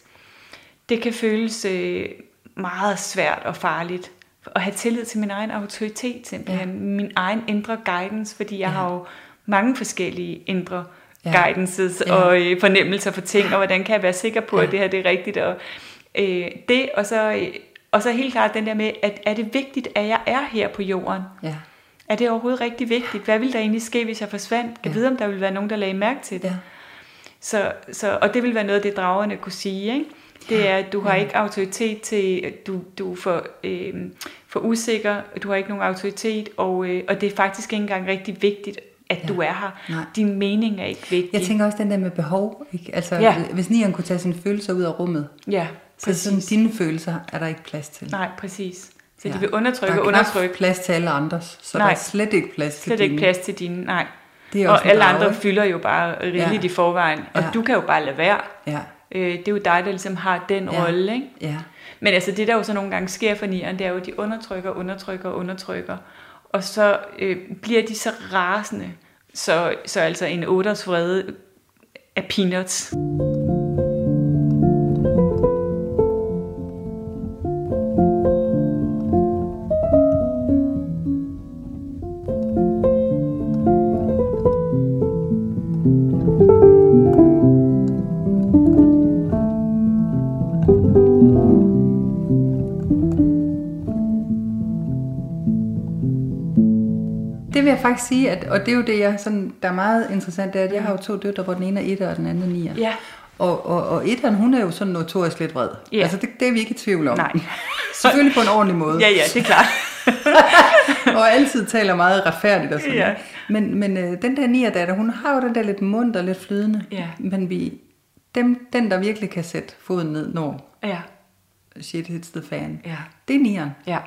[SPEAKER 2] det kan føles øh, meget svært og farligt. At have tillid til min egen autoritet simpelthen. Ja. Min egen indre guidance, fordi jeg
[SPEAKER 1] Ja.
[SPEAKER 2] har jo mange forskellige indre
[SPEAKER 1] Ja.
[SPEAKER 2] guidances
[SPEAKER 1] Ja.
[SPEAKER 2] og øh, fornemmelser for ting, og hvordan kan jeg være sikker på,
[SPEAKER 1] ja.
[SPEAKER 2] at det her det er rigtigt. Og, øh, det, og så, øh, og så helt klart den der med, at er det vigtigt, at jeg er her på jorden?
[SPEAKER 1] Ja.
[SPEAKER 2] Er det overhovedet rigtig vigtigt? Hvad ville der egentlig ske, hvis jeg forsvandt? Kan
[SPEAKER 1] Ja.
[SPEAKER 2] vide, om der ville være nogen, der lagde mærke til det?
[SPEAKER 1] Ja.
[SPEAKER 2] Så, så, og det vil være noget af det, dragerne kunne sige. Ikke? Det er, at du har
[SPEAKER 1] Ja.
[SPEAKER 2] ikke autoritet til, du, du er for, øh, for usikker, du har ikke nogen autoritet, og, øh, og det er faktisk ikke engang rigtig vigtigt, at
[SPEAKER 1] Ja.
[SPEAKER 2] du er her.
[SPEAKER 1] Nej.
[SPEAKER 2] Din mening er ikke vigtig.
[SPEAKER 1] Jeg tænker også den der med behov. Ikke? Altså,
[SPEAKER 2] Ja.
[SPEAKER 1] hvis nieren kunne tage sine følelser ud af rummet,
[SPEAKER 2] ja,
[SPEAKER 1] så sådan, dine følelser er der ikke plads til.
[SPEAKER 2] Nej, præcis. Så
[SPEAKER 1] Ja.
[SPEAKER 2] de vil undertrykke
[SPEAKER 1] der
[SPEAKER 2] og
[SPEAKER 1] er knap
[SPEAKER 2] undertrykke.
[SPEAKER 1] plads til alle andres, så
[SPEAKER 2] Nej.
[SPEAKER 1] der er slet ikke plads til
[SPEAKER 2] Slet ikke
[SPEAKER 1] dine.
[SPEAKER 2] plads til dine, nej.
[SPEAKER 1] Det er
[SPEAKER 2] Og alle andre
[SPEAKER 1] ikke?
[SPEAKER 2] fylder jo bare rigeligt
[SPEAKER 1] Ja.
[SPEAKER 2] i forvejen, og
[SPEAKER 1] Ja.
[SPEAKER 2] du kan jo bare lade være.
[SPEAKER 1] Ja,
[SPEAKER 2] Øh, det er jo dig, der ligesom har den
[SPEAKER 1] Ja.
[SPEAKER 2] rolle, ikke?
[SPEAKER 1] ja.
[SPEAKER 2] Men altså det, der jo så nogle gange sker for nieren, det er jo, at de undertrykker, undertrykker, undertrykker. Og så øh, bliver de så rasende, så, så altså en otters vrede er peanuts.
[SPEAKER 1] Faktisk sige, at, og det er jo det, jeg sådan, der er meget interessant, det er, at jeg har jo to døtre, hvor den ene er etter, og den anden er nier.
[SPEAKER 2] Ja.
[SPEAKER 1] Og, og, og etteren, hun er jo sådan notorisk lidt vred.
[SPEAKER 2] Ja.
[SPEAKER 1] Altså, det, det er vi ikke i tvivl om.
[SPEAKER 2] Nej.
[SPEAKER 1] Selvfølgelig på en ordentlig måde.
[SPEAKER 2] Ja, ja, det er klart.
[SPEAKER 1] og altid taler meget retfærdigt og sådan noget. Men, men øh, den der nier datter, hun har jo den der lidt mund og lidt flydende.
[SPEAKER 2] Ja.
[SPEAKER 1] Men vi, dem, den, der virkelig kan sætte foden ned, når
[SPEAKER 2] Ja,
[SPEAKER 1] shit hits the fan,
[SPEAKER 2] ja,
[SPEAKER 1] det er nieren.
[SPEAKER 2] ja.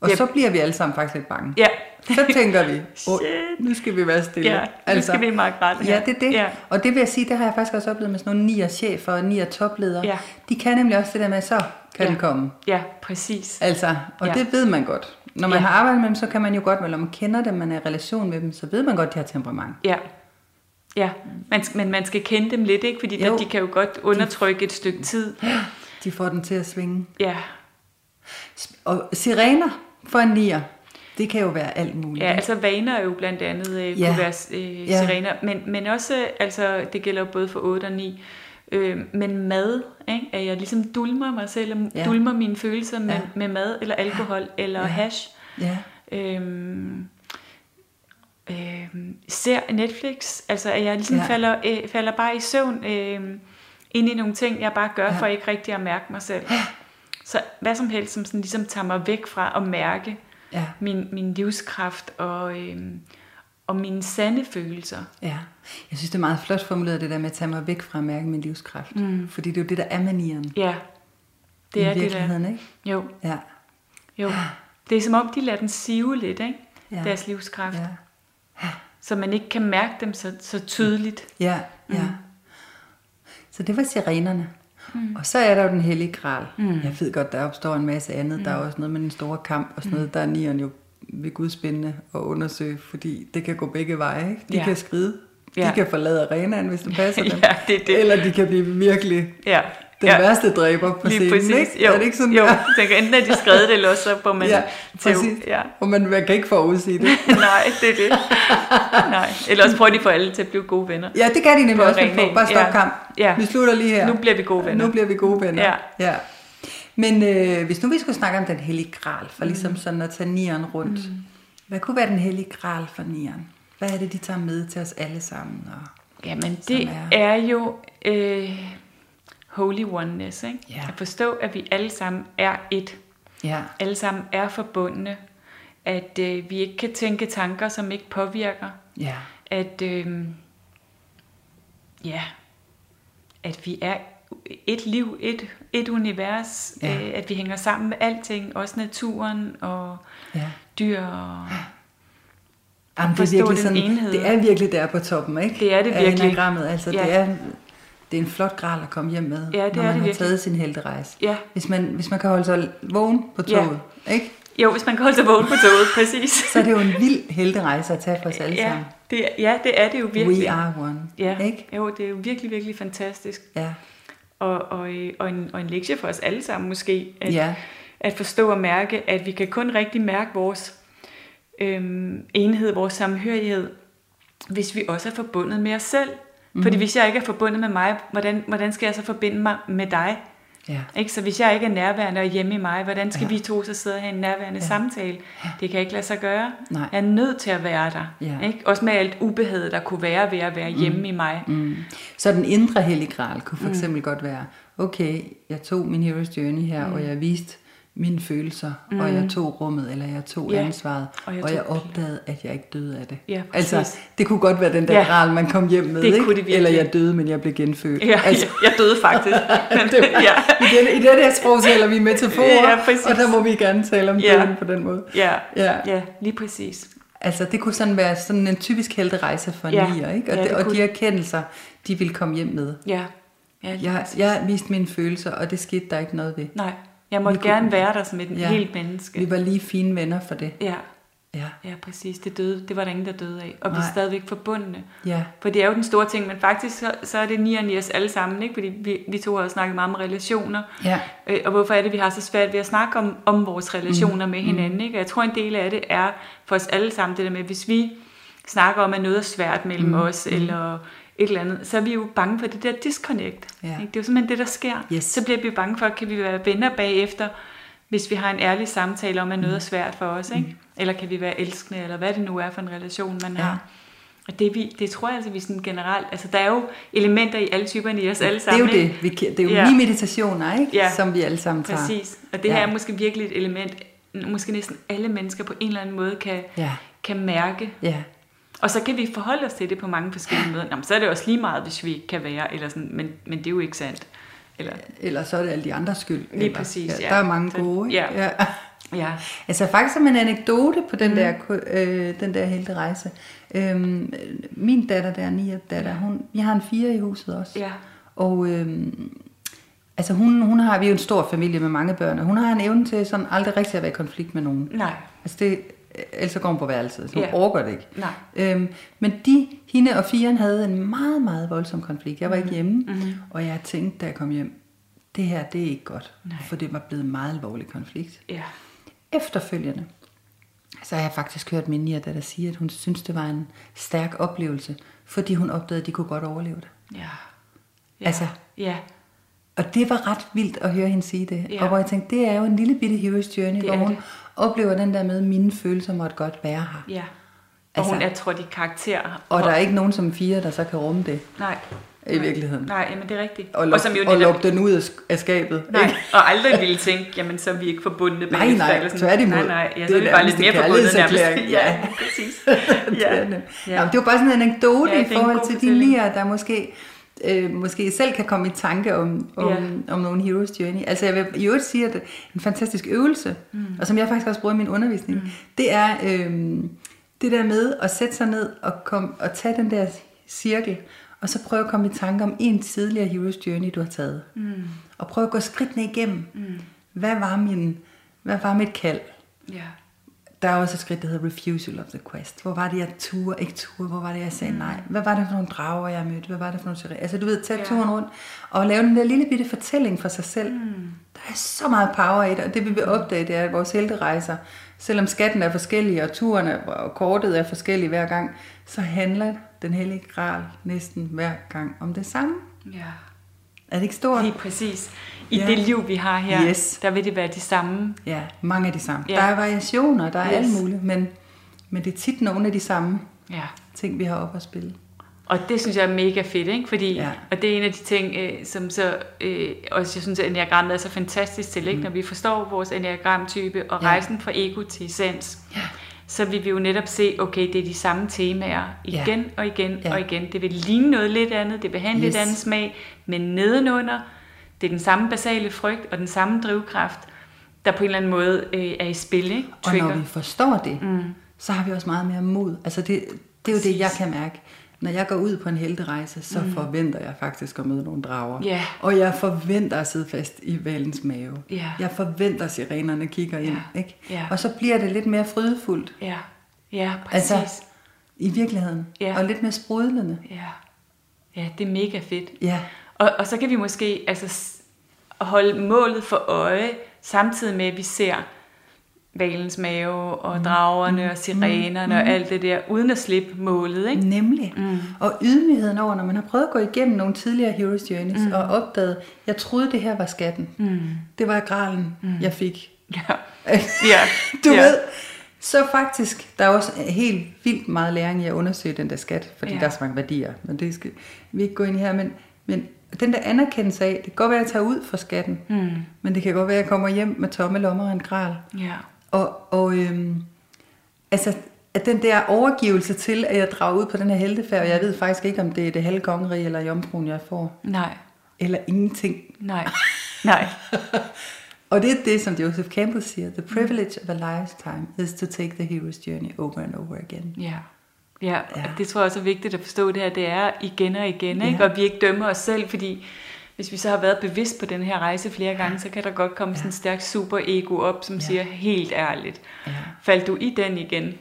[SPEAKER 1] Og
[SPEAKER 2] Yep.
[SPEAKER 1] så bliver vi alle sammen faktisk lidt bange.
[SPEAKER 2] Ja.
[SPEAKER 1] Så tænker vi, oh, nu skal vi være stille.
[SPEAKER 2] Ja, nu skal vi Margrethe her.
[SPEAKER 1] Ja, det er det.
[SPEAKER 2] Ja.
[SPEAKER 1] Og det vil jeg sige, det har jeg faktisk også oplevet med sådan nogle nier chefer og nier topledere.
[SPEAKER 2] Ja.
[SPEAKER 1] De kan nemlig også det der med, så kan
[SPEAKER 2] Ja.
[SPEAKER 1] den komme.
[SPEAKER 2] Ja, præcis.
[SPEAKER 1] Altså, og
[SPEAKER 2] Ja.
[SPEAKER 1] det ved man godt. Når man
[SPEAKER 2] Ja.
[SPEAKER 1] har arbejdet med dem, så kan man jo godt, eller man kender dem, man er i relation med dem, så ved man godt, at de har temperament.
[SPEAKER 2] Ja. Ja, man, men man skal kende dem lidt, ikke? Fordi
[SPEAKER 1] Jo.
[SPEAKER 2] der, de kan jo godt undertrykke et stykke tid.
[SPEAKER 1] De får den til at svinge.
[SPEAKER 2] Ja,
[SPEAKER 1] Og sirener for en nier, det kan jo være alt muligt.
[SPEAKER 2] Ja, altså vaner er jo blandt andet øh,
[SPEAKER 1] Ja.
[SPEAKER 2] kunne være øh,
[SPEAKER 1] Ja.
[SPEAKER 2] sirener, men, men også, altså det gælder både for 8 og 9, øh, men mad, ikke? at jeg ligesom dulmer mig selv,
[SPEAKER 1] Ja.
[SPEAKER 2] ja. dulmer mine følelser med,
[SPEAKER 1] Ja.
[SPEAKER 2] ja. med mad eller alkohol eller
[SPEAKER 1] Ja.
[SPEAKER 2] hash.
[SPEAKER 1] ja.
[SPEAKER 2] Øhm, øhm, ser Netflix, altså at jeg ligesom
[SPEAKER 1] Ja.
[SPEAKER 2] ja. falder, øh, falder bare i søvn øh, ind i nogle ting, jeg bare gør,
[SPEAKER 1] Ja.
[SPEAKER 2] ja. for ikke rigtig at mærke mig selv. Så hvad som helst, som sådan ligesom tager mig væk fra at mærke
[SPEAKER 1] Ja.
[SPEAKER 2] min, min livskraft og, øhm, og mine sande følelser.
[SPEAKER 1] Ja, jeg synes, det er meget flot formuleret, det der med at tage mig væk fra at mærke min livskraft. Mm. Fordi det er jo det, der er manieren.
[SPEAKER 2] Ja, det
[SPEAKER 1] i
[SPEAKER 2] er det
[SPEAKER 1] virkeligheden,
[SPEAKER 2] der.
[SPEAKER 1] ikke?
[SPEAKER 2] Jo,
[SPEAKER 1] Ja.
[SPEAKER 2] jo. Det er som om, de lader den sive lidt, ikke?
[SPEAKER 1] Ja.
[SPEAKER 2] Deres livskraft.
[SPEAKER 1] Ja.
[SPEAKER 2] Ja. Så man ikke kan mærke dem så, så tydeligt.
[SPEAKER 1] Ja, ja. Så det var sirenerne. Mm. Og så er der jo den hellige gral. Mm. Jeg ved godt, der opstår en masse andet. Mm. Der er også noget med den store kamp og sådan noget. Der er nieren jo ved Gud spændende at undersøge, fordi det kan gå begge veje. Ikke? De
[SPEAKER 2] Ja.
[SPEAKER 1] kan skride. De
[SPEAKER 2] Ja.
[SPEAKER 1] kan forlade arenaen, hvis det passer dem.
[SPEAKER 2] Ja, det det.
[SPEAKER 1] Eller de kan blive virkelig
[SPEAKER 2] Ja.
[SPEAKER 1] Den
[SPEAKER 2] ja.
[SPEAKER 1] værste dræber på
[SPEAKER 2] Lige
[SPEAKER 1] scenen.
[SPEAKER 2] præcis.
[SPEAKER 1] Ikke?
[SPEAKER 2] Jo,
[SPEAKER 1] er det ikke sådan,
[SPEAKER 2] jo.
[SPEAKER 1] der?
[SPEAKER 2] Jeg tænker, enten er de skrevet det, eller også så får man
[SPEAKER 1] ja,
[SPEAKER 2] til-
[SPEAKER 1] præcis.
[SPEAKER 2] Ja.
[SPEAKER 1] Og man, man kan ikke forudsige det.
[SPEAKER 2] Nej, det er det. Nej. Eller også prøver de for alle til at blive gode venner.
[SPEAKER 1] Ja, det kan de nemlig
[SPEAKER 2] På
[SPEAKER 1] også. På. Bare stop
[SPEAKER 2] ja.
[SPEAKER 1] kamp.
[SPEAKER 2] Ja.
[SPEAKER 1] Vi slutter lige her.
[SPEAKER 2] Nu bliver vi gode venner.
[SPEAKER 1] Nu bliver vi gode venner.
[SPEAKER 2] Ja.
[SPEAKER 1] ja. Men øh, hvis nu vi skulle snakke om den hellige gral, for ligesom sådan at tage nieren rundt. Mm. Hvad kunne være den hellige gral for nieren? Hvad er det, de tager med til os alle sammen? Og,
[SPEAKER 2] Jamen, det
[SPEAKER 1] er-
[SPEAKER 2] er jo øh, holy oneness, ikke?
[SPEAKER 1] Ja.
[SPEAKER 2] At forstå, at vi alle sammen er et.
[SPEAKER 1] ja,
[SPEAKER 2] Alle sammen er forbundne. At øh, vi ikke kan tænke tanker, som ikke påvirker.
[SPEAKER 1] ja,
[SPEAKER 2] At, øh, ja, at vi er et liv, et, et univers.
[SPEAKER 1] Ja.
[SPEAKER 2] Øh, at vi hænger sammen med alting. Også naturen og
[SPEAKER 1] ja.
[SPEAKER 2] dyr. Og,
[SPEAKER 1] Jamen, det, er virkelig sådan,
[SPEAKER 2] enhed.
[SPEAKER 1] det er virkelig der på toppen, ikke?
[SPEAKER 2] Det er det
[SPEAKER 1] Af
[SPEAKER 2] virkelig.
[SPEAKER 1] enagrammet. Altså,
[SPEAKER 2] Ja.
[SPEAKER 1] det, er, det er en flot gral at komme hjem med,
[SPEAKER 2] Ja, det
[SPEAKER 1] når man
[SPEAKER 2] det
[SPEAKER 1] har
[SPEAKER 2] virkelig.
[SPEAKER 1] taget sin helterejse.
[SPEAKER 2] ja.
[SPEAKER 1] Hvis man, hvis man kan holde sig vågen på
[SPEAKER 2] Ja.
[SPEAKER 1] toget, ikke?
[SPEAKER 2] Jo, hvis man kan holde sig vågen på toget, præcis.
[SPEAKER 1] så er det jo en vild helterejse at tage for os alle
[SPEAKER 2] ja,
[SPEAKER 1] sammen.
[SPEAKER 2] det, ja, det er det jo virkelig.
[SPEAKER 1] We are one,
[SPEAKER 2] Ja,
[SPEAKER 1] ikke?
[SPEAKER 2] jo, det er jo virkelig, virkelig fantastisk.
[SPEAKER 1] Ja,
[SPEAKER 2] Og, og, og, en, og en lektie for os alle sammen måske, at,
[SPEAKER 1] ja,
[SPEAKER 2] at forstå og mærke, at vi kan kun rigtig mærke vores øhm, enhed, vores samhørighed, hvis vi også er forbundet med os selv.
[SPEAKER 1] Mhm.
[SPEAKER 2] Mm-hmm. Fordi hvis jeg ikke er forbundet med mig, hvordan, hvordan skal jeg så forbinde mig med dig?
[SPEAKER 1] ja,
[SPEAKER 2] Ikke? Så hvis jeg ikke er nærværende og hjemme i mig, hvordan skal
[SPEAKER 1] Ja.
[SPEAKER 2] ja. vi to så sidde og have en nærværende
[SPEAKER 1] Ja.
[SPEAKER 2] ja. samtale? Det kan ikke lade sig gøre.
[SPEAKER 1] Nej.
[SPEAKER 2] Jeg er nødt til at være der.
[SPEAKER 1] Ja.
[SPEAKER 2] Ikke? Også med alt ubehaget, der kunne være ved at være hjemme i mig.
[SPEAKER 1] Mm. Så den indre hellige gral kunne for
[SPEAKER 2] Mm.
[SPEAKER 1] eksempel godt være, okay, jeg tog min hero's journey her, mm. og jeg viste mine følelser, mm. og jeg tog rummet, eller jeg tog
[SPEAKER 2] Ja.
[SPEAKER 1] ansvaret, og jeg,
[SPEAKER 2] jeg
[SPEAKER 1] og jeg
[SPEAKER 2] tog-
[SPEAKER 1] opdagede, at jeg ikke døde af det.
[SPEAKER 2] Præcis.
[SPEAKER 1] altså, det kunne godt være den der
[SPEAKER 2] Ja.
[SPEAKER 1] gral, man kom hjem med,
[SPEAKER 2] Det
[SPEAKER 1] ikke?
[SPEAKER 2] det
[SPEAKER 1] eller jeg døde, men jeg blev genfødt.
[SPEAKER 2] Ja,
[SPEAKER 1] altså,
[SPEAKER 2] jeg, jeg døde faktisk. Men,
[SPEAKER 1] det var,
[SPEAKER 2] ja.
[SPEAKER 1] i, den, I det her sprog taler vi metaforer,
[SPEAKER 2] Ja, præcis.
[SPEAKER 1] og der må vi gerne tale om
[SPEAKER 2] Ja.
[SPEAKER 1] døden på den måde.
[SPEAKER 2] Ja,
[SPEAKER 1] Ja.
[SPEAKER 2] ja, lige præcis.
[SPEAKER 1] Altså, det kunne sådan være sådan en typisk helterejse for
[SPEAKER 2] Ja.
[SPEAKER 1] nier, ikke? Og,
[SPEAKER 2] Ja,
[SPEAKER 1] det,
[SPEAKER 2] det
[SPEAKER 1] og
[SPEAKER 2] kunne
[SPEAKER 1] de erkendelser, de vil komme hjem med.
[SPEAKER 2] Ja, ja
[SPEAKER 1] Jeg, jeg viste mine følelser, og det skete der ikke noget ved.
[SPEAKER 2] Nej, jeg måtte
[SPEAKER 1] Vi kunne-
[SPEAKER 2] gerne være der som et
[SPEAKER 1] Ja.
[SPEAKER 2] helt menneske.
[SPEAKER 1] Vi var lige fine venner for det.
[SPEAKER 2] Ja,
[SPEAKER 1] Ja,
[SPEAKER 2] ja, præcis. Det, døde, det var der ingen, der døde af. Og vi er stadigvæk forbundne.
[SPEAKER 1] ja,
[SPEAKER 2] For det er jo den store ting, men faktisk så, så er det 9 og 9 os alle sammen, ikke? Fordi vi, vi to har jo snakket meget om relationer.
[SPEAKER 1] ja,
[SPEAKER 2] Øh, og hvorfor er det, vi har så svært ved at snakke om, om vores relationer
[SPEAKER 1] Mm.
[SPEAKER 2] med hinanden, ikke? Og jeg tror, en del af det er for os alle sammen, det der med, hvis vi snakker om, at noget er svært mellem
[SPEAKER 1] Mm.
[SPEAKER 2] mm. os, eller et eller andet, så er vi jo bange for det der disconnect.
[SPEAKER 1] Ja.
[SPEAKER 2] Ikke? Det er jo simpelthen det, der sker.
[SPEAKER 1] Yes.
[SPEAKER 2] Så bliver vi bange for, kan vi være venner bagefter, hvis vi har en ærlig samtale om, at noget er svært for os, ikke? Eller kan vi være elskende, eller hvad det nu er for en relation, man
[SPEAKER 1] Mm. Ja.
[SPEAKER 2] har. Og det, vi, det tror jeg altså, vi sådan generelt... Altså, der er jo elementer i alle typerne i os alle
[SPEAKER 1] det er
[SPEAKER 2] sammen.
[SPEAKER 1] jo det. Vi, det er jo
[SPEAKER 2] Ja.
[SPEAKER 1] ni meditationer, ikke?
[SPEAKER 2] Ja.
[SPEAKER 1] Som vi alle sammen tager.
[SPEAKER 2] Præcis. Og det
[SPEAKER 1] Ja.
[SPEAKER 2] her er måske virkelig et element, måske næsten alle mennesker på en eller anden måde kan,
[SPEAKER 1] Ja,
[SPEAKER 2] kan mærke.
[SPEAKER 1] ja,
[SPEAKER 2] Og så kan vi forholde os til det på mange forskellige måder. Nå, men så er det også lige meget, hvis vi ikke kan være, eller sådan, men, men det er jo ikke sandt. Eller,
[SPEAKER 1] eller så er det alle de andres skyld.
[SPEAKER 2] Lige
[SPEAKER 1] eller,
[SPEAKER 2] præcis,
[SPEAKER 1] ja.
[SPEAKER 2] ja.
[SPEAKER 1] Der er mange gode, ikke?
[SPEAKER 2] ja. ja.
[SPEAKER 1] Altså faktisk som en anekdote på den, mm. der, øh, den der helte rejse. Øhm, min datter, der er ni datter, hun, jeg har en fire i huset også.
[SPEAKER 2] Ja.
[SPEAKER 1] Og øhm, altså hun, hun har, vi er jo en stor familie med mange børn, og hun har en evne til sådan aldrig rigtig at være i konflikt med nogen.
[SPEAKER 2] Nej.
[SPEAKER 1] Altså det, ellers så går hun på værelset, så hun
[SPEAKER 2] Ja.
[SPEAKER 1] orker det ikke.
[SPEAKER 2] Nej.
[SPEAKER 1] Øhm, men de, hende og firen havde en meget, meget voldsom konflikt. Jeg var ikke hjemme,
[SPEAKER 2] Mhm.
[SPEAKER 1] og jeg tænkte, da jeg kom hjem, det her, det er ikke godt.
[SPEAKER 2] Nej.
[SPEAKER 1] For det var blevet en meget alvorlig konflikt.
[SPEAKER 2] Ja.
[SPEAKER 1] Efterfølgende, så har jeg faktisk hørt min nier, der siger, at hun synes, det var en stærk oplevelse, fordi hun opdagede, at de kunne godt overleve det.
[SPEAKER 2] Ja. ja.
[SPEAKER 1] Altså-
[SPEAKER 2] Ja.
[SPEAKER 1] Og det var ret vildt at høre hende sige det.
[SPEAKER 2] Ja.
[SPEAKER 1] Og hvor jeg tænkte, det er jo en lille bitte hero's journey,
[SPEAKER 2] Det
[SPEAKER 1] hvor hun
[SPEAKER 2] det.
[SPEAKER 1] Oplever den der med, at mine følelser måtte godt være her.
[SPEAKER 2] Ja. Og
[SPEAKER 1] Altså-
[SPEAKER 2] hun er trådt i karakter.
[SPEAKER 1] Og der er ikke nogen som fire, der så kan rumme det
[SPEAKER 2] Nej.
[SPEAKER 1] i virkeligheden.
[SPEAKER 2] Nej, men det er rigtigt.
[SPEAKER 1] Og, luk,
[SPEAKER 2] som jo
[SPEAKER 1] og lukke den ud af sk- af skabet.
[SPEAKER 2] Nej,
[SPEAKER 1] ikke?
[SPEAKER 2] og aldrig ville tænke, jamen så er vi ikke forbundne
[SPEAKER 1] Nej, nej, tværtimod.
[SPEAKER 2] Nej, nej, ja,
[SPEAKER 1] Det
[SPEAKER 2] så
[SPEAKER 1] er
[SPEAKER 2] er vi bare lidt mere
[SPEAKER 1] en
[SPEAKER 2] forbundet nærmest. Ja, præcis.
[SPEAKER 1] Det
[SPEAKER 2] Ja.
[SPEAKER 1] det.
[SPEAKER 2] Ja.
[SPEAKER 1] Nå, det var bare sådan en anekdote
[SPEAKER 2] Ja, det
[SPEAKER 1] i forhold til de nier, der måske, øh, måske selv kan komme i tanke om, om,
[SPEAKER 2] Ja.
[SPEAKER 1] om nogle hero's journey. Altså jeg vil i øvrigt sige, at en fantastisk øvelse, mm. og som jeg faktisk også bruger i min undervisning, mm. det er øh, det der med at sætte sig ned og, kom, og tage den der cirkel, og så prøve at komme i tanke om en tidligere hero's journey, du har taget. Mm. Og prøve at gå skridtene igennem. Mm. Hvad, var min, hvad var mit kald?
[SPEAKER 2] Ja.
[SPEAKER 1] Der er også et skridt, der hedder Refusal of the Quest. Hvor var det, jeg turde, ikke turde? Hvor var det, jeg sagde nej? Hvad var det for nogle drager, jeg mødte? Hvad var det for nogle tyre- Altså, du ved, tage turen rundt og lave den der lille bitte fortælling for sig selv. Mm. Der er så meget power i det, og det vi vil opdage, det er, at vores helterejser, selvom skatten er forskellig, og turen er, og kortet er forskellig hver gang, så handler den hellige gral næsten hver gang om det samme.
[SPEAKER 2] Ja.
[SPEAKER 1] Er det ikke stort?
[SPEAKER 2] Lige præcis. I
[SPEAKER 1] Ja.
[SPEAKER 2] det liv, vi har her,
[SPEAKER 1] Yes.
[SPEAKER 2] der vil det være de samme.
[SPEAKER 1] Ja, mange af de samme.
[SPEAKER 2] Ja.
[SPEAKER 1] Der er variationer, der er
[SPEAKER 2] Yes.
[SPEAKER 1] alt muligt, men, men det er tit nogle af de samme
[SPEAKER 2] Ja.
[SPEAKER 1] ting, vi har op at spille.
[SPEAKER 2] Og det synes jeg er mega fedt, ikke? Fordi,
[SPEAKER 1] Ja.
[SPEAKER 2] og det er en af de ting, øh, som så, øh, også jeg synes, at enneagrammet er så fantastisk til, ikke? Mm. Når vi forstår vores enneagramtype og
[SPEAKER 1] Ja.
[SPEAKER 2] rejsen fra ego til essens,
[SPEAKER 1] Ja.
[SPEAKER 2] Så vil vi jo netop se, okay, det er de samme temaer
[SPEAKER 1] Ja.
[SPEAKER 2] igen og igen
[SPEAKER 1] Ja.
[SPEAKER 2] og igen. Det vil ligne noget lidt andet, det vil have en
[SPEAKER 1] Yes.
[SPEAKER 2] lidt anden smag, men nedenunder, det er den samme basale frygt og den samme drivkraft, der på en eller anden måde øh, er i spil, ikke?
[SPEAKER 1] Og når vi forstår det, mm. så har vi også meget mere mod. Altså det, det er jo det, jeg kan mærke. Når jeg går ud på en helterejse, så mm. forventer jeg faktisk at møde nogle drager.
[SPEAKER 2] Ja.
[SPEAKER 1] Og jeg forventer at sidde fast i valens mave.
[SPEAKER 2] Ja.
[SPEAKER 1] Jeg forventer, at sirenerne kigger ind.
[SPEAKER 2] Ja.
[SPEAKER 1] Ikke?
[SPEAKER 2] Ja.
[SPEAKER 1] Og så bliver det lidt mere frydefuldt.
[SPEAKER 2] Ja, ja, præcis.
[SPEAKER 1] Altså, i virkeligheden.
[SPEAKER 2] Ja.
[SPEAKER 1] Og lidt mere sprudlende.
[SPEAKER 2] Ja. ja, det er mega fedt.
[SPEAKER 1] Ja.
[SPEAKER 2] Og, og så kan vi måske altså, holde målet for øje, samtidig med, at vi ser valens mave og dragerne og sirenerne og alt det der, uden at slippe målet. Ikke?
[SPEAKER 1] Nemlig. Mm. Og ydmygheden over, når man har prøvet at gå igennem nogle tidligere Heroes Journeys, mm. og opdaget, jeg troede, det her var skatten. Mm. Det var gralen, mm. jeg fik.
[SPEAKER 2] Ja. ja.
[SPEAKER 1] du
[SPEAKER 2] ja.
[SPEAKER 1] ved. Så faktisk, der er også helt vildt meget læring i at undersøge den der skat, fordi
[SPEAKER 2] ja.
[SPEAKER 1] der er så mange værdier, men det skal vi ikke gå ind i her. Men, men den der anerkendelse af, det kan godt være, at jeg tager ud for skatten, mm. men det kan godt være, at jeg kommer hjem med tomme lommer og en gral.
[SPEAKER 2] Ja.
[SPEAKER 1] Og, og øhm, altså, at den der overgivelse til, at jeg drager ud på den her heltefærd, og jeg ved faktisk ikke, om det er det halve kongerige eller jomfruen, jeg får,
[SPEAKER 2] Nej,
[SPEAKER 1] eller ingenting.
[SPEAKER 2] nej, nej.
[SPEAKER 1] Og det er det, som Joseph Campbell siger, the privilege of a lifetime is to take the hero's journey over and over again.
[SPEAKER 2] Ja. Ja,
[SPEAKER 1] Ja.
[SPEAKER 2] det tror jeg også er vigtigt at forstå det her. Det er igen og igen, ikke?
[SPEAKER 1] Ja.
[SPEAKER 2] og vi ikke dømmer os selv, fordi hvis vi så har været bevidst på den her rejse flere gange, så kan der godt komme sådan en stærk superego op, som
[SPEAKER 1] Ja.
[SPEAKER 2] siger helt ærligt,
[SPEAKER 1] Ja.
[SPEAKER 2] faldt du i den igen?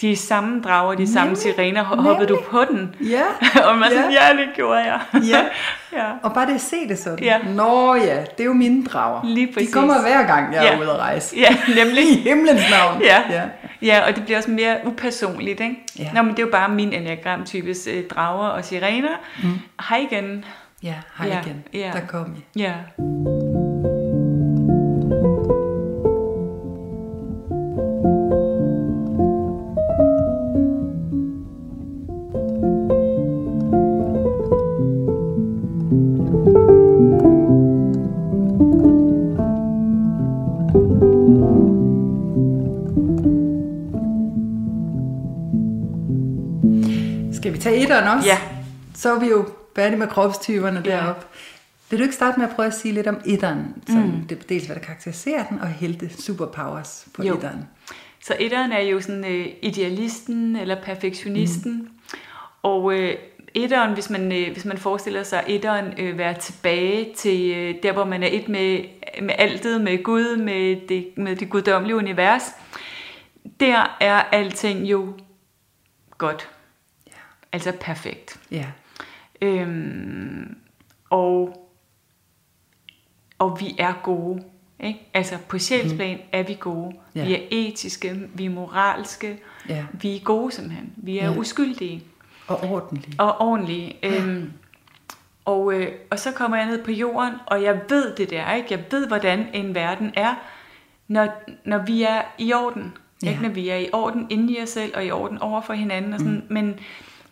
[SPEAKER 2] De samme drager, de samme
[SPEAKER 1] Nemlig.
[SPEAKER 2] sirener, ho- hoppede du
[SPEAKER 1] Nemlig.
[SPEAKER 2] på den?
[SPEAKER 1] Ja,
[SPEAKER 2] og man er sådan,
[SPEAKER 1] ja.
[SPEAKER 2] ja, det gjorde jeg.
[SPEAKER 1] ja.
[SPEAKER 2] ja.
[SPEAKER 1] Og bare det at se det sådan.
[SPEAKER 2] Ja.
[SPEAKER 1] Nå ja, det er jo mine drager.
[SPEAKER 2] Lige
[SPEAKER 1] De
[SPEAKER 2] præcis.
[SPEAKER 1] kommer hver gang, jeg er
[SPEAKER 2] Ja.
[SPEAKER 1] ude at rejse.
[SPEAKER 2] Ja, nemlig.
[SPEAKER 1] I himlens navn.
[SPEAKER 2] Ja.
[SPEAKER 1] ja.
[SPEAKER 2] Ja, og det bliver også mere upersonligt, ikke?
[SPEAKER 1] Ja.
[SPEAKER 2] Nå, men det er jo bare min enneagramtypes øh, drager og sirener. Mm. Hej igen.
[SPEAKER 1] Ja, hej
[SPEAKER 2] Ja,
[SPEAKER 1] igen.
[SPEAKER 2] ja.
[SPEAKER 1] Der kom I.
[SPEAKER 2] Ja.
[SPEAKER 1] Skal vi tage etteren også?
[SPEAKER 2] Ja.
[SPEAKER 1] Så er vi jo færdige med kropstyperne
[SPEAKER 2] Ja.
[SPEAKER 1] deroppe. Vil du ikke starte med at prøve at sige lidt om etteren? Sådan, mm. Det dels, hvad der karakteriserer den, og helte superpowers på
[SPEAKER 2] Jo.
[SPEAKER 1] etteren.
[SPEAKER 2] Så etteren er jo sådan øh, idealisten eller perfektionisten. Mm. Og øh, etteren, hvis man, øh, hvis man forestiller sig etteren øh, være tilbage til øh, der, hvor man er et med, med altet, med Gud, med det, med det guddommelige univers, der er alting jo godt.
[SPEAKER 1] Ja.
[SPEAKER 2] Altså perfekt.
[SPEAKER 1] Ja.
[SPEAKER 2] Øhm, og, og vi er gode. Ikke? Altså på sjælsplan mm. er vi gode.
[SPEAKER 1] Ja.
[SPEAKER 2] Vi er etiske, vi er moralske,
[SPEAKER 1] Ja.
[SPEAKER 2] vi er gode simpelthen. Vi er
[SPEAKER 1] Ja.
[SPEAKER 2] ja. uskyldige
[SPEAKER 1] Og ordentlig.
[SPEAKER 2] og ordentlige. Øhm, og, øh, og så kommer jeg ned på jorden, og jeg ved det der, ikke? Jeg ved, hvordan en verden er, når, når vi er i orden.
[SPEAKER 1] Ja.
[SPEAKER 2] Ikke? Når vi er i orden inde i os selv, og i orden over for hinanden. Og sådan. Mm. Men,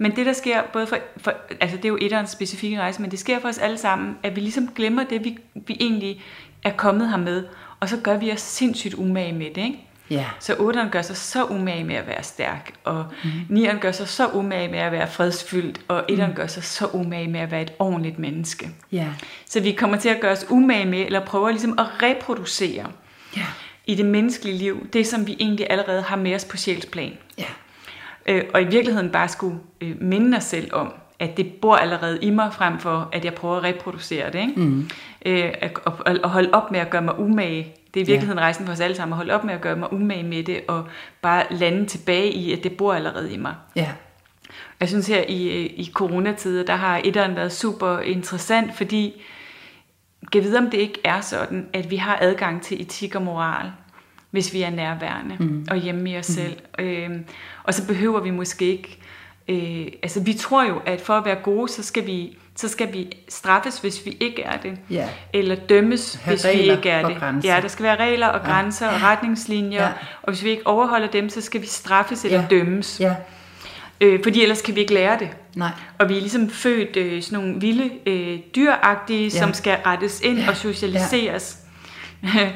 [SPEAKER 2] men det, der sker, både for, for, altså det er jo etterens specifikke rejse, men det sker for os alle sammen, at vi ligesom glemmer det, vi, vi egentlig er kommet her med, og så gør vi os sindssygt umage med det, ikke?
[SPEAKER 1] Ja.
[SPEAKER 2] Så 8'eren gør sig så umage med at være stærk, og mm. 9'eren gør sig så umage med at være fredsfyldt, og 1'eren mm. gør sig så umage med at være et ordentligt menneske.
[SPEAKER 1] Ja.
[SPEAKER 2] Så vi kommer til at gøre os umage med, eller prøver ligesom at reproducere
[SPEAKER 1] Ja.
[SPEAKER 2] i det menneskelige liv, det som vi egentlig allerede har med os på sjælsplan.
[SPEAKER 1] Ja.
[SPEAKER 2] Øh, og i virkeligheden bare skulle øh, minde os selv om, at det bor allerede i mig, frem for at jeg prøver at reproducere det. Ikke? Mm. Øh, at, og, og holde op med at gøre mig umage. Det er i virkeligheden ja. rejsen for os alle sammen, at holde op med at gøre mig umage med det, og bare lande tilbage i, at det bor allerede i mig.
[SPEAKER 1] Ja.
[SPEAKER 2] Jeg synes her i, øh, i coronatider, der har etteren været super interessant, fordi kan vide, om det ikke er sådan, at vi har adgang til etik og moral, hvis vi er nærværende mm. og hjemme i os mm. selv. Øhm, og så behøver vi måske ikke Øh, altså vi tror jo, at for at være gode, så skal vi, så skal vi straffes, hvis vi ikke er det.
[SPEAKER 1] Ja.
[SPEAKER 2] Eller dømmes,
[SPEAKER 1] Have
[SPEAKER 2] hvis vi ikke er det.
[SPEAKER 1] grænser.
[SPEAKER 2] Ja, der skal være regler og grænser og retningslinjer.
[SPEAKER 1] Ja.
[SPEAKER 2] Og hvis vi ikke overholder dem, så skal vi straffes eller
[SPEAKER 1] Ja.
[SPEAKER 2] dømmes.
[SPEAKER 1] Ja,
[SPEAKER 2] Øh, fordi ellers kan vi ikke lære det.
[SPEAKER 1] nej.
[SPEAKER 2] Og vi er ligesom født øh, sådan nogle vilde øh, dyragtige, ja. som skal rettes ind og socialiseres. Ja.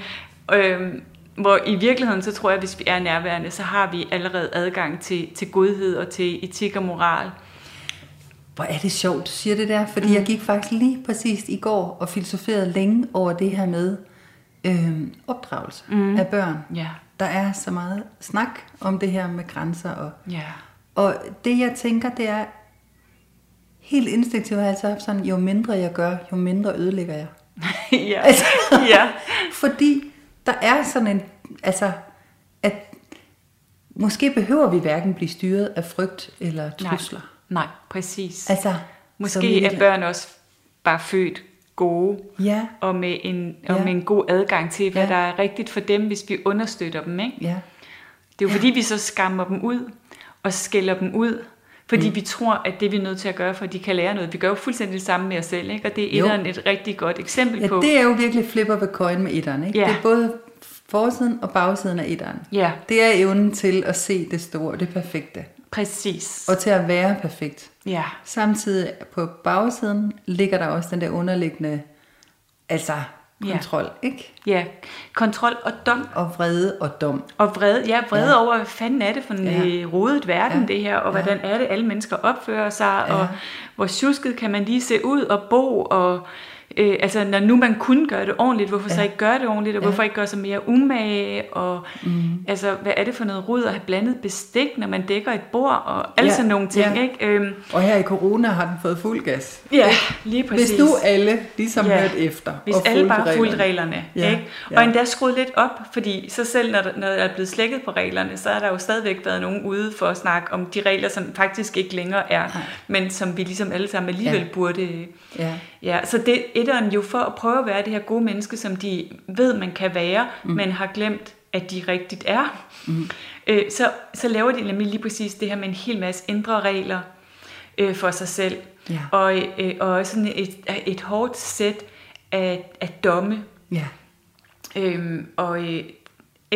[SPEAKER 2] øhm, hvor i virkeligheden, så tror jeg, at hvis vi er nærværende, så har vi allerede adgang til, til godhed og til etik og moral.
[SPEAKER 1] Hvor er det sjovt, du siger det der, fordi mm. jeg gik faktisk lige præcis i går og filosoferede længe over det her med øh, opdragelse mm. af børn.
[SPEAKER 2] Ja.
[SPEAKER 1] Der er så meget snak om det her med grænser. Og,
[SPEAKER 2] Ja.
[SPEAKER 1] og det jeg tænker, det er, helt instinktivt har jeg haft sådan, jo mindre jeg gør, jo mindre ødelægger jeg.
[SPEAKER 2] ja.
[SPEAKER 1] Altså,
[SPEAKER 2] ja.
[SPEAKER 1] Fordi der er sådan en, altså, at måske behøver vi hverken blive styret af frygt eller trusler.
[SPEAKER 2] Nej, nej, præcis.
[SPEAKER 1] Altså,
[SPEAKER 2] Måske er børn også bare født gode,
[SPEAKER 1] Ja,
[SPEAKER 2] og med en, og
[SPEAKER 1] Ja.
[SPEAKER 2] med en god adgang til, hvad
[SPEAKER 1] Ja.
[SPEAKER 2] der er rigtigt for dem, hvis vi understøtter dem. Ikke?
[SPEAKER 1] ja,
[SPEAKER 2] Det er jo fordi, vi så skammer dem ud og skælder dem ud, fordi mm. vi tror, at det vi er nødt til at gøre, for at de kan lære noget. Vi gør jo fuldstændig det samme med os selv, ikke? og det er
[SPEAKER 1] Jo.
[SPEAKER 2] etteren et rigtig godt eksempel
[SPEAKER 1] ja
[SPEAKER 2] på.
[SPEAKER 1] det er jo virkelig flipper ved coin med etteren. Ikke?
[SPEAKER 2] Ja.
[SPEAKER 1] Det er både forsiden og bagsiden af etteren.
[SPEAKER 2] Ja,
[SPEAKER 1] Det er evnen til at se det store, det perfekte.
[SPEAKER 2] præcis.
[SPEAKER 1] Og til at være perfekt.
[SPEAKER 2] Ja,
[SPEAKER 1] Samtidig på bagsiden ligger der også den der underliggende, altså
[SPEAKER 2] Ja.
[SPEAKER 1] kontrol, ikke?
[SPEAKER 2] ja. Kontrol og dom.
[SPEAKER 1] Og vrede og dom.
[SPEAKER 2] Og vrede, ja, vrede
[SPEAKER 1] Ja.
[SPEAKER 2] ja. over, hvad fanden er det for en
[SPEAKER 1] Ja.
[SPEAKER 2] ja. rodet verden,
[SPEAKER 1] Ja.
[SPEAKER 2] ja. det her, og
[SPEAKER 1] Ja.
[SPEAKER 2] hvordan er det, alle mennesker opfører sig,
[SPEAKER 1] Ja.
[SPEAKER 2] og hvor tjusket kan man lige se ud og bo, og øh, altså, når nu man kunne gøre det ordentligt, hvorfor ja. så
[SPEAKER 1] Ja.
[SPEAKER 2] ikke gøre det ordentligt, og
[SPEAKER 1] Ja.
[SPEAKER 2] hvorfor ikke gøre sig mere umage, og mm. altså, hvad er det for noget rod at have blandet bestik, når man dækker et bord, og alle
[SPEAKER 1] Ja.
[SPEAKER 2] sådan nogle ting,
[SPEAKER 1] Ja.
[SPEAKER 2] ikke? Øhm,
[SPEAKER 1] Og her i corona har den fået fuld gas.
[SPEAKER 2] ja, lige præcis.
[SPEAKER 1] Hvis nu alle ligesom
[SPEAKER 2] Ja.
[SPEAKER 1] hørte efter.
[SPEAKER 2] Hvis
[SPEAKER 1] og
[SPEAKER 2] alle bare
[SPEAKER 1] fulgte
[SPEAKER 2] fulgte
[SPEAKER 1] reglerne.
[SPEAKER 2] reglerne,
[SPEAKER 1] Ja,
[SPEAKER 2] ikke?
[SPEAKER 1] ja.
[SPEAKER 2] og endda skruet lidt op, fordi så selv når der, når der er blevet slækket på reglerne, så er der jo stadigvæk været nogen ude for at snakke om de regler, som faktisk ikke længere er,
[SPEAKER 1] Nej.
[SPEAKER 2] men som vi ligesom alle sammen alligevel
[SPEAKER 1] Ja.
[SPEAKER 2] burde...
[SPEAKER 1] Ja.
[SPEAKER 2] Ja, så det etteren jo for at prøve at være det her gode menneske, som de ved, man kan være, mm. men har glemt, at de rigtigt er. Mm. Øh, så, så laver de nemlig lige præcis det her med en hel masse indre regler øh, for sig selv.
[SPEAKER 1] Ja.
[SPEAKER 2] Og, øh, og sådan et, et hårdt sæt af, af domme.
[SPEAKER 1] Ja.
[SPEAKER 2] Øhm, og øh,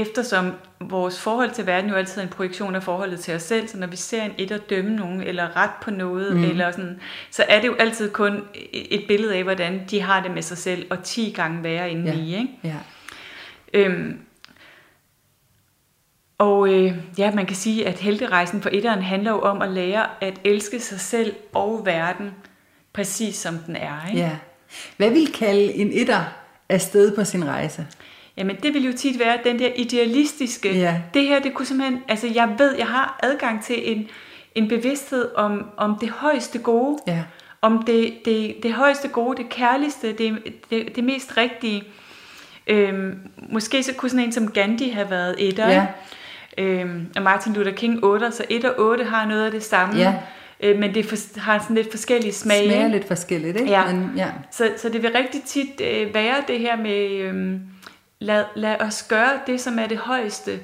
[SPEAKER 2] eftersom vores forhold til verden jo altid er en projektion af forholdet til os selv, så når vi ser en et at dømme nogen, eller ret på noget, mm. eller sådan, så er det jo altid kun et billede af, hvordan de har det med sig selv, og 10 gange værre end
[SPEAKER 1] Ja.
[SPEAKER 2] vi, ikke?
[SPEAKER 1] Ja.
[SPEAKER 2] Øhm, og øh, ja, man kan sige, at helterejsen for etteren handler jo om at lære at elske sig selv og verden, præcis som den er. Ikke?
[SPEAKER 1] ja. Hvad vil kalde en etter afsted på sin rejse?
[SPEAKER 2] Jamen det vil jo tit være den der idealistiske,
[SPEAKER 1] Ja.
[SPEAKER 2] det her, det kunne simpelthen, altså jeg ved, jeg har adgang til en, en bevidsthed om, om det højeste gode,
[SPEAKER 1] Ja.
[SPEAKER 2] om det, det, det højeste gode, det kærligste, det, det, det mest rigtige. Øhm, måske så kunne sådan en som Gandhi have været etter,
[SPEAKER 1] Ja.
[SPEAKER 2] øhm, og Martin Luther King 8, så 1 og 8 har noget af det samme,
[SPEAKER 1] Ja.
[SPEAKER 2] øh, men det for, har sådan lidt forskellige smage.
[SPEAKER 1] Smager lidt forskelligt, ikke?
[SPEAKER 2] Ja.
[SPEAKER 1] Men, ja.
[SPEAKER 2] Så, så det vil rigtig tit øh, være det her med, øh, lad, lad os gøre det, som er det højeste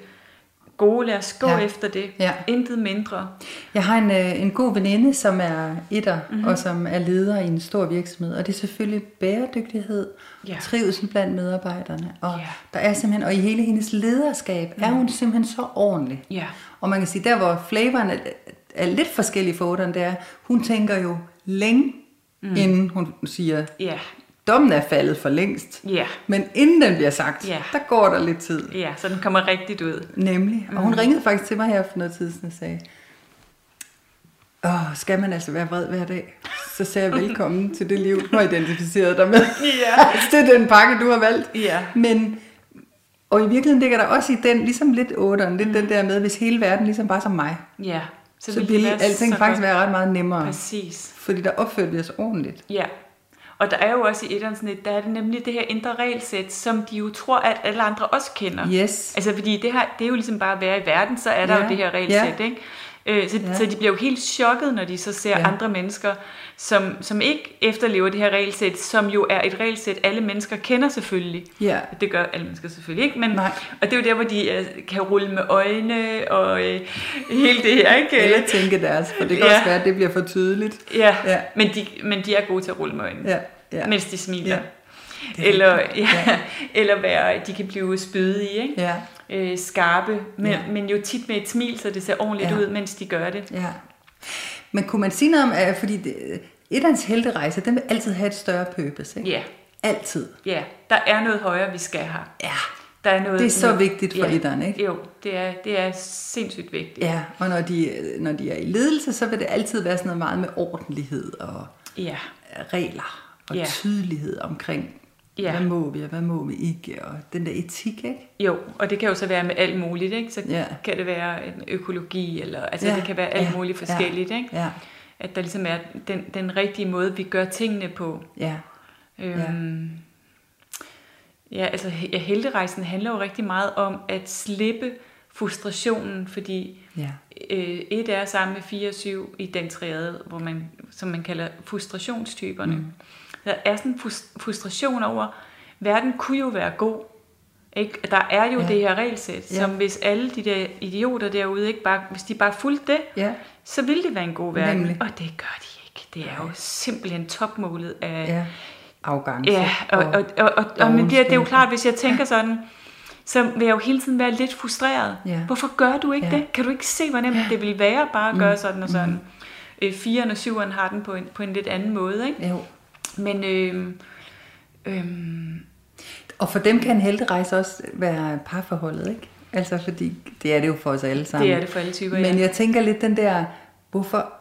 [SPEAKER 2] gode. Lad os gå
[SPEAKER 1] Ja.
[SPEAKER 2] efter det.
[SPEAKER 1] Ja.
[SPEAKER 2] Intet mindre.
[SPEAKER 1] Jeg har en, øh, en god veninde, som er etter,
[SPEAKER 2] Mhm.
[SPEAKER 1] mm-hmm. og som er leder i en stor virksomhed. Og det er selvfølgelig bæredygtighed,
[SPEAKER 2] Ja.
[SPEAKER 1] trivsel blandt medarbejderne. Og
[SPEAKER 2] Ja.
[SPEAKER 1] der er simpelthen, og i hele hendes lederskab, er hun simpelthen så ordentlig.
[SPEAKER 2] Ja.
[SPEAKER 1] Og man kan sige, der hvor flavoren er, er lidt forskellig for otteren, det er, hun tænker jo længe, mm. inden hun siger,
[SPEAKER 2] Ja.
[SPEAKER 1] Dommen er faldet for længst.
[SPEAKER 2] Ja.
[SPEAKER 1] Men inden den bliver sagt,
[SPEAKER 2] Ja.
[SPEAKER 1] der går der lidt tid.
[SPEAKER 2] Ja, så den kommer rigtigt ud.
[SPEAKER 1] Nemlig. Og hun ringede faktisk til mig her for noget tid siden og sagde, Åh, skal man altså være vred hver dag? Så sagde jeg velkommen til det liv, du har identificeret dig med.
[SPEAKER 2] Ja.
[SPEAKER 1] Altså, det er den pakke, du har valgt.
[SPEAKER 2] Ja.
[SPEAKER 1] Men, og i virkeligheden ligger der også i den, ligesom lidt otteren, lidt den der med, hvis hele verden ligesom bare som mig,
[SPEAKER 2] Ja.
[SPEAKER 1] så, så ville alting faktisk være ret meget nemmere.
[SPEAKER 2] Præcis.
[SPEAKER 1] Fordi der opførte vi os ordentligt.
[SPEAKER 2] Ja. Og der er jo også i etteren sådan et, der er det nemlig det her indre regelsæt, som de jo tror, at alle andre også kender.
[SPEAKER 1] Yes.
[SPEAKER 2] Altså fordi det her, det er jo ligesom bare at være i verden, så er der
[SPEAKER 1] Ja.
[SPEAKER 2] jo det her regelsæt,
[SPEAKER 1] Ja.
[SPEAKER 2] ikke? Øh, så,
[SPEAKER 1] Ja.
[SPEAKER 2] så de bliver jo helt chokket, når de så ser
[SPEAKER 1] Ja.
[SPEAKER 2] andre mennesker, som, som ikke efterlever det her regelsæt, som jo er et regelsæt, alle mennesker kender selvfølgelig.
[SPEAKER 1] Ja.
[SPEAKER 2] Det gør alle mennesker selvfølgelig ikke, men,
[SPEAKER 1] Nej.
[SPEAKER 2] og det er jo der, hvor de øh, kan rulle med øjne og øh, hele det her, ikke?
[SPEAKER 1] Eller tænke deres, for det kan
[SPEAKER 2] Ja.
[SPEAKER 1] også være, at det bliver for tydeligt.
[SPEAKER 2] Ja,
[SPEAKER 1] Ja.
[SPEAKER 2] Men, de, men de er gode til at rulle med øjnene,
[SPEAKER 1] Ja, ja.
[SPEAKER 2] mens de smiler.
[SPEAKER 1] Ja.
[SPEAKER 2] Eller, ja, ja. eller være, de kan blive spydige, ikke?
[SPEAKER 1] Ja,
[SPEAKER 2] øh, skarpe, men,
[SPEAKER 1] Ja.
[SPEAKER 2] men jo tit med et smil, så det ser ordentligt
[SPEAKER 1] Ja.
[SPEAKER 2] ud, mens de gør det.
[SPEAKER 1] ja. Men kunne man sige noget om, at fordi det, etterens helterejse, den vil altid have et større purpose, ikke?
[SPEAKER 2] Ja,
[SPEAKER 1] Altid.
[SPEAKER 2] ja. Der er noget højere, vi skal have.
[SPEAKER 1] Ja.
[SPEAKER 2] Der er noget,
[SPEAKER 1] Det er så
[SPEAKER 2] noget-
[SPEAKER 1] vigtigt for
[SPEAKER 2] ja.
[SPEAKER 1] etteren, ikke?
[SPEAKER 2] Jo, det er, det er sindssygt vigtigt.
[SPEAKER 1] Ja, og når de, når de er i ledelse, så vil det altid være sådan noget meget med ordentlighed og
[SPEAKER 2] Ja,
[SPEAKER 1] regler og
[SPEAKER 2] Ja.
[SPEAKER 1] tydelighed omkring,
[SPEAKER 2] Ja.
[SPEAKER 1] hvad må vi og hvad må vi ikke, og den der etik, ikke?
[SPEAKER 2] jo, og det kan jo så være med alt muligt, ikke? Så
[SPEAKER 1] Ja.
[SPEAKER 2] kan det være en økologi, eller altså
[SPEAKER 1] Ja,
[SPEAKER 2] det kan være alt
[SPEAKER 1] ja,
[SPEAKER 2] muligt forskelligt, ikke?
[SPEAKER 1] Ja,
[SPEAKER 2] At der ligesom er den, den rigtige måde, vi gør tingene på.
[SPEAKER 1] ja,
[SPEAKER 2] Øhm, ja, altså ja, helterejsen handler jo rigtig meget om at slippe frustrationen, fordi
[SPEAKER 1] ja,
[SPEAKER 2] øh, et er sammen med 4 og 7 i den triade, hvor man, som man kalder frustrationstyperne. Mm. Der er sådan en frus- frustration over, verden kunne jo være god. Ikke? Der er jo
[SPEAKER 1] Ja.
[SPEAKER 2] ja. det her regelsæt,
[SPEAKER 1] Ja.
[SPEAKER 2] som hvis alle de der idioter derude, ikke bare, hvis de bare fulgte det,
[SPEAKER 1] ja,
[SPEAKER 2] så ville det være en god verden.
[SPEAKER 1] Nemlig.
[SPEAKER 2] Og det gør de ikke. Det er jo simpelthen topmålet af,
[SPEAKER 1] ja. Afgangse.
[SPEAKER 2] Ja, og, og, og, og, og men det, er- det er jo klart, hvis jeg tænker sådan, så vil jeg jo hele tiden være lidt frustreret.
[SPEAKER 1] Ja.
[SPEAKER 2] Hvorfor gør du ikke
[SPEAKER 1] Ja.
[SPEAKER 2] det? Kan du ikke se, hvor nemt det vil være bare at gøre sådan og sådan? Øh, Firen og syveren har den på en, på en lidt anden måde, ikke?
[SPEAKER 1] Jo.
[SPEAKER 2] Men øh, øh,
[SPEAKER 1] Og for dem kan en helterejse også være parforholdet, ikke? Altså fordi, det er det jo for os alle sammen.
[SPEAKER 2] det er det for alle typer,
[SPEAKER 1] Men
[SPEAKER 2] ja.
[SPEAKER 1] jeg tænker lidt den der, hvorfor,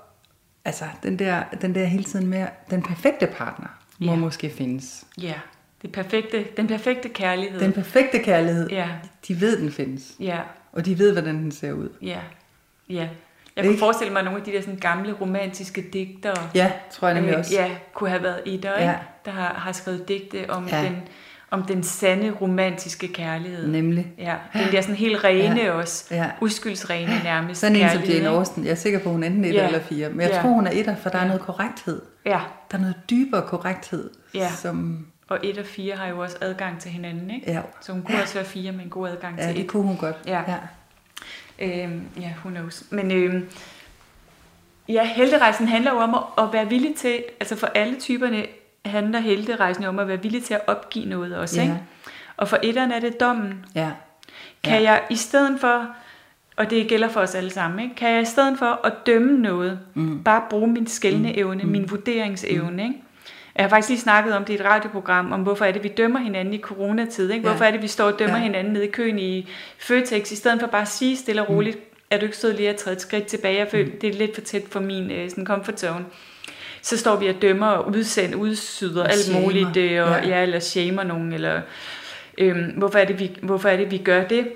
[SPEAKER 1] altså den der, den der hele tiden med, den perfekte partner må
[SPEAKER 2] Ja.
[SPEAKER 1] måske findes.
[SPEAKER 2] Ja, det perfekte, den perfekte kærlighed.
[SPEAKER 1] Den perfekte kærlighed,
[SPEAKER 2] Ja,
[SPEAKER 1] de ved, den findes.
[SPEAKER 2] ja,
[SPEAKER 1] Og de ved, hvordan den ser ud.
[SPEAKER 2] ja, ja. Jeg kunne forestille mig, at nogle af de der sådan gamle romantiske digtere,
[SPEAKER 1] Ja, tror jeg nemlig også.
[SPEAKER 2] Ja, kunne have været i der, ikke?
[SPEAKER 1] Ja.
[SPEAKER 2] der har, har skrevet digte om,
[SPEAKER 1] Ja.
[SPEAKER 2] ja. den, om den sande romantiske kærlighed.
[SPEAKER 1] Nemlig.
[SPEAKER 2] Ja, den der sådan helt rene
[SPEAKER 1] Ja.
[SPEAKER 2] ja. også,
[SPEAKER 1] Ja.
[SPEAKER 2] uskyldsrene nærmest
[SPEAKER 1] Sådan en som
[SPEAKER 2] kærlighed,
[SPEAKER 1] Jane
[SPEAKER 2] ikke?
[SPEAKER 1] Austen. Jeg er sikker på, at hun er enten et
[SPEAKER 2] Ja.
[SPEAKER 1] eller fire. Men jeg
[SPEAKER 2] Ja.
[SPEAKER 1] tror, hun er etter, for der er
[SPEAKER 2] Ja.
[SPEAKER 1] noget korrekthed.
[SPEAKER 2] Ja,
[SPEAKER 1] Der er noget dybere korrekthed,
[SPEAKER 2] Ja.
[SPEAKER 1] som...
[SPEAKER 2] og et og fire har jo også adgang til hinanden, ikke?
[SPEAKER 1] Ja,
[SPEAKER 2] Så hun kunne også være fire med en god adgang
[SPEAKER 1] ja
[SPEAKER 2] til
[SPEAKER 1] det
[SPEAKER 2] et.
[SPEAKER 1] kunne hun godt.
[SPEAKER 2] Ja.
[SPEAKER 1] ja.
[SPEAKER 2] Øhm, ja, who knows. Men øhm, ja, helterejsen handler jo om at, at være villig til, altså for alle typerne handler helterejsen om at være villig til at opgive noget også,
[SPEAKER 1] Ja.
[SPEAKER 2] ikke? Og for etteren er det dommen.
[SPEAKER 1] ja.
[SPEAKER 2] Kan
[SPEAKER 1] Ja.
[SPEAKER 2] jeg i stedet for, og det gælder for os alle sammen, ikke? kan jeg i stedet for at dømme noget, mm. bare bruge min skældende evne, mm. min vurderingsevne, ikke? Jeg har faktisk lige snakket om det i et radioprogram, om hvorfor er det, vi dømmer hinanden i coronatid. Ikke?
[SPEAKER 1] Ja.
[SPEAKER 2] Hvorfor er det, vi står og dømmer
[SPEAKER 1] Ja.
[SPEAKER 2] ja. hinanden nede i køen i Føtex, i stedet for bare at sige stille og roligt, mm. er du ikke stået lige at træde et skridt tilbage? Jeg føler, det er lidt for tæt for min øh, sådan comfort zone. Så står vi og dømmer og udsender, udsyder
[SPEAKER 1] Og
[SPEAKER 2] alt
[SPEAKER 1] shamer.
[SPEAKER 2] muligt, øh, og,
[SPEAKER 1] Ja.
[SPEAKER 2] ja. ja, eller shamer nogen, eller øhm, hvorfor, er det, vi, hvorfor er det, vi gør det?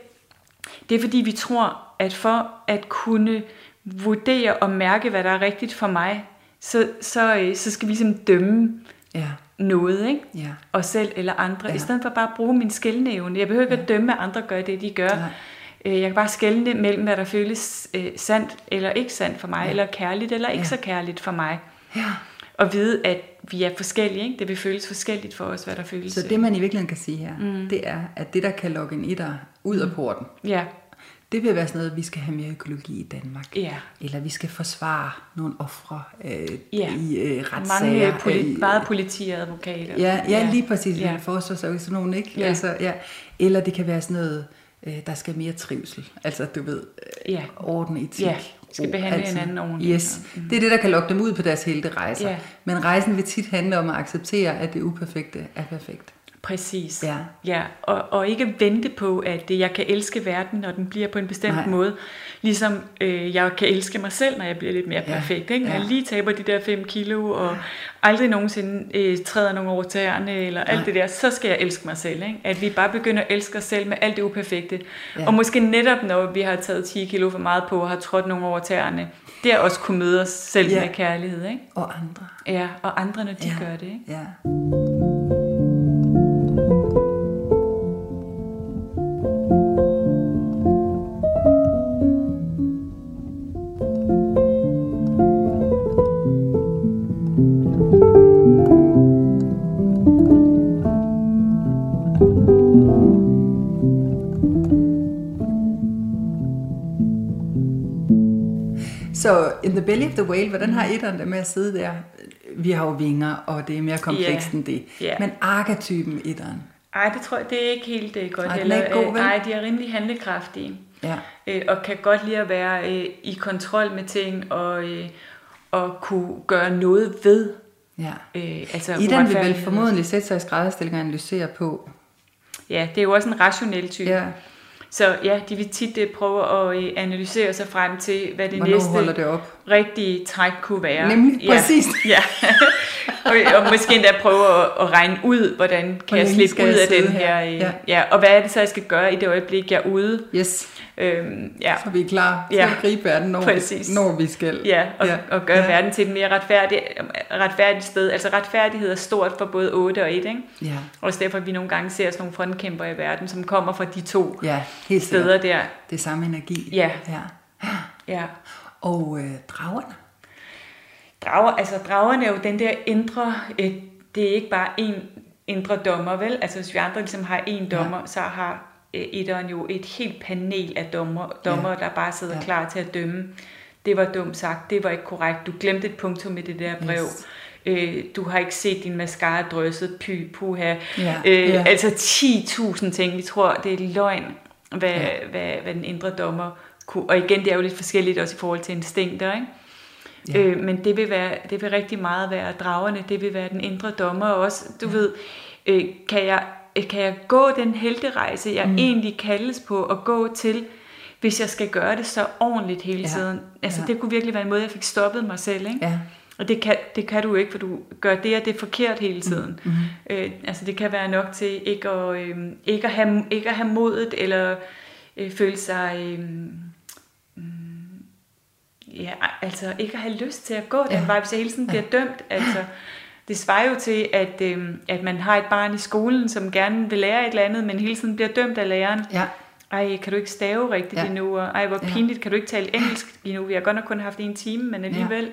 [SPEAKER 2] Det er fordi, vi tror, at for at kunne vurdere og mærke, hvad der er rigtigt for mig, så, så, øh, så skal vi ligesom dømme
[SPEAKER 1] Ja,
[SPEAKER 2] noget, ikke?
[SPEAKER 1] ja.
[SPEAKER 2] os selv eller andre,
[SPEAKER 1] Ja.
[SPEAKER 2] ja. i stedet for bare at bruge min skældende Jeg behøver ikke at dømme, at andre gør det, de gør.
[SPEAKER 1] Nej.
[SPEAKER 2] Øh, Jeg kan bare skælne mellem, hvad der føles øh, sandt eller ikke sandt for mig,
[SPEAKER 1] Ja.
[SPEAKER 2] ja. eller kærligt eller ikke
[SPEAKER 1] Ja.
[SPEAKER 2] så kærligt for mig.
[SPEAKER 1] ja.
[SPEAKER 2] Og vide, at vi er forskellige. Ikke? Det vil føles forskelligt for os, hvad der føles.
[SPEAKER 1] Så det, man i virkeligheden kan sige her, mm. det er, at det, der kan lokke en etter ud af porten,
[SPEAKER 2] Ja,
[SPEAKER 1] det vil være sådan noget, at vi skal have mere økologi i Danmark.
[SPEAKER 2] ja.
[SPEAKER 1] Eller vi skal forsvare nogle ofre øh,
[SPEAKER 2] Ja.
[SPEAKER 1] i øh, retssager.
[SPEAKER 2] Mange øh, politi-
[SPEAKER 1] i-
[SPEAKER 2] meget politi og advokater.
[SPEAKER 1] Ja, ja, lige præcis.
[SPEAKER 2] Ja.
[SPEAKER 1] Ja. Forsvarsorganisationen, ikke?
[SPEAKER 2] Ja.
[SPEAKER 1] Altså, ja. Eller det kan være sådan noget, øh, der skal mere trivsel. Altså, du ved, øh,
[SPEAKER 2] Ja.
[SPEAKER 1] orden, etik.
[SPEAKER 2] Ja, skal behandle
[SPEAKER 1] alt sådan.
[SPEAKER 2] hinanden ordentligt.
[SPEAKER 1] Yes, det er det, der kan lokke dem ud på deres helte rejser.
[SPEAKER 2] Ja.
[SPEAKER 1] Men rejsen vil tit handle om at acceptere, at det uperfekte er perfekt.
[SPEAKER 2] Præcis.
[SPEAKER 1] Ja.
[SPEAKER 2] ja. Og, og ikke vente på, at jeg kan elske verden, når den bliver på en bestemt
[SPEAKER 1] Nej.
[SPEAKER 2] Måde. Ligesom øh, jeg kan elske mig selv, når jeg bliver lidt mere
[SPEAKER 1] Ja.
[SPEAKER 2] perfekt. Ikke? Når
[SPEAKER 1] Ja.
[SPEAKER 2] jeg lige taber de der 5 kilo, og aldrig nogensinde øh, træder nogen over tæerne, eller alt
[SPEAKER 1] Nej.
[SPEAKER 2] det der, så skal jeg elske mig selv. Ikke? At vi bare begynder at elske os selv med alt det uperfekte.
[SPEAKER 1] Ja.
[SPEAKER 2] Ja. Og måske netop, når vi har taget 10 kilo for meget på, og har trådt nogen over tæerne, det er også kunne møde os selv
[SPEAKER 1] Ja.
[SPEAKER 2] med kærlighed. Ikke?
[SPEAKER 1] Og andre.
[SPEAKER 2] Ja, og andre, når de
[SPEAKER 1] Ja.
[SPEAKER 2] gør det. Ikke?
[SPEAKER 1] Ja. The belly of the whale, hvordan har etteren det med at sidde der? Vi har jo vinger, og det er mere komplekst
[SPEAKER 2] Ja.
[SPEAKER 1] end det.
[SPEAKER 2] Ja.
[SPEAKER 1] Men arketypen etteren.
[SPEAKER 2] Ej, det tror jeg, det er ikke helt øh, godt
[SPEAKER 1] Ej, den er ikke god,
[SPEAKER 2] Øh,
[SPEAKER 1] vel?
[SPEAKER 2] Ej, de er rimelig handlekraftige.
[SPEAKER 1] Ja.
[SPEAKER 2] øh, og kan godt lide at være øh, i kontrol med ting, og, øh, og kunne gøre noget ved.
[SPEAKER 1] ja.
[SPEAKER 2] Øh, altså
[SPEAKER 1] Etteren vil vel formodentlig sætte sig i skrædderstilling og analysere på.
[SPEAKER 2] Ja, det er jo også en rationel type.
[SPEAKER 1] Ja.
[SPEAKER 2] Så ja, de vil tit øh, prøve at analysere sig frem til, hvad det
[SPEAKER 1] Hvornår
[SPEAKER 2] næste
[SPEAKER 1] holder det op?
[SPEAKER 2] Rigtige træk kunne være.
[SPEAKER 1] Nemlig,
[SPEAKER 2] ja.
[SPEAKER 1] præcis.
[SPEAKER 2] Ja. og, og måske endda prøve at, at regne ud, hvordan kan
[SPEAKER 1] Hvor
[SPEAKER 2] jeg slippe ud
[SPEAKER 1] jeg
[SPEAKER 2] af den her.
[SPEAKER 1] her?
[SPEAKER 2] øh,
[SPEAKER 1] Ja.
[SPEAKER 2] ja. Og hvad er det så, jeg skal gøre i det øjeblik, jeg er ude?
[SPEAKER 1] Yes,
[SPEAKER 2] Øhm, ja.
[SPEAKER 1] så vi er klar til
[SPEAKER 2] Ja.
[SPEAKER 1] at gribe verden, når,
[SPEAKER 2] Præcis.
[SPEAKER 1] vi, når vi skal.
[SPEAKER 2] Ja, og, ja. og gøre
[SPEAKER 1] ja.
[SPEAKER 2] verden til et mere retfærdigt, retfærdigt sted. Altså retfærdighed er stort for både 8 og 1, ikke?
[SPEAKER 1] Ja,
[SPEAKER 2] Også derfor, at vi nogle gange ser sådan nogle frontkæmper i verden, som kommer fra de to
[SPEAKER 1] ja helt
[SPEAKER 2] steder der.
[SPEAKER 1] Det er samme energi.
[SPEAKER 2] Ja.
[SPEAKER 1] ja.
[SPEAKER 2] Ja.
[SPEAKER 1] Og øh, dragerne.
[SPEAKER 2] Drager, altså dragerne er jo den der indre, øh, det er ikke bare en indre dommer, vel? Altså hvis vi andre ligesom har en dommer, ja. så har øh, etteren jo et helt panel af dommer, dommer
[SPEAKER 1] Ja.
[SPEAKER 2] der bare sidder
[SPEAKER 1] Ja.
[SPEAKER 2] klar til at dømme. Det var dumt sagt, det var ikke korrekt, du glemte et punktum i det der brev.
[SPEAKER 1] Yes.
[SPEAKER 2] Øh, du har ikke set din mascara drysset, py, puha.
[SPEAKER 1] Ja,
[SPEAKER 2] Øh,
[SPEAKER 1] ja.
[SPEAKER 2] Altså 10.000 ting, vi tror, det er løgn, hvad,
[SPEAKER 1] ja.
[SPEAKER 2] hvad, hvad den indre dommer kunne. Og igen, det er jo lidt forskelligt også i forhold til instinkter, ikke?
[SPEAKER 1] Ja.
[SPEAKER 2] Øh, men det vil, være, det vil rigtig meget være dragerne, det vil være den indre dommer også. Du ja. ved, øh, kan, jeg, øh, kan jeg gå den helterejse, jeg mm. egentlig kaldes på at gå til, hvis jeg skal gøre det så ordentligt hele
[SPEAKER 1] Ja.
[SPEAKER 2] tiden? Altså
[SPEAKER 1] Ja.
[SPEAKER 2] det kunne virkelig være en måde, jeg fik stoppet mig selv, ikke?
[SPEAKER 1] Ja,
[SPEAKER 2] Og det kan, det kan du ikke, for du gør det og det er forkert hele tiden.
[SPEAKER 1] Mhm.
[SPEAKER 2] Mm. Øh, altså det kan være nok til ikke at, øh, ikke at, have, ikke at have modet, eller øh, føle sig... Øh, mm, ja, altså ikke at have lyst til at gå den
[SPEAKER 1] Ja.
[SPEAKER 2] vej, hvis jeg hele tiden bliver dømt. Altså, det svarer jo til, at, øh, at man har et barn i skolen, som gerne vil lære et eller andet, men hele tiden bliver dømt af læreren.
[SPEAKER 1] ja,
[SPEAKER 2] Ej, kan du ikke stave rigtigt
[SPEAKER 1] Ja.
[SPEAKER 2] ja. endnu? Og, Ej, hvor
[SPEAKER 1] Ja.
[SPEAKER 2] pinligt, kan du ikke tale engelsk endnu? Vi har godt nok kun haft en time, men alligevel. Ja.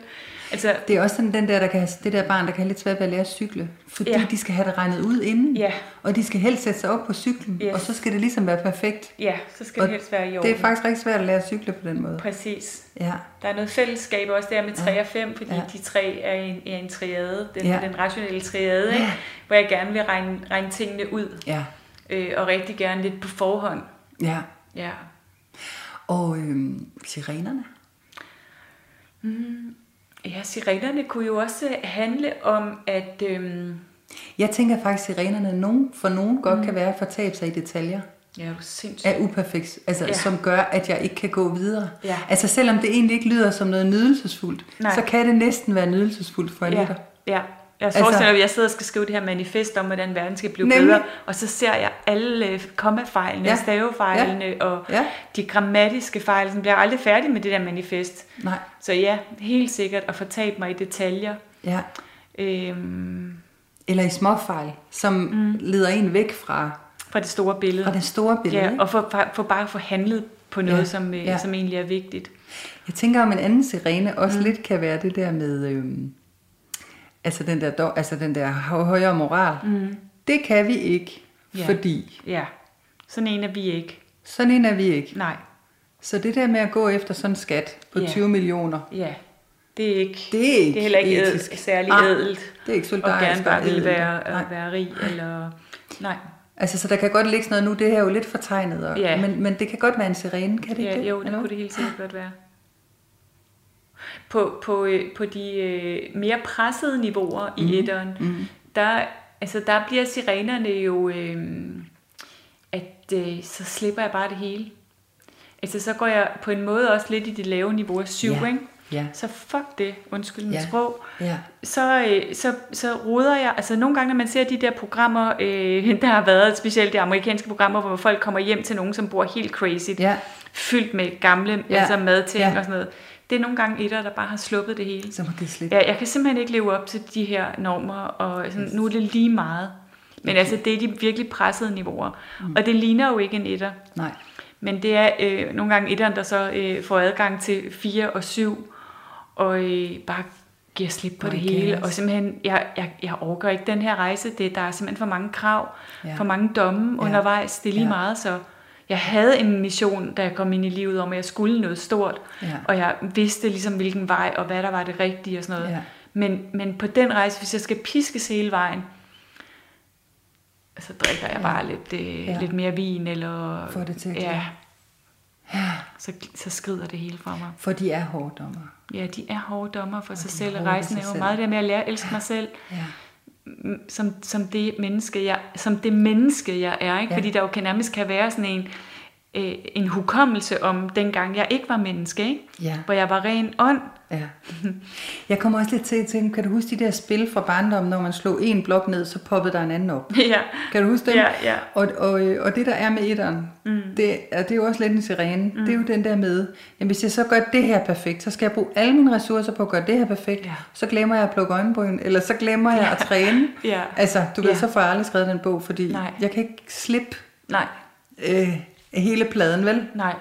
[SPEAKER 2] Altså,
[SPEAKER 1] det er også sådan den der, der kan, have- det der barn, der kan have lidt svært ved at lære at cykle. Fordi ja.
[SPEAKER 2] Ja.
[SPEAKER 1] de skal have det regnet ud inden.
[SPEAKER 2] Ja.
[SPEAKER 1] Og de skal helst sætte sig op på cyklen.
[SPEAKER 2] Yes.
[SPEAKER 1] Og så skal det ligesom være perfekt.
[SPEAKER 2] ja, så skal
[SPEAKER 1] Og
[SPEAKER 2] det helst være i orden.
[SPEAKER 1] Det er faktisk rigtig svært at lære at cykle på den måde.
[SPEAKER 2] Præcis.
[SPEAKER 1] Ja,
[SPEAKER 2] Der er noget fællesskab også der med 3 og 5, fordi
[SPEAKER 1] Ja.
[SPEAKER 2] ja. de tre er en, er en triade, den,
[SPEAKER 1] Ja.
[SPEAKER 2] ja. den rationelle triade, ikke?
[SPEAKER 1] Ja.
[SPEAKER 2] hvor jeg gerne vil regne, regne tingene ud,
[SPEAKER 1] ja,
[SPEAKER 2] øh, og rigtig gerne lidt på forhånd.
[SPEAKER 1] ja.
[SPEAKER 2] Ja.
[SPEAKER 1] Og øhm, sirenerne.
[SPEAKER 2] Ja, sirenerne kunne jo også handle om, at... Øhm,
[SPEAKER 1] Jeg tænker faktisk, at sirenerne nogen, for nogen godt mm. kan være at fortabe sig i detaljer.
[SPEAKER 2] ja, er sindssygt.
[SPEAKER 1] er uperfekt, altså, ja.
[SPEAKER 2] Ja.
[SPEAKER 1] som gør, at jeg ikke kan gå videre.
[SPEAKER 2] Ja.
[SPEAKER 1] Altså selvom det egentlig ikke lyder som noget nydelsesfuldt,
[SPEAKER 2] Nej.
[SPEAKER 1] så kan det næsten være nydelsesfuldt for en
[SPEAKER 2] Ja,
[SPEAKER 1] lytter.
[SPEAKER 2] ja. Jeg
[SPEAKER 1] Altså-
[SPEAKER 2] forestiller mig, at jeg sidder og skal skrive det her manifest om, hvordan verden skal blive
[SPEAKER 1] Nemlig.
[SPEAKER 2] bedre, og så ser jeg alle øh, kommafejlene,
[SPEAKER 1] Ja.
[SPEAKER 2] stavefejlene ja. og
[SPEAKER 1] Ja.
[SPEAKER 2] de grammatiske fejl, som bliver aldrig færdig med det der manifest.
[SPEAKER 1] Nej,
[SPEAKER 2] Så ja, helt sikkert at fortabe mig i detaljer.
[SPEAKER 1] ja.
[SPEAKER 2] Øhm,
[SPEAKER 1] Eller i småfejl, som mm. leder en væk fra,
[SPEAKER 2] fra det store billede.
[SPEAKER 1] fra det store billede.
[SPEAKER 2] ja, og for, for, for bare at få handlet på noget,
[SPEAKER 1] Ja.
[SPEAKER 2] Som, øh,
[SPEAKER 1] ja.
[SPEAKER 2] som egentlig er vigtigt.
[SPEAKER 1] Jeg tænker om en anden sirene også mm. lidt kan være det der med, øhm, altså den der, altså den der hø- højere moral. Mm. Det kan vi ikke,
[SPEAKER 2] Ja.
[SPEAKER 1] fordi
[SPEAKER 2] Ja, sådan en er vi ikke.
[SPEAKER 1] sådan en er vi ikke.
[SPEAKER 2] Nej,
[SPEAKER 1] Så det der med at gå efter sådan en skat på
[SPEAKER 2] Ja.
[SPEAKER 1] 20 millioner,
[SPEAKER 2] ja. Det er ikke,
[SPEAKER 1] det er ikke
[SPEAKER 2] det er heller ikke
[SPEAKER 1] etisk.
[SPEAKER 2] ædelt, særlig
[SPEAKER 1] Ah,
[SPEAKER 2] ædelt.
[SPEAKER 1] Det er ikke
[SPEAKER 2] Og
[SPEAKER 1] solidarisk.
[SPEAKER 2] gerne bare ville være,
[SPEAKER 1] Nej.
[SPEAKER 2] at være rig, eller... Nej,
[SPEAKER 1] Altså, så der kan godt ligge sådan noget nu, det her er jo lidt fortegnet, og,
[SPEAKER 2] Ja.
[SPEAKER 1] men, men det kan godt være en sirene, kan det ikke
[SPEAKER 2] ja,
[SPEAKER 1] det?
[SPEAKER 2] jo, det
[SPEAKER 1] eller
[SPEAKER 2] kunne det helt sikkert godt være. På, på, øh, på de øh, mere pressede niveauer i
[SPEAKER 1] Mhm.
[SPEAKER 2] etteren,
[SPEAKER 1] Mm.
[SPEAKER 2] der, altså, der bliver sirenerne jo, øh, at øh, så slipper jeg bare det hele. Altså, så går jeg på en måde også lidt i det lave niveau af syv,
[SPEAKER 1] Ja.
[SPEAKER 2] ikke?
[SPEAKER 1] Ja,
[SPEAKER 2] Så fuck det, undskyld mit
[SPEAKER 1] Ja.
[SPEAKER 2] sprog.
[SPEAKER 1] ja,
[SPEAKER 2] så, øh, så, så ruder jeg, altså nogle gange, når man ser de der programmer, øh, der har været specielt de amerikanske programmer, hvor folk kommer hjem til nogen, som bor helt crazy,
[SPEAKER 1] ja,
[SPEAKER 2] fyldt med gamle
[SPEAKER 1] Ja.
[SPEAKER 2] altså madting
[SPEAKER 1] ja.
[SPEAKER 2] og sådan noget. Det er nogle gange etter, der bare har sluppet det hele.
[SPEAKER 1] så må det slippe.
[SPEAKER 2] Ja, jeg kan simpelthen ikke leve op til de her normer, og sådan, nu er det lige meget. Men okay. altså, det er de virkelig pressede niveauer. Mm. Og det ligner jo ikke en etter.
[SPEAKER 1] Nej,
[SPEAKER 2] Men det er øh, nogle gange etteren, der så øh, får adgang til 4 og 7, og øh, bare giver slip på
[SPEAKER 1] Og
[SPEAKER 2] det hele. Og simpelthen, jeg, jeg, jeg overgår ikke den her rejse. Det, der er simpelthen for mange krav,
[SPEAKER 1] Ja.
[SPEAKER 2] for mange domme
[SPEAKER 1] Ja.
[SPEAKER 2] undervejs. Det er lige
[SPEAKER 1] ja.
[SPEAKER 2] meget, så jeg havde en mission, da jeg kom ind i livet, om at jeg skulle noget stort.
[SPEAKER 1] Ja.
[SPEAKER 2] Og jeg vidste ligesom, hvilken vej, og hvad der var det rigtige og sådan noget.
[SPEAKER 1] Ja.
[SPEAKER 2] Men, men på den rejse, hvis jeg skal piskes hele vejen, så drikker jeg bare lidt, øh,
[SPEAKER 1] Ja.
[SPEAKER 2] lidt mere vin, eller...
[SPEAKER 1] Får det til at
[SPEAKER 2] Ja,
[SPEAKER 1] Ja,
[SPEAKER 2] så, så skrider det hele fra mig.
[SPEAKER 1] for de er hårddommer.
[SPEAKER 2] Ja, de er hårde dommer for sig
[SPEAKER 1] de er
[SPEAKER 2] selv, og
[SPEAKER 1] hårde
[SPEAKER 2] rejsen er
[SPEAKER 1] sig
[SPEAKER 2] jo meget det med at lære at elske mig selv,
[SPEAKER 1] Ja.
[SPEAKER 2] Som, som det menneske, jeg, som det menneske, jeg er. Ikke?
[SPEAKER 1] Ja.
[SPEAKER 2] Fordi der jo kan nærmest kan være sådan en, øh, en hukommelse om dengang, jeg ikke var menneske, ikke?
[SPEAKER 1] Ja.
[SPEAKER 2] hvor jeg var ren ånd.
[SPEAKER 1] Ja. Jeg kommer også lidt til at tænke, kan du huske de der spil fra barndommen, når man slog en blok ned, så poppede der en anden op?
[SPEAKER 2] ja.
[SPEAKER 1] Kan du huske dem?
[SPEAKER 2] Ja, ja.
[SPEAKER 1] Og, og, og det der er med etteren, mm. det, er, det er jo også lidt en sirene. Mm. Det er jo den der med, jamen hvis jeg så gør det her perfekt, så skal jeg bruge alle mine ressourcer på at gøre det her perfekt.
[SPEAKER 2] Ja.
[SPEAKER 1] Så glemmer jeg at plukke øjenbryn, eller så glemmer jeg at træne.
[SPEAKER 2] Ja.
[SPEAKER 1] Altså, du ved,
[SPEAKER 2] Ja.
[SPEAKER 1] så får jeg aldrig skrevet den bog, fordi
[SPEAKER 2] Nej.
[SPEAKER 1] jeg kan ikke slippe
[SPEAKER 2] Nej,
[SPEAKER 1] øh, hele pladen, vel?
[SPEAKER 2] nej.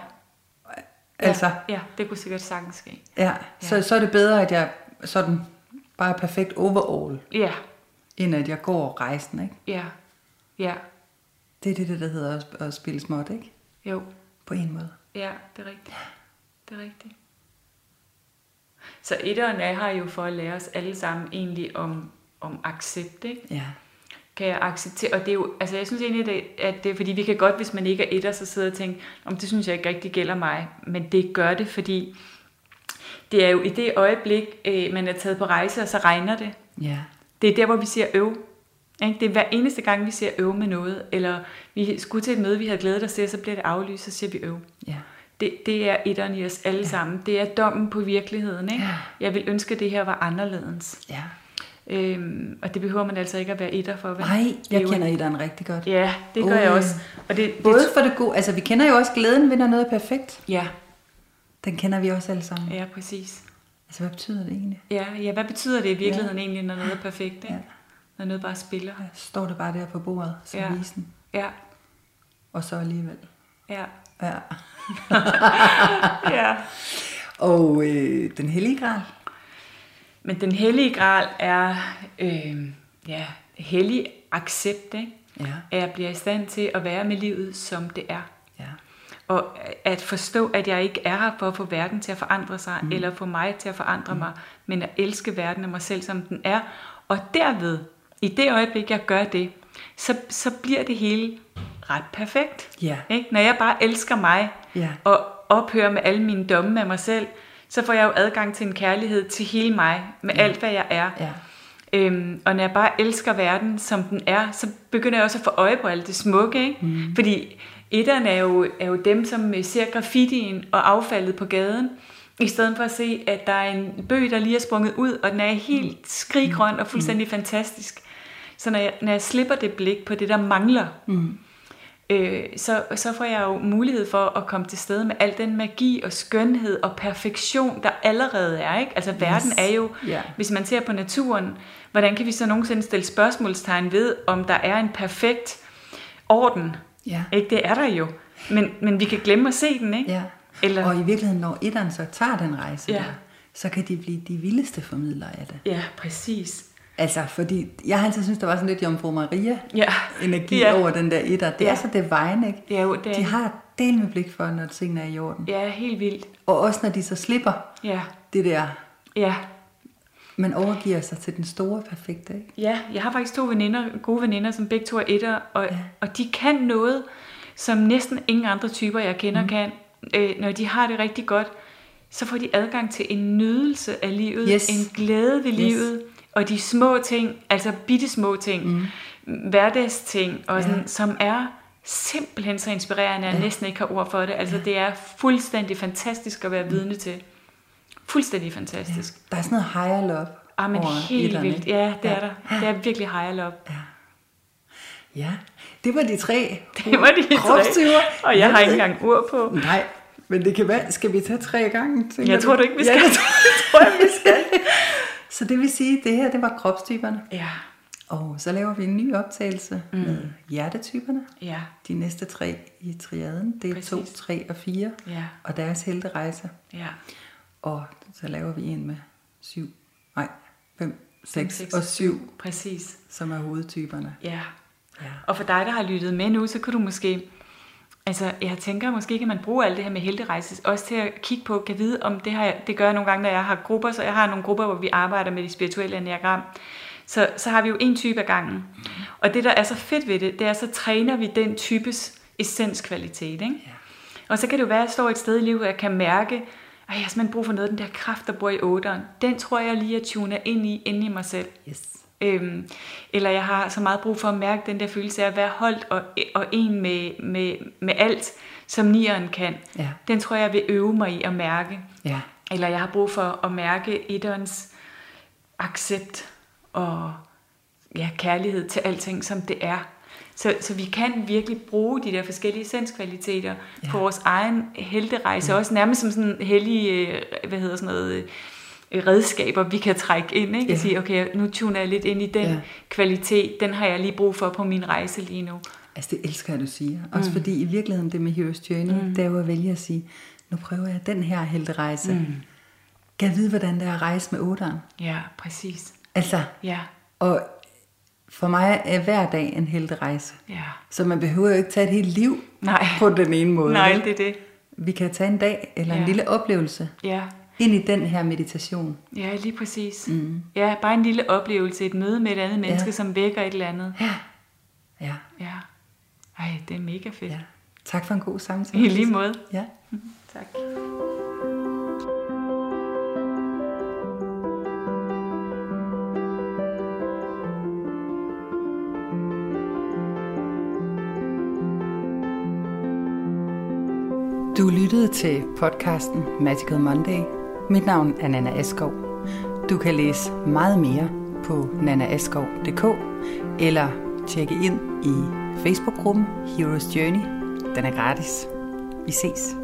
[SPEAKER 1] Altså,
[SPEAKER 2] Ja, det kunne sikkert sagtens ske.
[SPEAKER 1] ja. Så, så er det bedre, at jeg sådan bare er perfekt overall,
[SPEAKER 2] Ja,
[SPEAKER 1] end at jeg går rejsen, ikke?
[SPEAKER 2] ja, ja,
[SPEAKER 1] Det er det, der hedder at, at spille småt, ikke?
[SPEAKER 2] jo.
[SPEAKER 1] På en måde.
[SPEAKER 2] Ja, det er rigtigt. Det er rigtigt. Så etteren er her jo for at lære os alle sammen egentlig om, om accept, ikke?
[SPEAKER 1] Ja.
[SPEAKER 2] Kan jeg acceptere, og det er jo, altså jeg synes egentlig, at det, fordi vi kan godt, hvis man ikke er etter, så sidde og tænke, om det synes jeg ikke rigtig gælder mig, men det gør det, fordi det er jo i det øjeblik, øh, man er taget på rejse, og så regner det.
[SPEAKER 1] Ja.
[SPEAKER 2] Det er der, hvor vi siger øv. Ikke? Det er hver eneste gang, vi siger øv med noget, eller vi skulle til et møde, vi havde glædet os til, så bliver det aflyst, så siger vi øv.
[SPEAKER 1] Ja.
[SPEAKER 2] Det, det er etteren i os alle ja. sammen. Det er dommen på virkeligheden. Ikke?
[SPEAKER 1] Ja.
[SPEAKER 2] Jeg vil ønske, at det her var anderledes.
[SPEAKER 1] Ja.
[SPEAKER 2] Øhm, og det behøver man altså ikke at være etter for. Vel?
[SPEAKER 1] Nej,
[SPEAKER 2] Det
[SPEAKER 1] jeg
[SPEAKER 2] jo
[SPEAKER 1] kender
[SPEAKER 2] en-
[SPEAKER 1] etteren rigtig godt.
[SPEAKER 2] Ja, det gør
[SPEAKER 1] Uh.
[SPEAKER 2] jeg også. Og det, det,
[SPEAKER 1] Både for det gode, altså vi kender jo også glæden ved, når noget er perfekt.
[SPEAKER 2] Ja,
[SPEAKER 1] Den kender vi også alle sammen.
[SPEAKER 2] ja, præcis.
[SPEAKER 1] Altså hvad betyder det egentlig?
[SPEAKER 2] Ja, ja, hvad betyder det i virkeligheden ja. egentlig, når noget er perfekt? Ikke?
[SPEAKER 1] Ja.
[SPEAKER 2] Når noget bare spiller.
[SPEAKER 1] Ja, Står det bare der på bordet, som
[SPEAKER 2] ja.
[SPEAKER 1] visen.
[SPEAKER 2] Ja,
[SPEAKER 1] Og så alligevel.
[SPEAKER 2] ja,
[SPEAKER 1] Ja.
[SPEAKER 2] ja.
[SPEAKER 1] Og øh, den hellige gral.
[SPEAKER 2] Men den hellige gral er øh, ja, hellig accept, ikke?
[SPEAKER 1] Ja.
[SPEAKER 2] at jeg bliver i stand til at være med livet, som det er.
[SPEAKER 1] Ja.
[SPEAKER 2] Og at forstå, at jeg ikke er her for at få verden til at forandre sig, mm. eller få mig til at forandre mm. mig, men at elske verden og mig selv, som den er. Og derved, i det øjeblik, jeg gør det, så, så bliver det hele ret perfekt.
[SPEAKER 1] Ja.
[SPEAKER 2] Ikke? Når jeg bare elsker mig,
[SPEAKER 1] Ja.
[SPEAKER 2] og ophører med alle mine domme med mig selv, så får jeg jo adgang til en kærlighed til hele mig, med alt, hvad jeg er.
[SPEAKER 1] Ja.
[SPEAKER 2] Øhm, og når jeg bare elsker verden, som den er, så begynder jeg også at få øje på alt det smukke. Ikke? Mm. Fordi etterne er jo, er jo dem, som øh, ser graffitien og affaldet på gaden, i stedet for at se, at der er en bøg, der lige er sprunget ud, og den er helt skriggrøn og fuldstændig mm. fantastisk. Så når jeg, når jeg slipper det blik på det, der mangler,
[SPEAKER 1] Mm.
[SPEAKER 2] Øh, så, så får jeg jo mulighed for at komme til stede med al den magi og skønhed og perfektion, der allerede er. Ikke? Altså verden
[SPEAKER 1] Yes.
[SPEAKER 2] er jo,
[SPEAKER 1] Ja.
[SPEAKER 2] hvis man ser på naturen, hvordan kan vi så nogensinde stille spørgsmålstegn ved, om der er en perfekt orden?
[SPEAKER 1] Ja.
[SPEAKER 2] Ikke? Det er der jo. Men, men vi kan glemme at se den, ikke?
[SPEAKER 1] Ja.
[SPEAKER 2] Eller-
[SPEAKER 1] Og i virkeligheden, når etteren så tager den rejse
[SPEAKER 2] Ja.
[SPEAKER 1] der, så kan de blive de vildeste formidlere af det.
[SPEAKER 2] Ja, præcis.
[SPEAKER 1] Altså, fordi jeg har altid syntes, der var sådan lidt Jomfru Maria
[SPEAKER 2] Ja.
[SPEAKER 1] energi
[SPEAKER 2] Ja.
[SPEAKER 1] over den der etter. Det
[SPEAKER 2] Ja.
[SPEAKER 1] er så divine, ikke?
[SPEAKER 2] Det er jo, det er,
[SPEAKER 1] De har del med blik for, når tingene er i orden.
[SPEAKER 2] Ja, helt vildt.
[SPEAKER 1] Og også når de så slipper
[SPEAKER 2] Ja,
[SPEAKER 1] det der,
[SPEAKER 2] ja.
[SPEAKER 1] man overgiver sig til den store perfekte, ikke?
[SPEAKER 2] Ja, jeg har faktisk to veninder, gode veninder, som begge to er etter, og, ja.
[SPEAKER 1] Ja.
[SPEAKER 2] og de kan noget, som næsten ingen andre typer, jeg kender, mm. kan. Øh, når de har det rigtig godt, så får de adgang til en nydelse af livet,
[SPEAKER 1] Yes.
[SPEAKER 2] en glæde ved
[SPEAKER 1] Yes.
[SPEAKER 2] livet, og de små ting, altså bitte små ting, mm. hverdagsting, og
[SPEAKER 1] Ja.
[SPEAKER 2] sådan, som er simpelthen så inspirerende, at jeg
[SPEAKER 1] Ja.
[SPEAKER 2] næsten ikke har ord for det. Altså, det er fuldstændig fantastisk at være vidne til. Fuldstændig fantastisk.
[SPEAKER 1] Der er sådan noget higher love
[SPEAKER 2] Ah, men helt
[SPEAKER 1] etteren,
[SPEAKER 2] vildt. Ja, det er der. Det er virkelig high love.
[SPEAKER 1] Ja. Ja, det var de tre
[SPEAKER 2] Det var de tre. Og jeg har
[SPEAKER 1] ved
[SPEAKER 2] ikke engang ur på.
[SPEAKER 1] Nej, men det kan være, skal vi tage tre gange?
[SPEAKER 2] Jeg tror du ikke, vi
[SPEAKER 1] Ja,
[SPEAKER 2] skal.
[SPEAKER 1] det tror jeg, vi skal. Så det vil sige, at det her, det var kropstyperne.
[SPEAKER 2] Ja,
[SPEAKER 1] Og så laver vi en ny optagelse mm. med hjertetyperne.
[SPEAKER 2] ja,
[SPEAKER 1] De næste tre i triaden, det er
[SPEAKER 2] Præcis.
[SPEAKER 1] 2, 3 og 4.
[SPEAKER 2] ja,
[SPEAKER 1] Og deres helterejse.
[SPEAKER 2] ja.
[SPEAKER 1] Og så laver vi en med 7, nej, 5,
[SPEAKER 2] Fem,
[SPEAKER 1] 6 og 7,
[SPEAKER 2] Præcis.
[SPEAKER 1] som er hovedtyperne.
[SPEAKER 2] Ja.
[SPEAKER 1] Ja.
[SPEAKER 2] Og for dig, der har lyttet med nu, så kan du måske Altså, jeg tænker måske kan man bruge alt det her med helterejse, også til at kigge på, kan vide, om det, har jeg, det gør jeg nogle gange, når jeg har grupper, så jeg har nogle grupper, hvor vi arbejder med de spirituelle enneagram, så, så har vi jo en type af gangen. Og det, der er så fedt ved det, det er, så træner vi den types essenskvalitet, ikke?
[SPEAKER 1] Ja.
[SPEAKER 2] Og så kan det jo være, at jeg står et sted i livet, hvor jeg kan mærke, at jeg har simpelthen brug for noget af den der kraft, der bor i otteren. Den tror jeg lige at tune ind i, inde i mig selv.
[SPEAKER 1] Yes.
[SPEAKER 2] Øhm, eller jeg har så meget brug for at mærke den der følelse af at være holdt og, og en med, med, med alt, som nieren kan.
[SPEAKER 1] Ja.
[SPEAKER 2] Den tror jeg vil øve mig i at mærke.
[SPEAKER 1] Ja.
[SPEAKER 2] Eller jeg har brug for at mærke etterens accept og ja, kærlighed til alting, som det er. Så, så vi kan virkelig bruge de der forskellige senskvaliteter
[SPEAKER 1] Ja.
[SPEAKER 2] på vores egen helterejse, ja. også nærmest som sådan hellige, øh, hvad hedder sådan noget, redskaber, vi kan trække ind, ikke?
[SPEAKER 1] Ja.
[SPEAKER 2] Og sige, okay, nu tuner jeg lidt ind i den
[SPEAKER 1] Ja.
[SPEAKER 2] kvalitet, den har jeg lige brug for på min rejse lige nu.
[SPEAKER 1] Altså det elsker jeg, du siger. Også mm. fordi i virkeligheden det med Hero's Journey, mm. det er jo at vælge at sige, nu prøver jeg den her helterejse. Mm. Kan jeg vide, hvordan det er at rejse med otteren?
[SPEAKER 2] Ja, præcis.
[SPEAKER 1] Altså,
[SPEAKER 2] Ja,
[SPEAKER 1] og for mig er hver dag en helterejse.
[SPEAKER 2] ja.
[SPEAKER 1] Så man behøver jo ikke tage et helt liv
[SPEAKER 2] Nej.
[SPEAKER 1] på den ene måde.
[SPEAKER 2] Nej, det er det.
[SPEAKER 1] Vi kan tage en dag eller en
[SPEAKER 2] Ja.
[SPEAKER 1] lille oplevelse
[SPEAKER 2] Ja,
[SPEAKER 1] ind i den her meditation.
[SPEAKER 2] ja lige præcis. Mm. Ja, bare en lille oplevelse, et møde med et andet menneske,
[SPEAKER 1] Ja.
[SPEAKER 2] som vækker et eller andet.
[SPEAKER 1] Ja. Ja.
[SPEAKER 2] Ja. Ej, det er mega fedt.
[SPEAKER 1] ja. Tak for en god samtale.
[SPEAKER 2] I lige måde.
[SPEAKER 1] Ja.
[SPEAKER 2] Tak.
[SPEAKER 1] Du lyttede til podcasten Magical Monday. Mit navn er Nana Askov. Du kan læse meget mere på nanaaskov.dk eller tjekke ind i Facebook-gruppen Heroes Journey. Den er gratis. Vi ses.